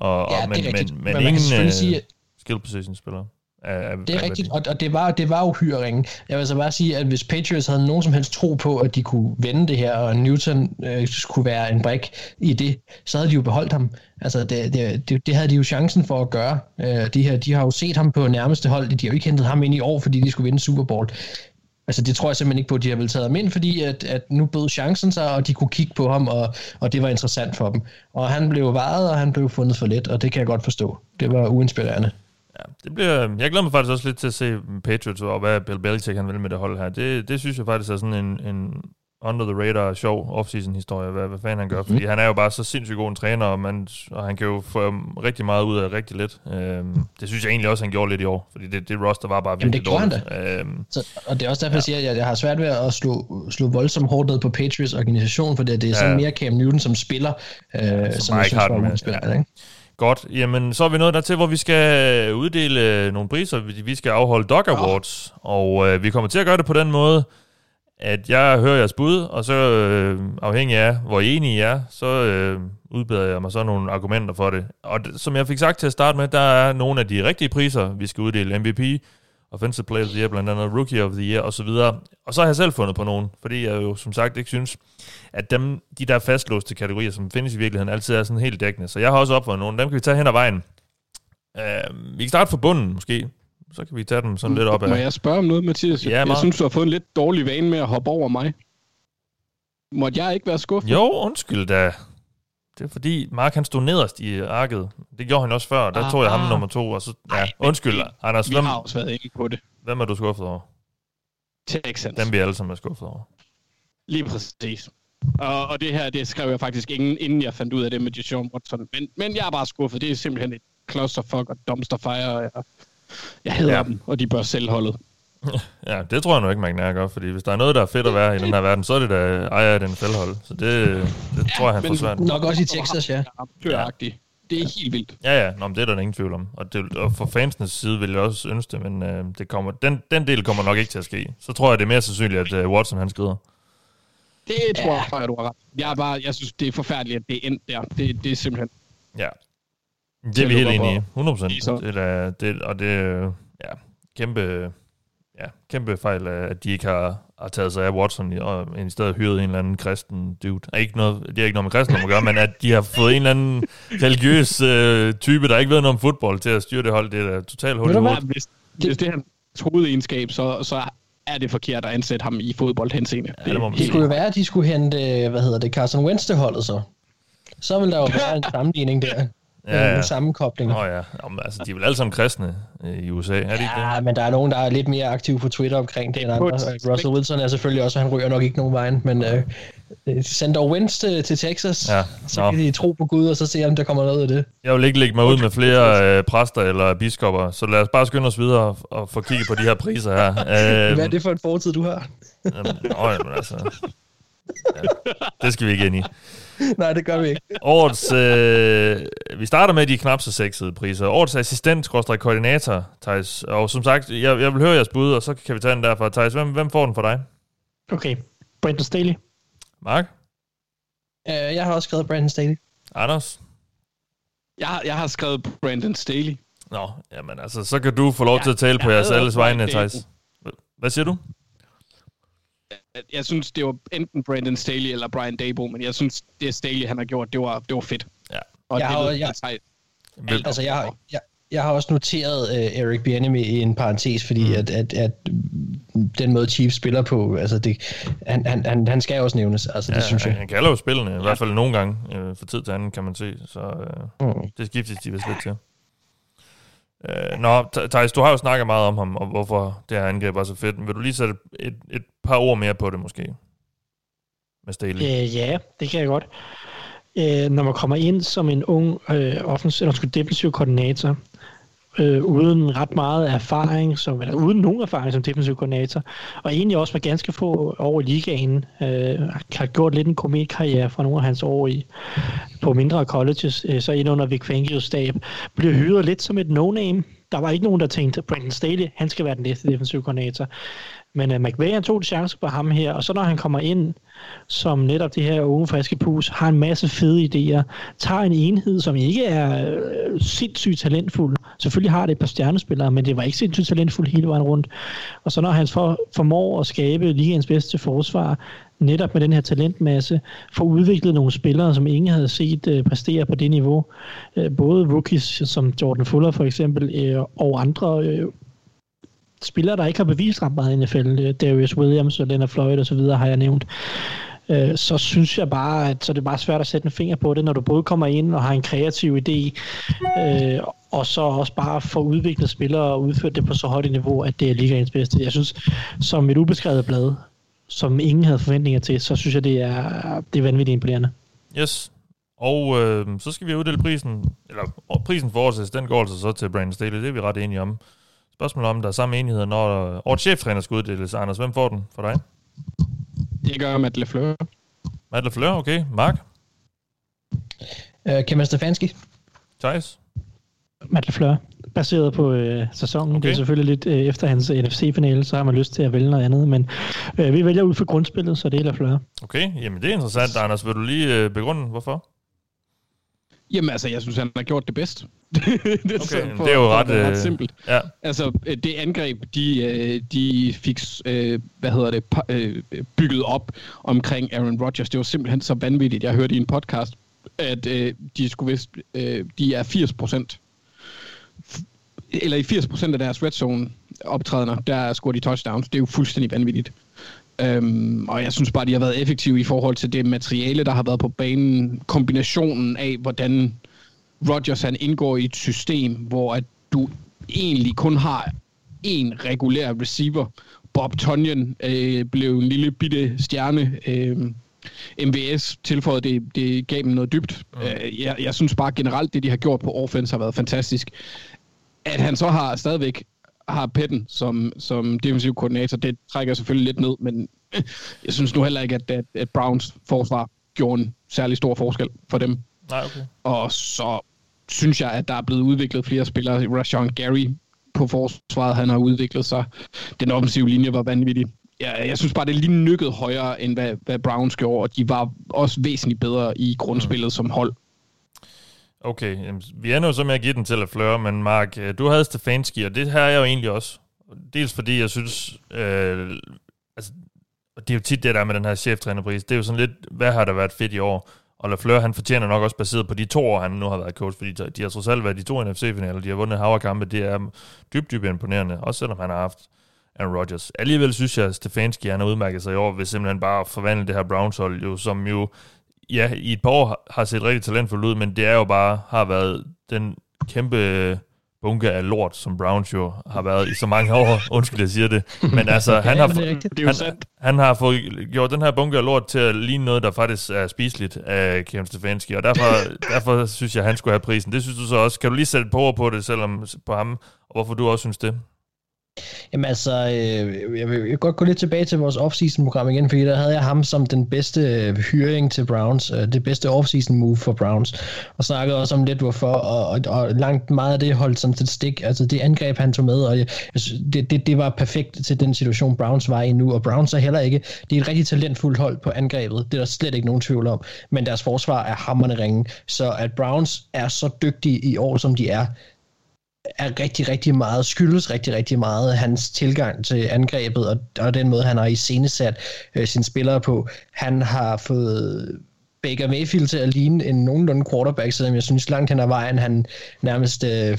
Og, ja, og, men, men, men, men, men ingen uh, sige, skill position spillere. Af, det er rigtigt, og, og det var, det var uhyre Jeg vil så bare sige, at hvis Patriots havde nogen som helst tro på, at de kunne vende det her, og Newton øh, skulle være en brik i det, så havde de jo beholdt ham. Altså, det, det, det, det havde de jo chancen for at gøre. Øh, de, her, de har jo set ham på nærmeste hold. De har jo ikke hentet ham ind i år, fordi de skulle vinde Super Bowl. Altså det tror jeg simpelthen ikke på, at de har vel taget ham ind, fordi at, at nu bød chancen sig, og de kunne kigge på ham, og, og det var interessant for dem. Og han blev varet, og han blev fundet for let, og det kan jeg godt forstå. Det var uinspirerende. Ja, det bliver, jeg glæder mig faktisk også lidt til at se Patriots, og hvad Bill Belichick han vil med det hold her. Det, det synes jeg faktisk er sådan en, en under the radar sjov offseason historie, hvad, hvad fanden han gør. Fordi mm. han er jo bare så sindssygt god en træner, og, man, og han kan jo få rigtig meget ud af rigtig lidt. Øhm, det synes jeg egentlig også, han gjorde lidt i år, fordi det, det roster var bare virkelig Jamen, det dårligt. Øhm, så, og det er også derfor, ja. jeg siger, at jeg har svært ved at slå, slå voldsomt hårdt ned på Patriots organisation, for det, det er sådan ja. mere Cam Newton som spiller, øh, ja, som, som jeg synes var spiller, ja. ikke? Godt, jamen så er vi nået dertil, hvor vi skal uddele nogle priser. Vi skal afholde Dog Awards, ja. og øh, vi kommer til at gøre det på den måde, at jeg hører jeres bud, og så øh, afhængig af, hvor enige I er, så øh, udbeder jeg mig så nogle argumenter for det. Og det, som jeg fik sagt til at starte med, der er nogle af de rigtige priser, vi skal uddele. MVP, Offensive Player of the Year, blandt andet Rookie of the Year osv. Og så har jeg selv fundet på nogen, fordi jeg jo som sagt ikke synes, at dem, de der fastlåste kategorier, som findes i virkeligheden, altid er sådan helt dækkende. Så jeg har også opfundet nogle. Dem kan vi tage hen ad vejen. Uh, vi kan starte fra bunden måske. Så kan vi tage dem sådan lidt op af. Må jeg spørge om noget, Mathias? Ja, jeg synes, du har fået en lidt dårlig vane med at hoppe over mig. Måtte jeg ikke være skuffet? Jo, undskyld da. Det er fordi, Mark han stod nederst i arket. Det gjorde han også før. Der ah, tog jeg ham ah. nummer to. Og så, ja, Ej, undskyld, vi, Anders. Vi hvem, har også været inde på det. Hvem er du skuffet over? Texans. Dem vi alle sammen er skuffet over. Lige præcis. Og, og det her, det skrev jeg faktisk inden, inden jeg fandt ud af det med Deshaun Watson. Men, men jeg er bare skuffet. Det er simpelthen et clusterfuck og dumpster fire. Jeg, jeg hader ja. dem, og de bør selv holdet. Ja, det tror jeg nu ikke, man kan gøre, fordi hvis der er noget, der er fedt at være i den her verden, så er det da ejer af den fældhold. Så det, det ja, tror jeg, han får svært. Nok også i Texas, ja. ja. Det er helt vildt. Ja, ja, Nå, men det er der ingen tvivl om. Og, det, og for fansenes side vil jeg også ønske det, men øh, det kommer, den, den del kommer nok ikke til at ske. Så tror jeg, det er mere sandsynligt, at øh, Watson han skrider. Det tror ja. jeg, du har ret. Jeg, er bare, jeg synes, det er forfærdeligt, at det er endt der. Det, det er simpelthen... Ja. Det er vi helt enige i. 100 procent. Det er, det, og det er ja, kæmpe, ja, kæmpe fejl, at de ikke har har taget sig af Watson og i stedet hyret en eller anden kristen dude. Er ikke noget, det er ikke noget med kristen at gøre, men at de har fået en eller anden religiøs øh, type, der ikke ved noget om fodbold, til at styre det hold. Det er da totalt hul i hovedet. hvis, hvis det er hans hovedegenskab, så, så er det forkert at ansætte ham i fodboldhenseende. Ja, det Det sige. skulle jo være, at de skulle hente, øh, hvad hedder det, Carson Wentz til holdet så. Så vil der jo være en sammenligning der. Ja, Ja, ja. En sammenkobling. Nå ja, Jamen, altså, de er vel alle sammen kristne øh, i USA, er de ikke det? Ja, men der er nogen, der er lidt mere aktive på Twitter omkring det end andre. Russell Wilson er selvfølgelig også, han ryger nok ikke nogen vejen, men øh, øh, send dog Wentz til, til Texas, Ja, så nå. kan de tro på Gud, og så se, om der kommer noget af det. Jeg vil ikke lægge mig ud med flere øh, præster eller biskopper, så lad os bare skynde os videre og, og få kigget på de her priser her. Øh, Hvad er det for en fortid, du har? Jamen, jamen, altså. Ja, det skal vi ikke ind i. Nej, det gør vi ikke. Årets, øh, vi starter med de knap så sexede priser. Årets assistent, koordinator, Thijs. Og som sagt, jeg, jeg vil høre jeres bud, og så kan vi tage den derfra. Thijs, hvem, hvem får den for dig? Okay, Brandon Staley. Mark? Uh, jeg har også skrevet Brandon Staley. Anders? Jeg, har- jeg har skrevet Brandon Staley. Nå, jamen altså, så kan du få lov Ja, til at tale på jeres alles vegne, Thijs. Hvad siger du? Jeg synes, det var enten Brandon Staley eller Brian Dabo, men jeg synes, det Staley, han har gjort, det var, det var fedt. Ja. Og Jeg det har- ved jeg- jeg, Altså, jeg har, jeg, jeg har også noteret uh, Eric Bieniemy i en parentes, fordi mm. at, at, at den måde Chiefs spiller på, altså det, han, han, han, han skal også nævnes, altså det ja, synes han, jeg. han kalder jo spillene, i hvert fald nogle gange, øh, fra tid til anden, kan man se. Så øh, Mm. det skiftes de vist lidt til. Øh, nå, Thijs, du har jo snakket meget om ham, og hvorfor det her angreb er så fedt. Vil du lige sætte et, et par ord mere på det, måske? Med Staley. Øh, ja, det kan jeg godt. Øh, når man kommer ind som en ung øh, offensiv, eller defensiv koordinator, øh, uden ret meget erfaring, som, eller uden nogen erfaring som defensiv koordinator, og egentlig også med ganske få år i ligaen, øh, har gjort lidt en kometkarriere fra nogle af hans år i, på mindre colleges, øh, så ind under Vic Fangios stab, blev hyret lidt som et no-name. Der var ikke nogen, der tænkte, Brandon Staley, han skal være den næste defensiv koordinator. Men øh, uh, McVay han tog en chance på ham her, og så når han kommer ind som netop det her unge friske pus, har en masse fede idéer, tager en enhed, som ikke er øh, sindssygt talentfuld. Selvfølgelig har det et par stjernespillere, men det var ikke sindssygt talentfuld hele vejen rundt. Og så når han for, formår at skabe ligens bedste forsvar, netop med den her talentmasse, får udviklet nogle spillere, som ingen havde set øh, præstere på det niveau. Øh, både rookies som Jordan Fuller for eksempel, øh, og andre øh, spillere, der ikke har bevist ret meget i NFL, øh, Darius Williams og Leonard Floyd og så videre, har jeg nævnt, øh, så synes jeg bare, at så det er bare svært at sætte en finger på det, når du både kommer ind og har en kreativ idé, øh, og så også bare får udviklet spillere og udført det på så højt et niveau, at det er ligaens bedste. Jeg synes, som et ubeskrevet blad, som ingen havde forventninger til, så synes jeg, det er, det er vanvittigt imponerende. Yes. Og øh, så skal vi uddele prisen, eller prisen for årets den går altså så til Brandon Staley, det er vi ret enige om. Spørgsmålet om, der er samme enighed, når årets cheftræner skal uddeles. Anders, hvem får den for dig? Det gør Matt LeFleur. Matt LaFleur, okay. Mark? Uh, Kevin Stefanski. Thijs? Matt LaFleur, baseret på øh, sæsonen. Okay. Det er selvfølgelig lidt øh, efter hans NFC-finale, så har man lyst til at vælge noget andet, men øh, vi vælger ud for grundspillet, så det er LaFleur. Okay, jamen det er interessant. Anders, vil du lige øh, begrunde, hvorfor? Jamen altså, jeg synes, han har gjort det bedst. det, Okay, så det er jo for ret, være øh, simpelt. Ja, Altså, øh, det angreb, de, øh, de fik, hvad hedder det, bygget op omkring Aaron Rodgers, det var simpelthen så vanvittigt. Jeg hørte i en podcast, at de skulle vist, de er 80 procent, eller i 80 procent af deres red zone optrædener, der scorer de touchdowns. Det er jo fuldstændig vanvittigt. Øhm, og jeg synes bare, de har været effektive i forhold til det materiale, der har været på banen. Kombinationen af, hvordan Rodgers han indgår i et system, hvor at du egentlig kun har en regulær receiver. Bob Tonyan øh, blev en lille bitte stjerne. Øh, MVS tilføjede det, det gav dem noget dybt. Øh, jeg, jeg synes bare generelt, det de har gjort på offense har været fantastisk. At han så har stadigvæk har Petten som, som defensiv koordinator, det trækker selvfølgelig lidt ned, men jeg synes nu heller ikke, at, at, at Browns forsvar gjorde en særlig stor forskel for dem. nej, okay. Og så synes jeg, at der er blevet udviklet flere spillere. Rashawn Gary på forsvaret, han har udviklet sig. Den offensive linje var vanvittig. Jeg, jeg synes bare, det er lige nykket højere, end hvad, hvad Browns gjorde, og de var også væsentligt bedre i grundspillet mm. som hold. Okay, jamen, vi ender jo så med at give den til LaFleur, men Mark, øh, du havde Stefanski, og det har jeg jo egentlig også. Dels fordi jeg synes, øh, altså, og det er jo tit det der med den her cheftrænerpris. Det er jo sådan lidt, hvad har der været fedt i år? Og Lafleur, han fortjener nok også baseret på de to år, han nu har været coach, fordi de har trods alt været de to NFC-finaler, de har vundet havrekampe, det er dybt, dybt imponerende, også selvom han har haft Aaron Rodgers. Alligevel synes jeg, at Stefanski han har udmærket sig i år ved simpelthen bare at forvandle det her Browns-hold, jo, som jo ja, i et par år har set rigtig talentfuldt ud, men det er jo bare, har været den kæmpe bunke af lort, som Browns jo har været i så mange år. Undskyld, jeg siger det. Men altså, han, har, han, han har fået gjort den her bunke af lort til at ligne noget, der faktisk er spiseligt af Kevin Stefanski, og derfor, derfor synes jeg, han skulle have prisen. Det synes du så også. Kan du lige sætte ord på det, selvom på ham, og hvorfor du også synes det? Jamen altså, øh, jeg vil jeg godt gå lidt tilbage til vores off-season-program igen, fordi der havde jeg ham som den bedste øh, hyring til Browns, øh, det bedste off-season move for Browns, og snakkede også om lidt hvorfor, og, og, og langt meget af det holdt sådan til stik, altså det angreb han tog med, og jeg, det, det, det var perfekt til den situation Browns var i nu, og Browns er heller ikke, det er et rigtig talentfuldt hold på angrebet, det er der slet ikke nogen tvivl om, men deres forsvar er hammerne ringe, så at Browns er så dygtige i år, som de er, er rigtig, rigtig meget, skyldes rigtig, rigtig meget hans tilgang til angrebet, og, og den måde, han har iscenesat øh, sine spillere på. Han har fået Baker Mayfield til at ligne en nogenlunde quarterback, selvom jeg synes langt hen ad vejen, han nærmest øh,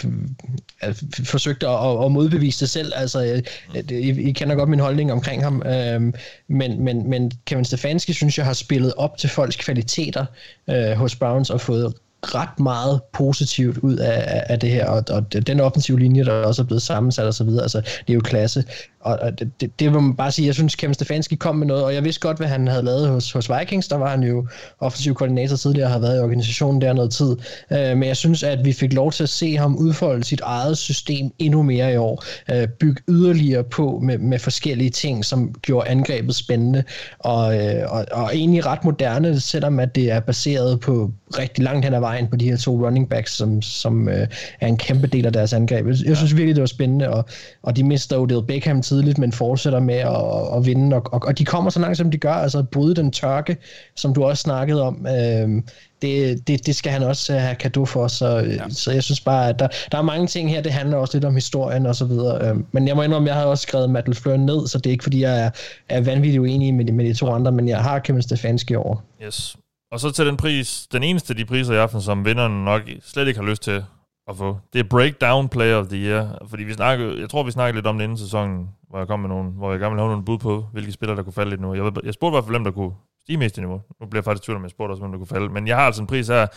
f- forsøgte at, at modbevise sig selv. Altså, øh, I, I kender godt min holdning omkring ham, øh, men, men, men Kevin Stefanski synes jeg har spillet op til folks kvaliteter øh, hos Browns og fået ret meget positivt ud af, af- det her, og, og den offensive linje, der også er blevet sammensat og så videre, altså det er jo klasse, og, og det, det, det vil man bare sige, jeg synes Kevin Stefanski kom med noget, og jeg vidste godt, hvad han havde lavet hos, hos Vikings, der var han jo offensiv koordinator tidligere, og har været i organisationen der noget tid, øh, men jeg synes, at vi fik lov til at se ham udfolde sit eget system endnu mere i år, øh, bygge yderligere på med, med forskellige ting, som gjorde angrebet spændende, og, øh, og, og egentlig ret moderne, selvom at det er baseret på rigtig langt hen ad vejen på de her to running backs, som, som øh, er en kæmpe del af deres angreb. Jeg, jeg synes virkelig, det var spændende, og, og de mister Odell Beckham tidligt, men fortsætter med at, at vinde, og, og, og de kommer så langt, som de gør, altså at bryde den tørke, som du også snakkede om, øh, det, det, det skal han også have kado for, så, ja. så jeg synes bare, at der, der er mange ting her, det handler også lidt om historien og så videre, øh, men jeg må indrømme, jeg har også skrevet Matt LaFleur ned, så det er ikke fordi, jeg er, er vanvittigt uenig med de, med de to andre, men jeg har Kevin Stefanski over. Yes. Og så til den pris, den eneste af de priser i aften, som vinderen nok slet ikke har lyst til at få. Det er Breakdown Player of the Year. Fordi vi snakkede, jeg tror, vi snakkede lidt om det inden sæsonen, hvor jeg kom med nogle, hvor jeg gerne ville have nogle bud på, hvilke spillere, der kunne falde lidt nu. Jeg, jeg spurgte i hvert fald, hvem der kunne stige mest i niveau. Nu bliver jeg faktisk i tvivl om, jeg spurgte også, hvem der kunne falde. Men jeg har altså en pris her,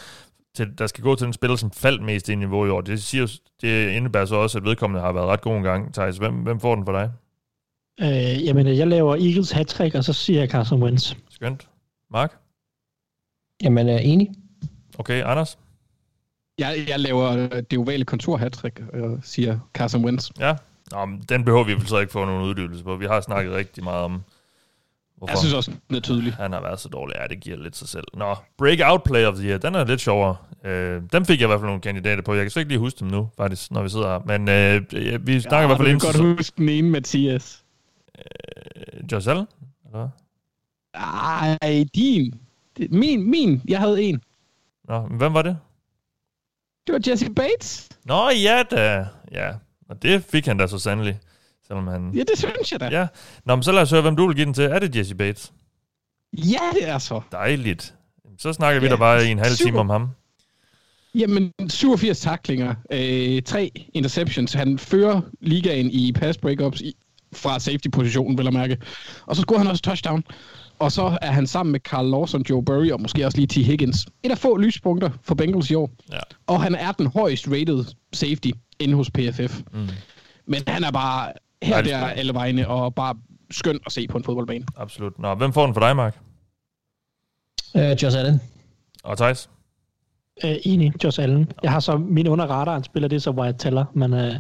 til, der skal gå til den spiller, som faldt mest i niveau i år. Det, siger, det indebærer så også, at vedkommende har været ret god en gang. Thijs, hvem, hvem får den for dig? Øh, jamen, jeg laver Eagles hat og så siger jeg Carson Wentz. Skønt. Mark? Jamen, er enig? Okay, Anders? Jeg, jeg laver øh, det ovale kontor hattrick og siger Carson Wentz. Ja. Nå, men den behøver vi vel så ikke få nogen uddybelse på. Vi har snakket rigtig meget om, hvorfor Jeg synes også, den er tydelig. han har været så dårlig. Ja, det giver lidt sig selv. Nå, Breakout Player of the Year, den er lidt sjovere. Øh, dem fik jeg i hvert fald nogle kandidater på. Jeg kan slet ikke lige huske dem nu, faktisk, når vi sidder her. Men øh, vi snakker ja, i hvert fald inden kan godt sæson- huske den ene, Mathias. Øh, Allen? Eller? Ej, din. Min, min. Jeg havde en. Nå, men hvem var det? Det var Jesse Bates. Nå, ja da. Ja, og det fik han da så sandelig. Selvom han... Ja, det synes jeg da. Ja. Nå, men så lad os høre, hvem du vil give den til. Er det Jesse Bates? Ja, det er så. Dejligt. Så snakker vi Ja, da bare i en halv super. time om ham. Jamen, 87 taklinger, øh, tre interceptions. Han fører ligaen i pass breakups i, fra safety-positionen, vil jeg mærke. Og så scorer han også touchdown. Og så er han sammen med Carl Lawson, Joe Burry og måske også lige T. Higgins. Et af få lyspunkter for Bengals i år. Ja. Og han er den højst rated safety inde hos PFF. Mm. Men han er bare her Dejlig der alle vegne, og bare skøn at se på en fodboldbane. Absolut. Nå, hvem får den for dig, Mark? Øh, Josh Allen. Og Thijs? Øh, enig, Josh Allen. Jeg har så min under radaren spiller det så Wyatt Teller, men øh,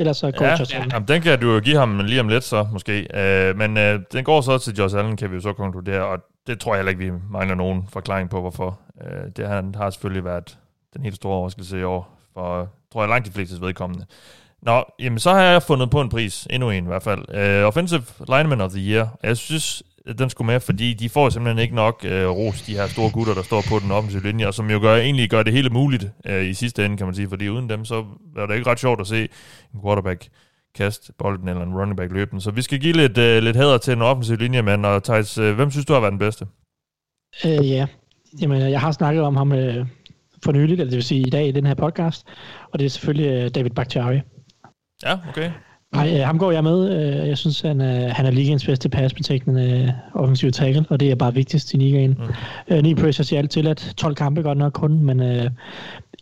ellers så går Ja, Josh Allen. jamen, den kan du jo give ham lige om lidt så, måske. Øh, men øh, den går så til Josh Allen, kan vi jo så konkludere, og det tror jeg heller ikke, vi mangler nogen forklaring på, hvorfor. Øh, det han har selvfølgelig været den helt store overraskelse i år, for tror jeg langt de fleste vedkommende. Nå, jamen så har jeg fundet på en pris, endnu en i hvert fald. Uh, Offensive Lineman of the Year. Jeg synes, den skulle med, fordi de får simpelthen ikke nok uh, ros, de her store gutter, der står på den offensive linje, og som jo gør, egentlig gør det hele muligt uh, i sidste ende, kan man sige, fordi uden dem, så er det ikke ret sjovt at se en quarterback kaste bolden eller en running back løbende. Så vi skal give lidt, uh, lidt hæder til en offensiv linjemand, og Thijs, uh, hvem synes du har været den bedste? Øh, ja, Jamen, jeg har snakket om ham øh, for nyligt, eller det vil sige i dag i den her podcast, og det er selvfølgelig øh, David Bakhtiari. Ja, okay. Nej, øh, ham går jeg med. Øh, jeg synes, han, øh, han er ligaens bedste passbetegnende øh, offensiv tackle, og det er bare vigtigst i ligaen. Mm. Øh, 9 pressures i alt tilladt, 12 kampe godt nok kun, men øh,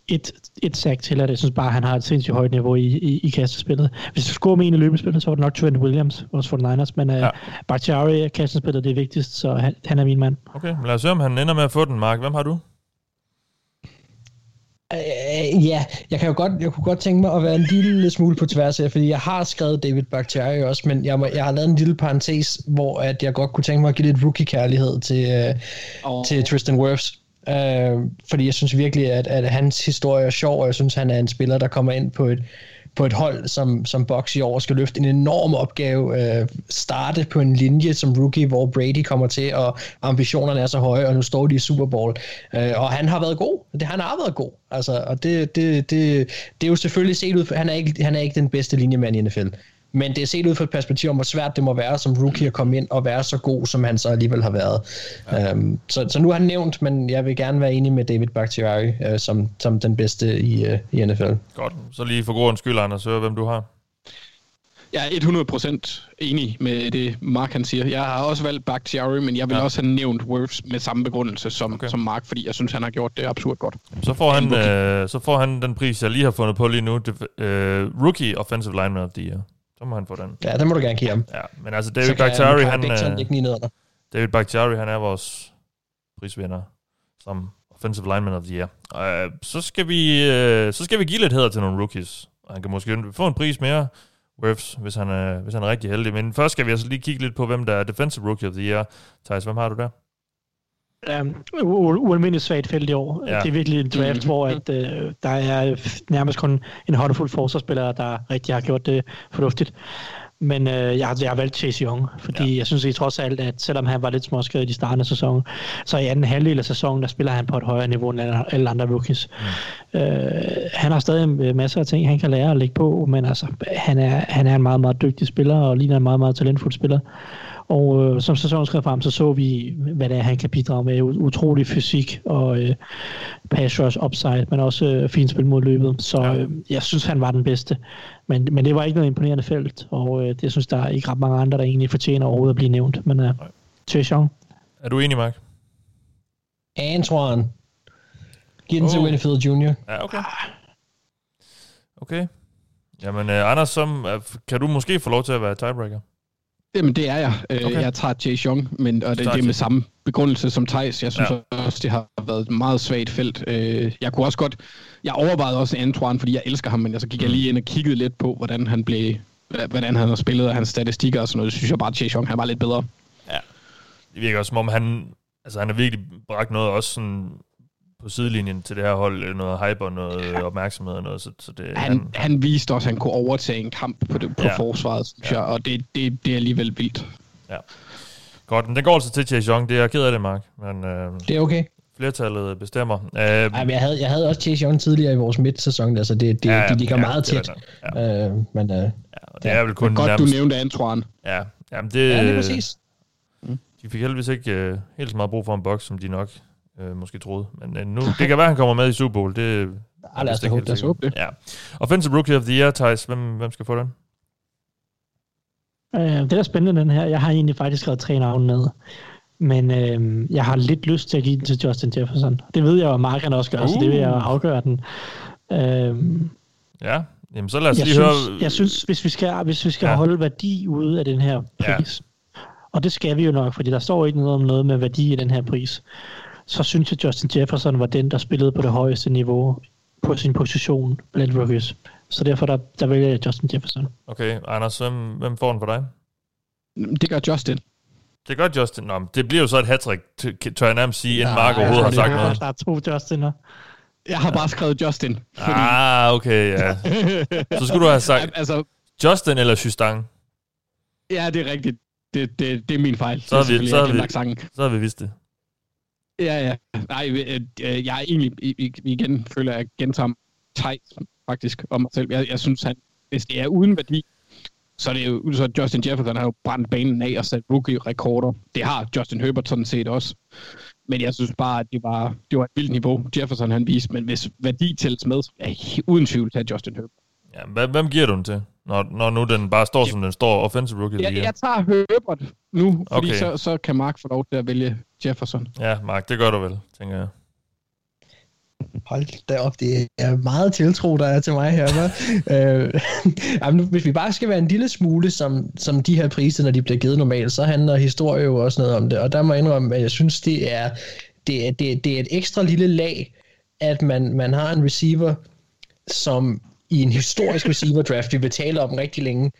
et, et sack tilladt. Jeg synes bare, han har et sindssygt højt niveau i, i, i kastespillet. Hvis du scorer med en i løbespillet, så var det nok Trent Williams, også for den Niners, men øh, ja. Bakhtiari, kastespillet, det er vigtigst, så han, han er min mand. Okay, men lad os se, om han ender med at få den, Mark. Hvem har du? Uh, ja, jeg kan jo godt, jeg kunne godt tænke mig at være en lille smule på tværs her, fordi jeg har skrevet David Bakhtiari også, men jeg, må, jeg har lavet en lille parentes, hvor at jeg godt kunne tænke mig at give lidt rookie-kærlighed til, uh, oh. til Tristan Wirfs. Uh, fordi jeg synes virkelig, at, at hans historie er sjov, og jeg synes, han er en spiller, der kommer ind på et, på et hold, som, som Box i år skal løfte en enorm opgave, øh, starte på en linje som rookie, hvor Brady kommer til, og ambitionerne er så høje, og nu står de i Super Bowl. Øh, og han har været god. Det, han har været god. Altså, og det, det, det, det er jo selvfølgelig set ud, han er ikke, han er ikke den bedste linjemand i NFL. Men det er set ud fra et perspektiv om, hvor svært det må være som rookie at komme ind og være så god, som han så alligevel har været. Ja. Um, så, så nu har han nævnt, men jeg vil gerne være enig med David Bakhtiari uh, som, som den bedste i, uh, i NFL. Godt. Så lige for god skyld, Anders, høre, hvem du har. Jeg er 100% enig med det, Mark han siger. Jeg har også valgt Bakhtiari, men jeg vil ja. også have nævnt Wolves med samme begrundelse som, okay. som Mark, fordi jeg synes, han har gjort det absurd godt. Så får, han, øh, så får han den pris, jeg lige har fundet på lige nu. Det, øh, rookie Offensive Lineman of the Year. Så må han få den. Ja, det må du gerne give ham. Ja, men altså David Bakhtiari, han, øh, David Bakhtiari, han er vores prisvinder som Offensive Lineman of the Year. Uh, så, skal vi, uh, så skal vi give lidt hæder til nogle rookies. Og han kan måske få en pris mere, Wirfs, hvis han, er, hvis han er rigtig heldig. Men først skal vi altså lige kigge lidt på, hvem der er Defensive Rookie of the Year. Thijs, hvem har du der? Um, ualmindeligt svagt felt i år. Ja. Det er virkelig en draft, hvor at, uh, der er nærmest kun en håndfuld forsvarsspillere, der rigtig har gjort det fornuftigt. Men uh, jeg, har, jeg har valgt Chase Young, fordi ja. jeg synes i trods alt, at selvom han var lidt småskadet i starten af sæsonen, så i anden halvdel af sæsonen, der spiller han på et højere niveau end alle andre rookies. Mm. Uh, han har stadig en masse af ting, han kan lære at lægge på, men altså, han er, han er en meget, meget dygtig spiller, og ligner en meget, meget talentfuld spiller. Og øh, som sæsonen skrev frem, så så vi, hvad det er, han kan bidrage med. Utrolig fysik og øh, pass rush upside, men også øh, fint spil mod løbet. Så øh, jeg synes, han var den bedste. Men, men det var ikke noget imponerende felt, og øh, det, jeg synes, der er ikke ret mange andre, der egentlig fortjener overhovedet at blive nævnt. Men øh. Er du enig, Mark? Antoine. Giv den oh. til Winfield Jr. Ja, okay. Okay. Jamen, uh, Anders, som, uh, kan du måske få lov til at være tiebreaker? Jamen, det er jeg. Øh, okay. Jeg tager Jay Young, men, og det, det er med samme begrundelse som Thijs. Jeg synes ja. også, det har været et meget svagt felt. Øh, jeg kunne også godt... Jeg overvejede også Antoine, fordi jeg elsker ham, men så gik jeg lige ind og kiggede lidt på, hvordan han blev hvordan han har spillet, og hans statistikker og sådan noget. Det synes jeg bare, at Young, han var lidt bedre. Ja, det virker også som om, han, altså, han har virkelig bragt noget også sådan på sidelinjen til det her hold, noget hype og noget ja. opmærksomhed og noget. Så, så det, han, han, han viste også, at han kunne overtage en kamp på, det, på ja. forsvaret, synes ja. jeg, og det, det, det er alligevel vildt. Ja. Godt, men den går altså til Chase Young. Det er jeg ked af det, Mark. Men, øh, det er okay. Flertallet bestemmer. Uh, Ej, men jeg, havde, jeg havde også Chase Young tidligere i vores midtsæson, altså det, det, ja, de ligger ja, meget tæt. Ja. Uh, men, uh, ja, og det ja. er vel kun men godt, nærmest... du nævnte Antoine. Ja, jamen det... Ja, det er præcis. De fik heldigvis ikke uh, helt så meget brug for en boks, som de nok øh, måske troede. Men øh, nu, det kan være, han kommer med i Super Bowl. Det, ja, lad os håbe, lad os håbe det. Ja. Offensive Rookie of the Year, Thijs, hvem, hvem skal få den? Øh, det er spændende, den her. Jeg har egentlig faktisk skrevet tre navne ned. Men øh, jeg har lidt lyst til at give den til Justin Jefferson. Det ved jeg, at Marken også gør, uh. så det vil jeg uh. afgøre den. Øh, ja, Jamen, så lad os jeg lige synes, høre... Jeg synes, hvis vi skal, hvis vi skal ja. holde værdi ude af den her pris, ja. og det skal vi jo nok, fordi der står ikke noget om noget med værdi i den her pris, så synes jeg, Justin Jefferson var den, der spillede på det højeste niveau på sin position blandt rookies. Så derfor der, der vælger jeg Justin Jefferson. Okay, Anders, hvem, hvem får den for dig? Det gør Justin. Det gør Justin. Nå, det bliver jo så et hat-trick, tør jeg nærmest sige, inden Mark overhovedet har sagt noget. Der er to Justiner. Jeg har bare skrevet Justin. Fordi... Ah, okay, ja. Så skulle du have sagt altså, Justin eller Justang. Ja, det er rigtigt. Det, det, det er min fejl. Så har vi, så har vi, så har vi vidst det. Ja, ja. Nej, øh, øh jeg er egentlig igen, føler jeg gentager Thijs faktisk om mig selv. Jeg, jeg synes, han, hvis det er uden værdi, så er det jo, så Justin Jefferson har jo brændt banen af og sat rookie-rekorder. Det har Justin Herbert sådan set også. Men jeg synes bare, at det var, det var et vildt niveau, Jefferson han viste. Men hvis værdi tælles med, så er jeg uden tvivl til Justin Herbert. Ja, hvem, hvem giver du den til, når, når nu den bare står, som den står, offensive rookie? Jeg, jeg tager Herbert nu, fordi Okay. så, så kan Mark få lov til at vælge Jefferson. Ja, Mark, det gør du vel, tænker jeg. Hold da op, det er meget tiltro, der er til mig her. hva'? øh, jamen, hvis vi bare skal være en lille smule som, som de her priser, når de bliver givet normalt, så handler historie jo også noget om det. Og der må jeg indrømme, at jeg synes, det er, det er, det er, det er et ekstra lille lag, at man, man har en receiver, som i en historisk receiver draft, vi vil tale om rigtig længe,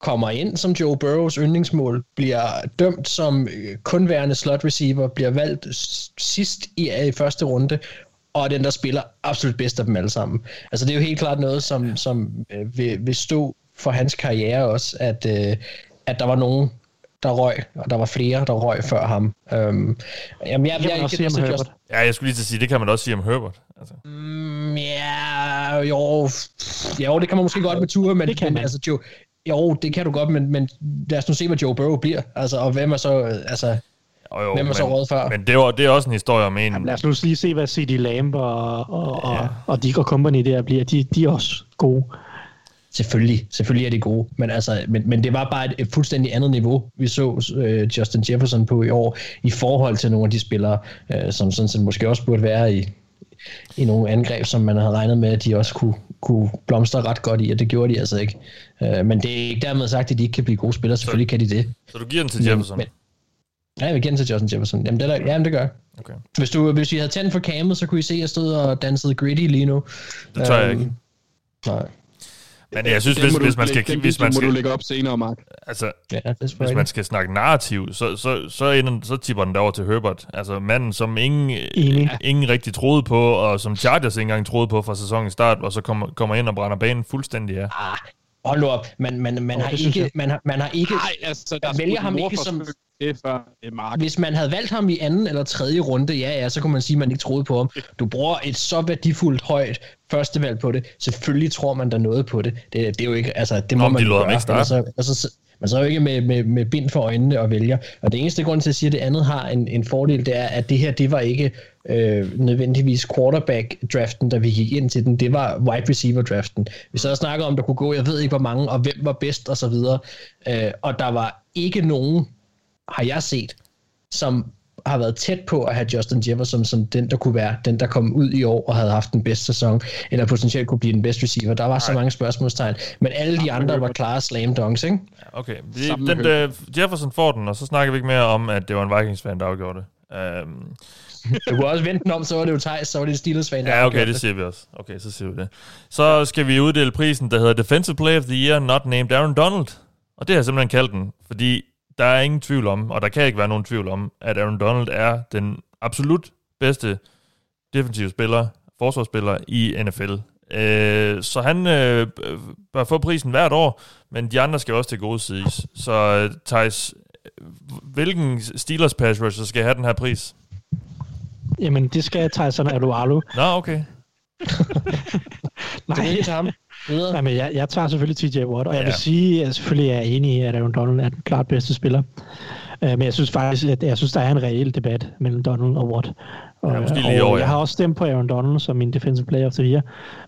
kommer ind som Joe Burrows yndlingsmål, bliver dømt som øh, kun værende slot receiver, bliver valgt sidst i, i første runde, og den, der spiller absolut bedst af dem alle sammen. Altså det er jo helt klart noget, som, som øh, vil, vil stå for hans karriere også, at, øh, at der var nogen, der røg, og der var flere, der røg før ham. Øhm, jamen, jeg, Det kan man også sige om så Herbert. Ja, jeg skulle lige til at sige, det kan man også sige om Herbert. Altså. Mm, ja, jo, jo, det kan man måske godt med ture, men, Det kan men man. altså, Joe, jo, det kan du godt, men, men lad os nu se, hvad Joe Burrow bliver. Altså, og hvem er så, øh, altså, Jo, jo, Hvem er så men, røget før? Men det er, det er også en historie om en... Jamen, lad os nu lige se, hvad CD Lamb og, og, Ja. og, og Dick og Company der bliver. De, de er også gode. selvfølgelig, selvfølgelig er det gode, men, altså, men, men det var bare et, et fuldstændig andet niveau, vi så øh, Justin Jefferson på i år, i forhold til nogle af de spillere, øh, som sådan set måske også burde være i, i nogle angreb, som man havde regnet med, at de også kunne, kunne blomstre ret godt i, og det gjorde de altså ikke. Øh, men det er ikke dermed sagt, at de ikke kan blive gode spillere, selvfølgelig kan de det. Så du giver den til Jefferson? Men, ja, jeg vil den til Justin Jefferson. Jamen, det, er, der- jamen, det gør jeg. Okay. Hvis, du, hvis vi havde tændt for camet, så kunne I se, at jeg stod og dansede gritty lige nu. Det tør jeg Øhm, ikke. Nej, Men jeg synes, hvis, hvis man skal... den Hvis man video må skal du lægge op senere, Mark. altså, ja, det hvis man skal snakke narrativ, så, så, så, ender, så tipper den derover til Herbert. Altså manden, som ingen, Enig. ingen rigtig troede på, og som Chargers ikke engang troede på fra sæsonens start, og så kommer, kommer ind og brænder banen fuldstændig af. Ah, hold op. Man, man, man, Åh, har det ikke, man, har, man har ikke... Nej, altså, der vælger ham ikke som- Det før øh, Mark. Hvis man havde valgt ham i anden eller tredje runde, ja, ja, så kunne man sige, at man ikke troede på ham. Du bruger et så værdifuldt højt førstevalg på det. Selvfølgelig tror man der noget på det. Det, det er jo ikke, altså, det må Nå, man de gøre. ikke altså, så, man så er jo ikke med, med, med bind for øjnene og vælger. Og det eneste grund til at sige, at det andet har en, en fordel, det er, at det her, det var ikke øh, nødvendigvis quarterback-draften, da vi gik ind til den. Det var wide receiver-draften. Vi så snakker om, der kunne gå, jeg ved ikke hvor mange, og hvem var bedst og så videre. Øh, og der var ikke nogen, har jeg set, som har været tæt på at have Justin Jefferson som den, der kunne være den, der kom ud i år og havde haft den bedste sæson, eller potentielt kunne blive den bedste receiver. Der var så Nej. mange spørgsmålstegn, men alle de andre var klare slam dunks, ikke? Okay, det, med den, uh, Jefferson får den, og så snakker vi ikke mere om, at det var en Vikings-fan, der afgjorde det. Um, Du kunne også vente den om, så var det jo Thijs, så var det Steelers-fan, der ja, okay, det siger vi også. Okay, så siger vi det. Så skal vi uddele prisen, der hedder Defensive Player of the Year, not named Aaron Donald. Og det har jeg simpelthen kaldt den, fordi der er ingen tvivl om, og der kan ikke være nogen tvivl om, at Aaron Donald er den absolut bedste defensive spiller, forsvarsspiller i NFL. Øh, så han øh, bør få prisen hvert år, men de andre skal også til gode sides. Så øh, Thijs, hvilken Steelers pass rusher skal have den her pris? Jamen, det skal Tyson Alualu. Nå, okay. Nej, det. til ham. Videre. Nej, men jeg, jeg tager selvfølgelig TJ Watt, og jeg Ja. vil sige, at jeg selvfølgelig er enig i, at Aaron Donald er den klart bedste spiller. Uh, men jeg synes faktisk, at jeg synes, der er en reel debat mellem Donald og Watt. Og, Ja, måske lige og over, ja. jeg har også stemt på Aaron Donald som min defensive player of the year.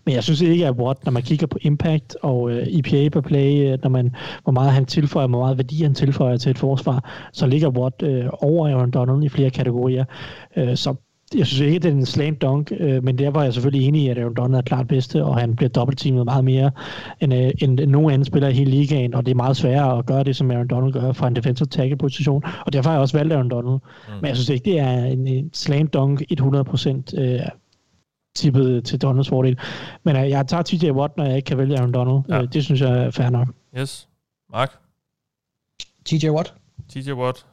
Men jeg synes ikke, at Watt, når man kigger på impact og uh, EPA per play, uh, når man, hvor meget han tilføjer, hvor meget værdi han tilføjer til et forsvar, så ligger Watt uh, over Aaron Donald i flere kategorier. Uh, så jeg synes ikke, det er en slant dunk, øh, men der var jeg selvfølgelig enig i, at Aaron Donald er klart bedste, og han bliver dobbeltteamet meget mere end, øh, end nogen anden spiller i hele ligaen, og det er meget sværere at gøre det, som Aaron Donald gør fra en defensive tackle position, og derfor har jeg også valgt Aaron Donald. Mm. Men jeg synes ikke, det er en, en slant dunk 100% øh, tippet til Donalds fordel. Men øh, jeg tager TJ Watt, når jeg ikke kan vælge Aaron Donald. Ja. Øh, det synes jeg er fair nok. Yes. Mark, TJ Watt. TJ Watt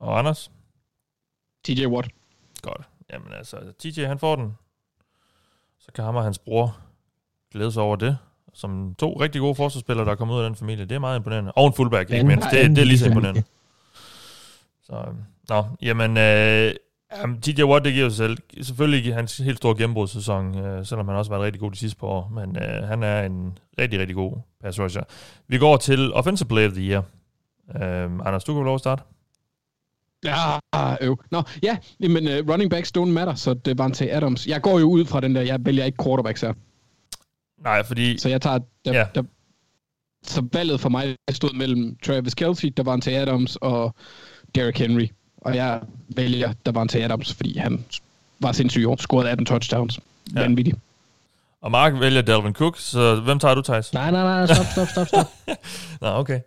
og Anders? TJ Watt. Godt. Jamen altså, TJ han får den. Så kan ham og hans bror glæde sig over det. Som to rigtig gode forsvarsspillere, der er kommet ud af den familie. Det er meget imponerende. Og en fullback, ikke mindst. Det, det er lige så imponerende. Så, øhm, nå, jamen, øh, Jamen, TJ Watt, det giver sig selv. Selvfølgelig hans helt store gennembrudssæson, øh, selvom han også har været rigtig god de sidste par år. Men øh, han er en rigtig, rigtig god pass rusher. Vi går til Offensive Player of the Year. Øh, Anders, du kan lov at starte. Ja, øv. Nå, ja, men uh, running backs don't matter, så det var til Adams. Jeg går jo ud fra den der, jeg vælger ikke quarterbacks her. Nej, fordi... Så jeg tager... Der, Ja. der, så valget for mig stod mellem Travis Kelce, der var til Adams, og Derrick Henry. Og jeg vælger, der var til Adams, fordi han var sindssyg år. Scorede 18 touchdowns. Ja. Vanvittigt. Og Mark vælger Dalvin Cook, så hvem tager du, Thijs? Nej, nej, nej, stop, stop, stop, stop. Nå, okay.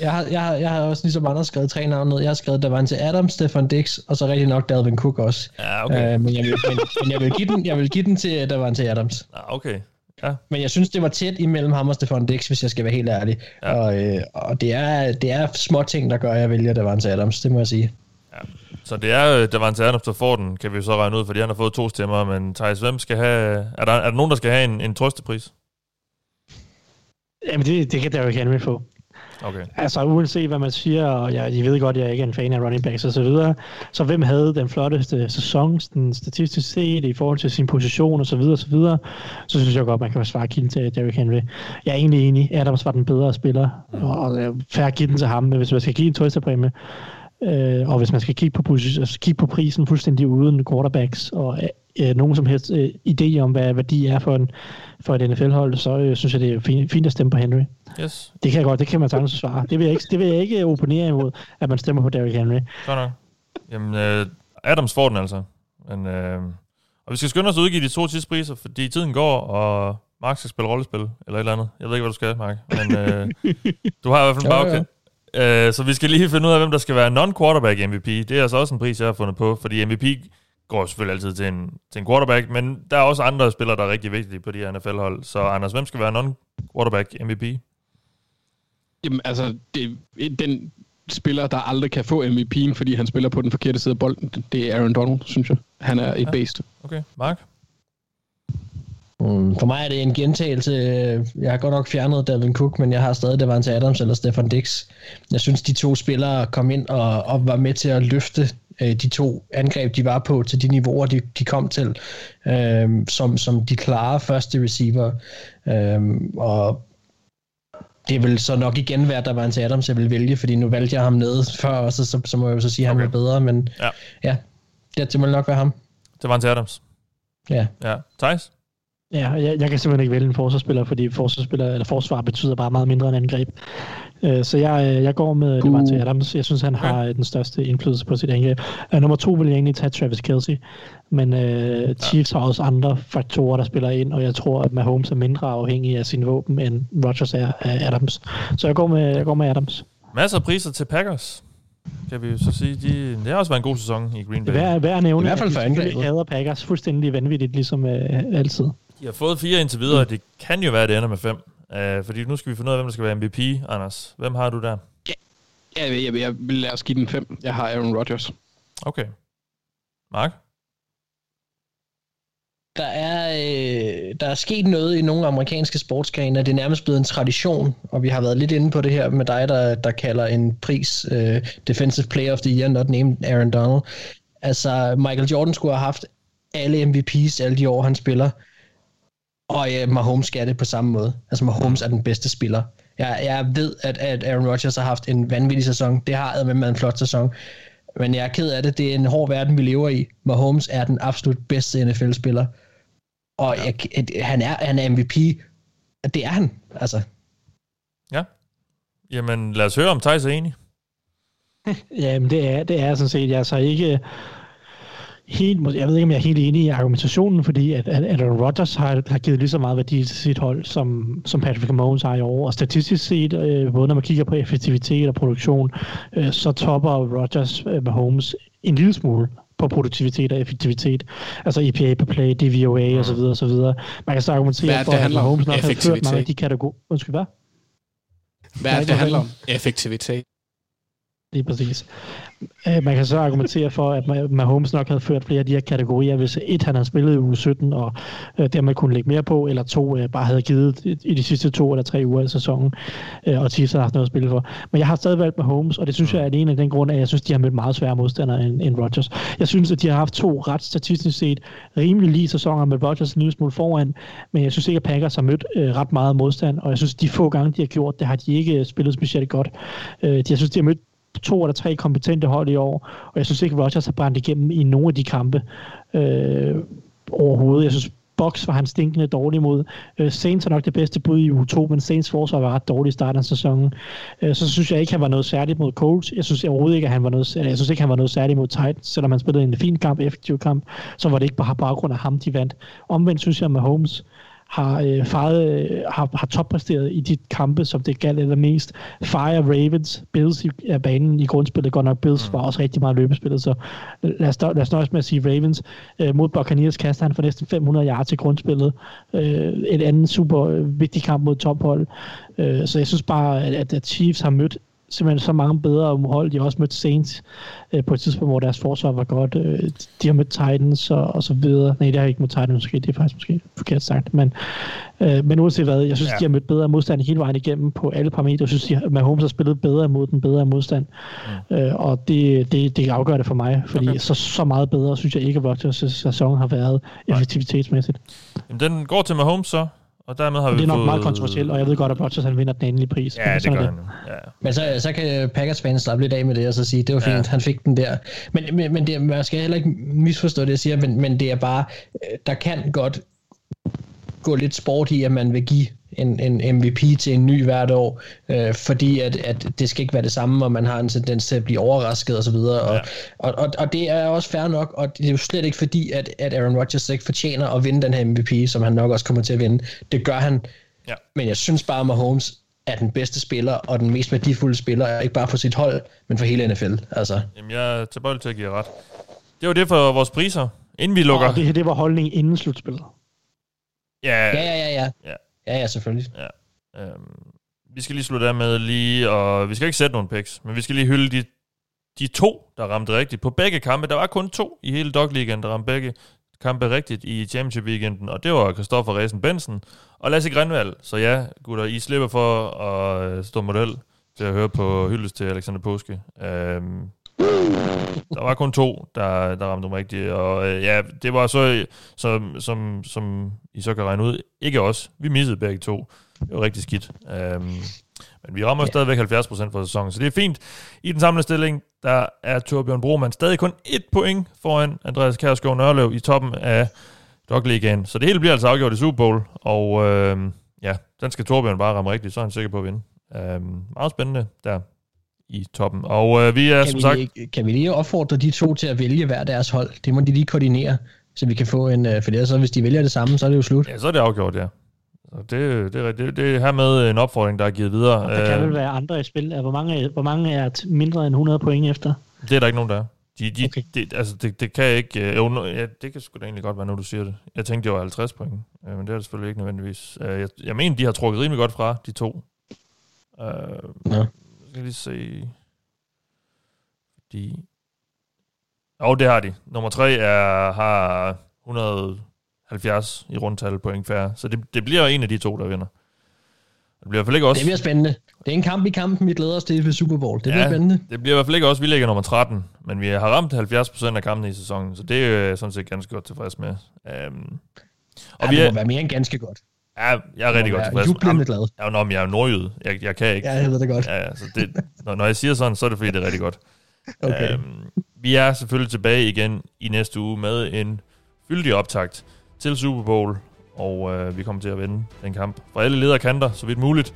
Jeg har, jeg, har, jeg har også ligesom andre skrevet tre navne ned. Jeg har skrevet Davante Adams, Stefan Dix, og så rigtig nok Dalvin Cook også. Ja, okay. Øh, men, jeg vil, men, men jeg, vil give den, jeg vil give den til Davante Adams. Nå, okay. Ja. Men jeg synes, det var tæt imellem ham og Stefan Dix, hvis jeg skal være helt ærlig. Ja. Ja. Og, øh, og det, er, det er små ting, der gør, at jeg vælger Davante Adams, det må jeg sige. Så det er øh, Davante Adams, der får den, kan vi jo så regne ud, fordi han har fået to stemmer. Men Thijs, hvem skal have... Er der, er der nogen, der skal have en, en trøstepris? Jamen, det, det kan Derrick Henry få. Okay. Altså, uanset hvad man siger, og jeg, I ved godt, jeg ikke er en fan af running backs og så videre, så hvem havde den flotteste sæson, den statistisk set, i forhold til sin position og så videre, og så videre, så synes jeg godt, man kan svare kilden til Derrick Henry. Jeg er egentlig enig, Adams var den bedre spiller, mm. og, og øh, at give den til ham, men hvis man skal give en trøstepræmie, øh, og hvis man skal kigge på, altså kigge på prisen fuldstændig uden quarterbacks, og øh, nogen som helst øh, idé om, hvad, hvad de er for, en, for et NFL-hold, så øh, synes jeg, det er fint, fint at stemme på Henry. Yes. Det kan jeg godt, det kan man sagtens svare. Det vil jeg ikke, det vil jeg ikke opponere imod, at man stemmer på Derrick Henry. Godt nok. Jamen, øh, Adams får den altså. Men, øh, og vi skal skynde os at udgive de to sidste priser, fordi tiden går, og Mark skal spille rollespil, eller et eller andet. Jeg ved ikke, hvad du skal, Mark. Men øh, du har i hvert fald en Jo, jo. bagkend. Øh, så vi skal lige finde ud af, hvem der skal være non-quarterback MVP. Det er altså også en pris, jeg har fundet på, fordi MVP går selvfølgelig altid til en, til en quarterback, men der er også andre spillere, der er rigtig vigtige på de her NFL-hold. Så Anders, hvem skal være non-quarterback MVP? Jamen, altså, det, den spiller, der aldrig kan få MVP'en, fordi han spiller på den forkerte side af bolden, det er Aaron Donald, synes jeg. Han er et Ja. based. Okay, Mark? Mm, For mig er det en gentagelse. Jeg har godt nok fjernet Dalvin Cook, men jeg har stadig Davante Adams eller Stefan Dix. Jeg synes, de to spillere kom ind og, og var med til at løfte øh, de to angreb, de var på, til de niveauer, de, de kom til, øh, som, som de klare første receiver. Øh, og det vil så nok igen være Davante Adams, jeg vil vælge, fordi nu valgte jeg ham nede før, og så, så, så må jeg jo så sige, at Okay. han var bedre, men Ja. ja det, det må nok være ham. Det var en til Adams. Ja. Ja. Thijs? Ja, jeg, jeg kan simpelthen ikke vælge en forsvarsspiller, fordi forsvarsspiller, eller forsvar betyder bare meget mindre end angreb. Øh, Så jeg, øh, jeg går med. Devante Adams. Jeg synes, han har den største indflydelse på sit angreb. Nummer to vil jeg egentlig tage Travis Kelce, men uh, Chiefs har også andre faktorer, der spiller ind, og jeg tror, at Mahomes er mindre afhængig af sine våben, end Rodgers er af Adams. Så jeg går med, jeg går med Adams. Masser af priser til Packers. Kan vi jo så sige, de, det har også været en god sæson i Green Bay. er værd at nævne, I hvert fald at for angrebet. hader Packers fuldstændig vanvittigt, ligesom uh, altid. De har fået fire indtil videre, og det kan jo være, at det ender med fem. Uh, fordi nu skal vi finde ud af, hvem der skal være MVP, Anders. Hvem har du der? Ja, jeg, jeg, jeg vil lade os give den fem. Jeg har Aaron Rodgers. Okay. Mark? Der er, øh, der er sket noget i nogle amerikanske sportsgrene, og det er nærmest blevet en tradition, og vi har været lidt inde på det her med dig, der, der kalder en pris øh, Defensive Player of the Year, not named Aaron Donald. Altså, Michael Jordan skulle have haft alle MVP's alle de år, han spiller, og øh, Mahomes skal det på samme måde. Altså, Mahomes er den bedste spiller. Jeg, jeg ved, at, at Aaron Rodgers har haft en vanvittig sæson. Det har med en flot sæson. Men jeg er ked af det. Det er en hård verden, vi lever i. Mahomes er den absolut bedste NFL-spiller. Og ja. jeg, han, er, han er MVP. Det er han, altså. Ja. Jamen, lad os høre, om Thijs er enig. Ja, men det er, det er sådan set, jeg er så ikke helt, jeg ved ikke, om jeg er helt enig i argumentationen, fordi at, at, Aaron Rodgers har, har givet lige så meget værdi til sit hold, som, som Patrick Mahomes har i år. Og statistisk set, øh, både når man kigger på effektivitet og produktion, øh, så topper Rodgers øh, Mahomes en lille smule på produktivitet og effektivitet. Altså EPA per play, DVOA mm. og så videre, og så videre. Man kan så argumentere Hvad det, for, at? Mahomes nok har ført mange af de kategorier. Undskyld, hvad? Hvad er det, det handler om? Effektivitet. Lige præcis. Øh, man kan så argumentere for, at Mahomes nok havde ført flere af de her kategorier, hvis et, han havde spillet i uge 17, og øh, dermed kunne lægge mere på, eller to, øh, bare havde givet i- de sidste to eller tre uger af sæsonen, øh, og Chiefs har haft noget at spille for. Men jeg har stadig valgt Mahomes, og det synes jeg er en af den grund, at jeg synes, de har mødt meget svære modstandere end, end Rodgers. Jeg synes, at de har haft to ret statistisk set rimelig lige sæsoner med Rodgers en lille smule foran, men jeg synes ikke, at Packers har mødt øh, ret meget modstand, og jeg synes, de få gange, de har gjort det, har de ikke spillet specielt godt. Øh, jeg synes, de har mødt to eller tre kompetente hold i år, og jeg synes ikke, Rodgers har brændt igennem i nogle af de kampe øh, overhovedet. Jeg synes, Box var han stinkende dårlig mod. Øh, Saints er nok det bedste bud i U2, men Saints forsvar var ret dårlig i starten af sæsonen. Øh, så synes jeg ikke, han var noget særligt mod Colts. Jeg synes overhovedet ikke, at han var noget, eller jeg synes ikke, han var noget særligt mod Titans, selvom han spillede en fin kamp, effektiv kamp, så var det ikke bare på baggrund af ham, de vandt. Omvendt synes jeg, at Mahomes har, øh, faret, øh, har, har toppræsteret i de kampe, som det galt allermest. Fire Ravens, Bills i, af banen i grundspillet, godt nok Bills var også rigtig meget løbespillet, så lad os, lad os nøjes med at sige Ravens. Øh, mod Buccaneers kaster han for næsten 500 yards til grundspillet. Øh, et andet super øh, vigtig kamp mod tophold. Øh, så jeg synes bare, at, at, at Chiefs har mødt simpelthen så mange bedre hold. De har også mødt Saints øh, på et tidspunkt, hvor deres forsvar var godt. Øh, de har mødt Titans og, og så videre. Nej, det har ikke mødt Titans måske. Det er faktisk måske forkert sagt. Men, øh, men uanset hvad, jeg synes, Ja. de har mødt bedre modstand hele vejen igennem på alle parametre. Jeg synes, de, har- Mahomes har spillet bedre imod den bedre modstand. Mm. Øh, og det, det, det afgør det for mig, fordi okay. så, så meget bedre synes jeg ikke, at Rodgers' sæson har været effektivitetsmæssigt. Jamen, den går til Mahomes så, og dermed har Og vi det er nok fået... meget kontroversielt, og jeg ved godt, at Rodgers han vinder den endelige pris. Ja, Men det sådan gør er han jo. Ja. Men så, så kan Packers fans slappe lidt af med det, og så sige, det var fint, Ja. ja. han fik den der. Men, men, men det, man skal heller ikke misforstå det, jeg siger, men, men det er bare, øh, der kan godt gå lidt sport i, at man vil give en, en MVP til en ny hvert år, øh, fordi at, at det skal ikke være det samme, og man har en tendens til at blive overrasket og så videre, og, Ja. og, og, og det er også fair nok, og det er jo slet ikke fordi, at, at Aaron Rodgers ikke fortjener at vinde den her MVP, som han nok også kommer til at vinde. Det gør han, Ja. men jeg synes bare, at Mahomes er den bedste spiller, og den mest værdifulde spiller, ikke bare for sit hold, men for hele NFL. Altså, Jamen, jeg er tilbøjelig til at give ret. Det var det for vores priser. Inden vi lukker... Og det her, det var holdningen inden slutspillet. Ja, ja, ja, ja, ja. Ja. Ja, selvfølgelig. ja. Øhm, vi skal lige slutte af med lige, og vi skal ikke sætte nogen picks, men vi skal lige hylde de, de to, der ramte rigtigt på begge kampe. Der var kun to i hele Dog League, der ramte begge kampe rigtigt i Championship Weekenden, og det var Christoffer Resen Bensen og Lasse Grenvald. Så ja, gutter, I slipper for at øh, stå model til at høre på hyldes til Alexander Påske. Øhm, der var kun to, der, der ramte dem rigtigt, og øh, ja, det var så, som, som, som I så kan regne ud, ikke os. Vi missede begge to. Det var rigtig skidt. Øhm, men vi rammer ja. stadigvæk 70% for sæsonen, så det er fint. I den samlede stilling, der er Torbjørn Broman stadig kun et point foran Andreas Kjærsgaard Nørlev i toppen af Dog Ligaen. Så det hele bliver altså afgjort i Super Bowl, og øh, ja, den skal Torbjørn bare ramme rigtigt, så er han sikker på at vinde. Øh, meget spændende der i toppen. Og øh, vi er Kan som vi, sagt... lige, kan vi lige opfordre de to til at vælge hver deres hold? Det må de lige koordinere, så vi kan få en... øh, For ellers, så hvis de vælger det samme, så er det jo slut. Ja, så er det afgjort, ja. Så det, det, er- det, det er hermed en opfordring, der er givet videre. Og der kan Øh, vel være andre i spil. Er- Hvor mange, hvor mange er mindre end 100 point efter? Det er der ikke nogen, der er. De, de, okay. Det, altså, det, det kan ikke... Øh, jo, no- ja, det kan sgu da egentlig godt være, når du siger det. Jeg tænkte, det var 50 point, øh, men det er det selvfølgelig ikke nødvendigvis. Øh, jeg, jeg mener, de har trukket rimelig godt fra, de to. Øh, Nå. Skal lige se... Fordi... Jo, det har de. Nummer 3 er, har 170 i rundtal point færre. Så det, det bliver en af de to, der vinder. Det bliver i hvert fald ikke også... Det bliver spændende. Det er en kamp i kampen, vi glæder os til ved Super Bowl. Det bliver Ja. spændende. Det bliver i hvert fald ikke også, vi ligger nummer 13, men vi har ramt 70% af kampene i sæsonen, så det er jeg sådan set ganske godt tilfreds med. Um, og Ja, vi det er, må være mere end ganske godt. Ja, jeg er rigtig godt tilfreds. jublende glad. Er, nå, men jeg er nordjyd. Jeg, jeg kan ikke. Ja, jeg ved det godt. Ja, ja, så det, når, når jeg siger sådan, så er det fordi, det er rigtig godt. Okay. Øhm, vi er selvfølgelig tilbage igen i næste uge med en fyldig optakt til Super Bowl, og øh, vi kommer til at vinde den kamp fra alle lederkanter, så vidt muligt.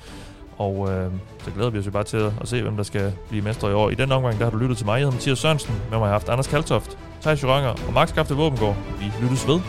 Og øh, så glæder vi os jo bare til at, at se, hvem der skal blive mestre i år. I den omgang, der har du lyttet til mig. Jeg hedder Mathias Sørensen. Med mig har jeg haft Anders Kaltoft, Thijs Joranger og Max Skafte Våbengård. Vi lyttes ved.